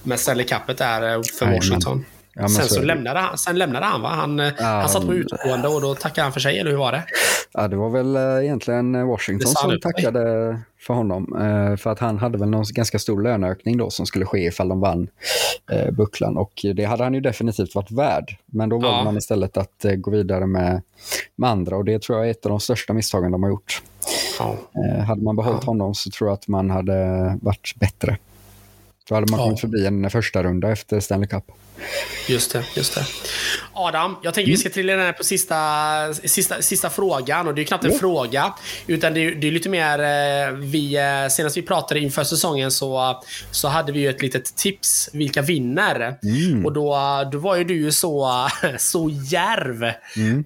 med Stanley Cupet där eh, för. Washington. Ja, sen, så så lämnade han, sen lämnade han va? Han, eh, han satt på utgående och då tackade han för sig, eller hur var det? Ja, det var väl eh, egentligen Det Washington som mig. tackade för honom. eh, För att han hade väl någon ganska stor löneökning då som skulle ske ifall de vann eh, bucklan. Och det hade han ju definitivt varit värd. Men då valde Ja. man istället att eh, gå vidare med, med andra och det tror jag är ett av de största misstagen de har gjort. Ja. Eh, Hade man behållit honom så tror jag att man hade varit bättre. Då hade man Ja. kommit förbi en första runda efter Stanley Cup. Just det, just det. Adam, jag tänker vi ska trilla ner på sista, sista, sista frågan. Och det är knappt en Ja. fråga. Utan det är, det är lite mer... eh, Vi, eh, senast vi pratade inför säsongen så, så hade vi ju ett litet tips. Vilka vinner? Och då, då var ju du ju så, så järv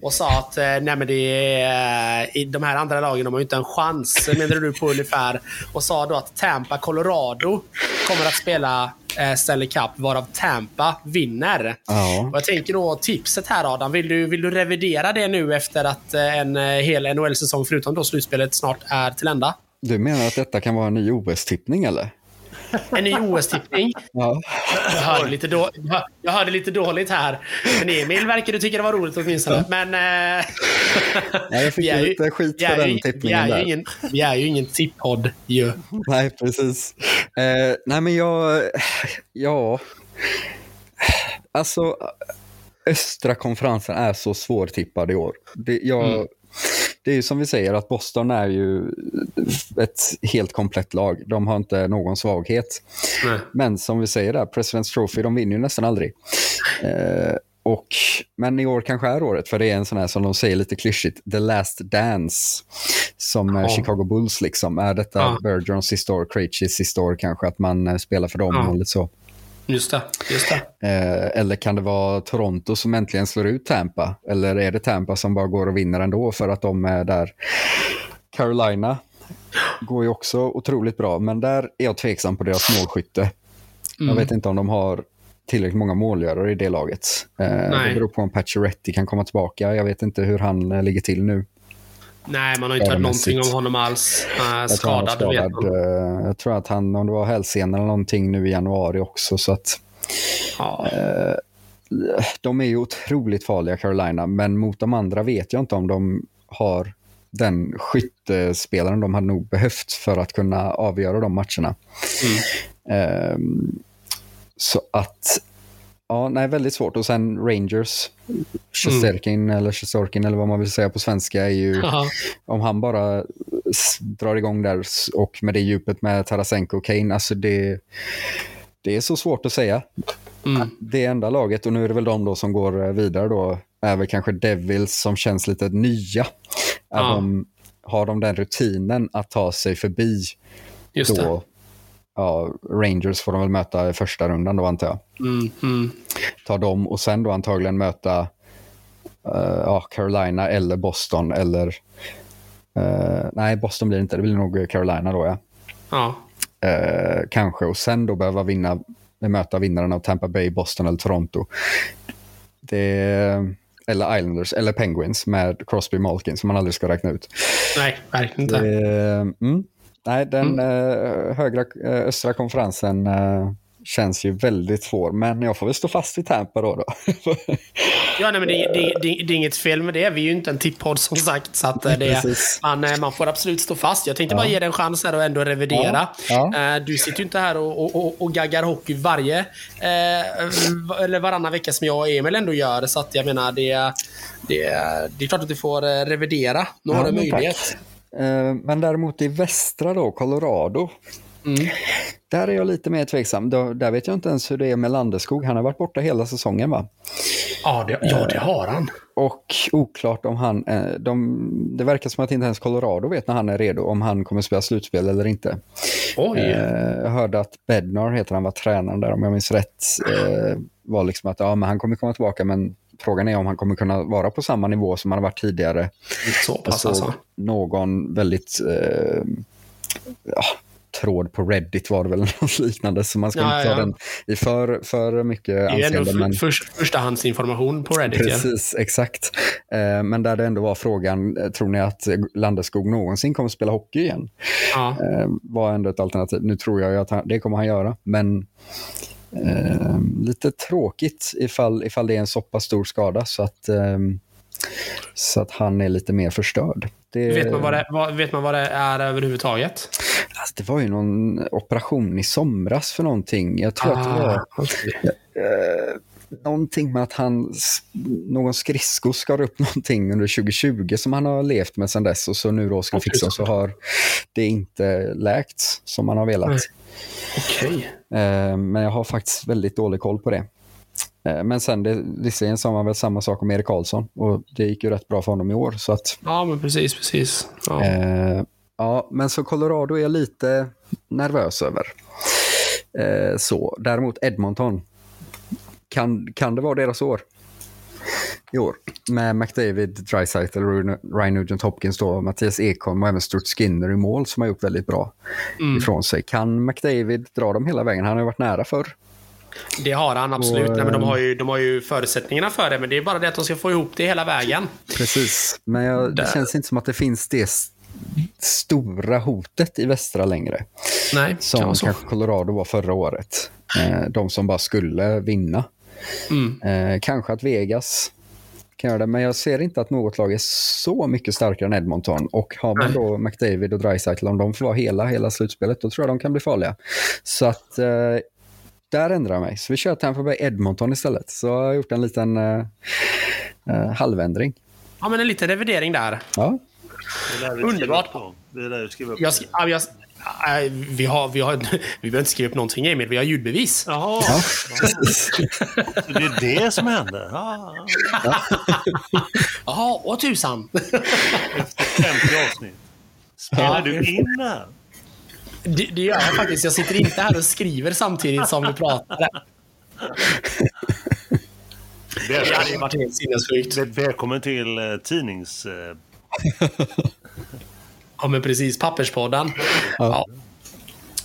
och sa att eh, nej men det är, de här andra lagen de har ju inte en chans, menade du på ungefär. Och sa då att Tampa, Colorado kommer att spela eh, Stanley Cup, varav Tampa vinner. Ja. Och jag tänker då tipset här Adam, vill du, vill du revidera det nu efter att eh, en eh, hel NHL-säsong, förutom då slutspelet, snart är till ända? Du menar att detta kan vara en ny OS-tippning eller? En ny OS-tippning. Ja. Jag hörde, lite då, jag lite dåligt här. Men Emil verkar du tycka det var roligt åtminstone. Men... Eh, Ja, jag fick vi är ju- lite skit vi för är den ju- vi tippningen är ju där. ingen, Vi är ju ingen tippodd ju. Nej, precis. Eh, nej, men jag... Ja... Alltså, östra konferensen är så svårtippad i år. Det, jag, Mm. Det är ju som vi säger att Boston är ju ett helt komplett lag. De har inte någon svaghet. Nej. Men som vi säger där, President's Trophy, de vinner ju nästan aldrig. Eh, och, men i år kanske är året, för det är en sån här som de säger lite klyschigt, the last dance. Som Ja. Chicago Bulls liksom. Är detta Ja. Bergerons sista år, Krejcis sista år kanske, att man eh, spelar för dem Ja. och lite så. Just det. Just det. Eh, eller kan det vara Toronto som äntligen slår ut Tampa? Eller är det Tampa som bara går och vinner ändå för att de är där? Carolina går ju också otroligt bra, men där är jag tveksam på deras målskytte. Jag Mm. vet inte om de har tillräckligt många målgörare i det laget. Eh, det beror på om Pacioretty kan komma tillbaka. Jag vet inte hur han eh, ligger till nu. Nej, man har inte hört någonting om honom alls. Uh, Jag tror, han var skadad, vet skadad. man. Eh, jag tror att han, om det var hälsena eller någonting nu i januari också. Så att Ja. de är ju otroligt farliga Carolina, men mot de andra vet jag inte om de har den skyttespelaren de hade nog behövt för att kunna avgöra de matcherna. Ehm, så att, ja, nej, väldigt svårt. Och sen Rangers, Shesterkin eller Shesterkin eller vad man vill säga på svenska är ju, Ja. om han bara drar igång där och med det djupet med Tarasenko och Kane, alltså det, det är så svårt att säga Mm. det enda laget, och nu är det väl de då som går eh, vidare då, är väl kanske Devils som känns lite nya. Ja. de, har de den rutinen att ta sig förbi Just det. Ja, Rangers får de väl möta i första rundan då antar jag. Mm. Mm. Ta dem och sen då antagligen möta ja, Carolina eller Boston eller eh, nej, Boston blir det inte, det blir nog Carolina då ja. Ja. Eh, kanske och sen då behöva vinna, möta vinnaren av Tampa Bay, Boston eller Toronto. Det, eller Islanders eller Penguins med Crosby Malkin som man aldrig ska räkna ut. Nej, verkligen inte. Det, mm, nej, den eh, högra eh, östra konferensen eh, känns ju väldigt svår, men jag får väl stå fast vid Tampa då. då. Ja, nej, men det, det, det, det är inget fel med det. Vi är ju inte en tippodd som sagt. Så att det, man, man får absolut stå fast. Jag tänkte ja. bara ge dig en chans här och ändå revidera. Ja. Ja. Du sitter ju inte här och, och, och gaggar hockey varje, eh, eller varannan vecka som jag och Emil ändå gör. Så att jag menar, det, det, det är klart att du får revidera. Nu har du möjlighet. Tack. Men däremot i västra då, Colorado. Mm. Där är jag lite mer tveksam. Där vet jag inte ens hur det är med Landeskog. Han har varit borta hela säsongen va? Ja, det, ja, det har han. Och oklart om han... Eh, de, det verkar som att inte ens Colorado vet när han är redo, om han kommer spela slutspel eller inte. Oj. Eh, jag hörde att Bednar, heter han, var tränaren där om jag minns rätt. Eh, var liksom att ja, men han kommer komma tillbaka men frågan är om han kommer kunna vara på samma nivå som han har varit tidigare. Så pass alltså. Någon väldigt... Eh, ja, tråd på Reddit var det väl något liknande. Så man ska ja, inte ta ja. den i för, för mycket anseende. Det är ändå först, förstahandsinformation på Reddit. Precis, ja. exakt. Eh, men där det ändå var frågan, eh, tror ni att Landeskog någonsin kommer spela hockey igen? Ja. Eh, var ändå ett alternativ. Nu tror jag att han, det kommer han göra, men eh, lite tråkigt ifall, ifall det är en så pass stor skada så att eh, så att han är lite mer förstörd. Det... Vet, man vad det, vad, vet man vad det är överhuvudtaget? Alltså, det var ju någon operation i somras för någonting. Jag tror ah, att det var ah, okay. eh, någonting med att han, någon skridsko skar upp någonting under 2020 som han har levt med sedan dess och så nu då ska fixa så har det inte läkt som man har velat. Okej. Okay. Eh, men jag har faktiskt väldigt dålig koll på det. Eh, men sen, det, visserligen sa man väl samma sak om Erik Karlsson och det gick ju rätt bra för honom i år. Så att, ja, men precis, precis. Ja. Eh, ja, men så Colorado är jag lite nervös över. Eh, så, däremot Edmonton, kan, kan det vara deras år? I år. Med McDavid, Dreisaitl, Ryan Nugent Hopkins, då, Mattias Ekholm och även Stuart Skinner i mål som har gjort väldigt bra mm. ifrån sig. Kan McDavid dra dem hela vägen? Han har ju varit nära förr. Det har han absolut. Och, Nej, men de, har ju, de har ju förutsättningarna för det, men det är bara det att de ska få ihop det hela vägen. Precis, men jag, det känns inte som att det finns det stora hotet i västra längre. Nej, som kan kanske Colorado var förra året. Eh, de som bara skulle vinna. Mm. Eh, kanske att Vegas kan göra det, men jag ser inte att något lag är så mycket starkare än Edmonton. Och har man då McDavid och Dreisaitl, om de får vara hela, hela slutspelet, då tror jag de kan bli farliga. Så att eh, där ändrar jag mig. Så vi kör Tampa Bay Edmonton istället. Så jag har gjort en liten uh, uh, halvändring. Ja, men en liten revidering där. Ja. Underbart. Det är där skriva upp. Jag, jag, vi, har, vi, har, vi behöver inte skriva upp någonting, Emil. Vi har ljudbevis. Jaha. Ja. det är det som händer? Jaha, åh tusan. Efter 50 avsnitt. Spelar du in det här? Det, det gör jag faktiskt. Jag sitter inte här och skriver samtidigt som vi pratar. Det hade varit helt sinnessjukt. Välkommen till uh, tidnings... Ja, men precis. Papperspodden. Ja.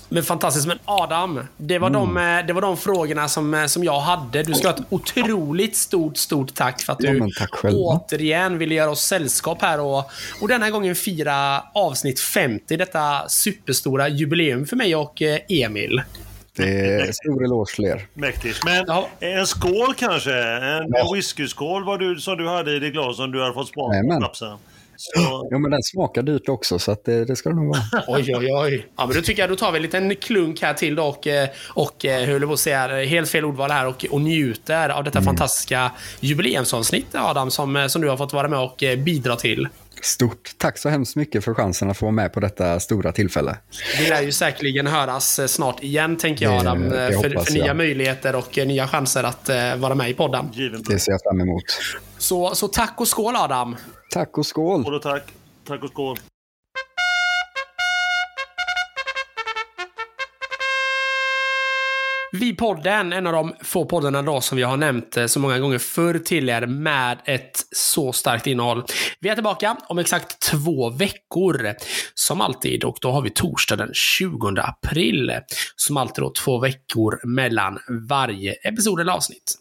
Men fantastiskt. Men Adam, det var, mm. de, eh, det var de frågorna som, eh, som jag hade. Du ska ha ett otroligt stort, stort tack för att du ja, återigen ville göra oss sällskap här och, och denna gången fira avsnitt 50. Detta superstora jubileum för mig och eh, Emil. Det är stor eloge till er. Mäktigt. Men ja. en skål kanske? En ja. whiskyskål var du, som du hade i det glas som du hade fått smaka på så... Jo, men den smakar dyrt också, så att det, det ska det nog vara. oj, oj, oj. Ja, men då tycker jag då tar vi en liten klunk här till då och, eh, och eh, hur på att säga, helt fel ordval här och, och njuter av detta mm. fantastiska jubileumsavsnitt, Adam, som, eh, som du har fått vara med och bidra till. Stort tack så hemskt mycket för chansen att få vara med på detta stora tillfälle. Det lär ju säkerligen höras snart igen, tänker jag, Adam. Det, det för, för nya jag. möjligheter och nya chanser att vara med i podden. Det ser jag fram emot. Så, så tack och skål, Adam. Tack och skål. Skål och tack. Tack och skål. Vi podden, en av de få poddarna då som vi har nämnt eh, så många gånger förr till er med ett så starkt innehåll. Vi är tillbaka om exakt två veckor. Som alltid, och då har vi torsdag den 20 april. Som alltid då två veckor mellan varje episod eller avsnitt.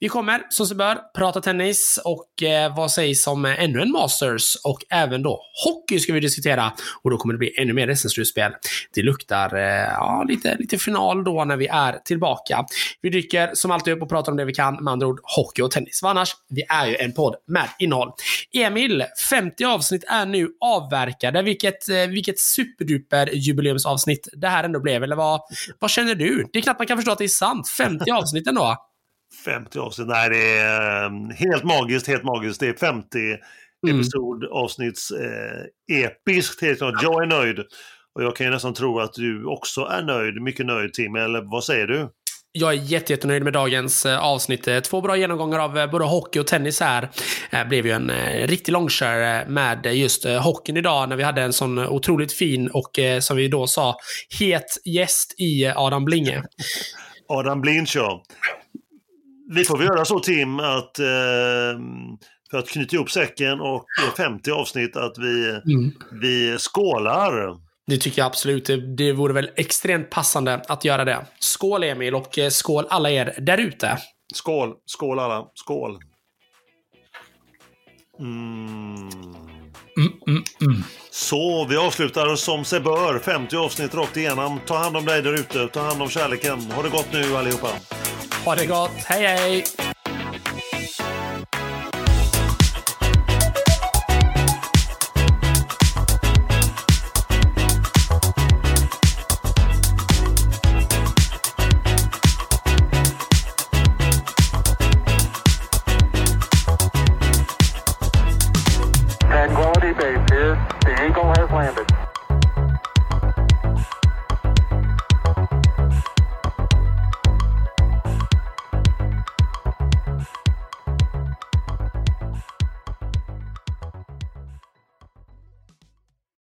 Vi kommer, som sig bör, prata tennis och eh, vad sägs om eh, ännu en Masters och även då hockey ska vi diskutera och då kommer det bli ännu mer SM-slutspel. Det luktar eh, ja, lite, lite final då när vi är tillbaka. Vi dyker som alltid upp och pratar om det vi kan, med andra ord hockey och tennis. För annars, vi är ju en podd med innehåll. Emil, 50 avsnitt är nu avverkade. Vilket, eh, vilket superduper jubileumsavsnitt det här ändå blev. Eller vad, vad känner du? Det är knappt man kan förstå att det är sant. 50 avsnitt ändå. 50 avsnitt, nej det är um, helt magiskt, helt magiskt. Det är 50 mm. episod, avsnitts eh, episkt helt klart. Jag är nöjd. Och jag kan ju nästan tro att du också är nöjd, mycket nöjd Tim, eller vad säger du? Jag är jättenöjd med dagens eh, avsnitt. Eh, två bra genomgångar av eh, både hockey och tennis här. Det blev ju en riktig långkör med just hockeyn idag när vi hade en sån otroligt fin och som vi då sa het gäst i Adam Blinge. Adam Blinch ja. Vi får väl göra så Tim att för att knyta ihop säcken och 50 avsnitt att vi, mm. vi skålar. Det tycker jag absolut. Det, det vore väl extremt passande att göra det. Skål Emil och eh, skål alla er där ute. Skål, skål alla, skål. Mm. Mm, mm, mm. Så, vi avslutar som sig bör. 50 avsnitt rakt igenom. Ta hand om dig där ute. Ta hand om kärleken. Ha det gott nu allihopa. Ha det gott. Hej, hej!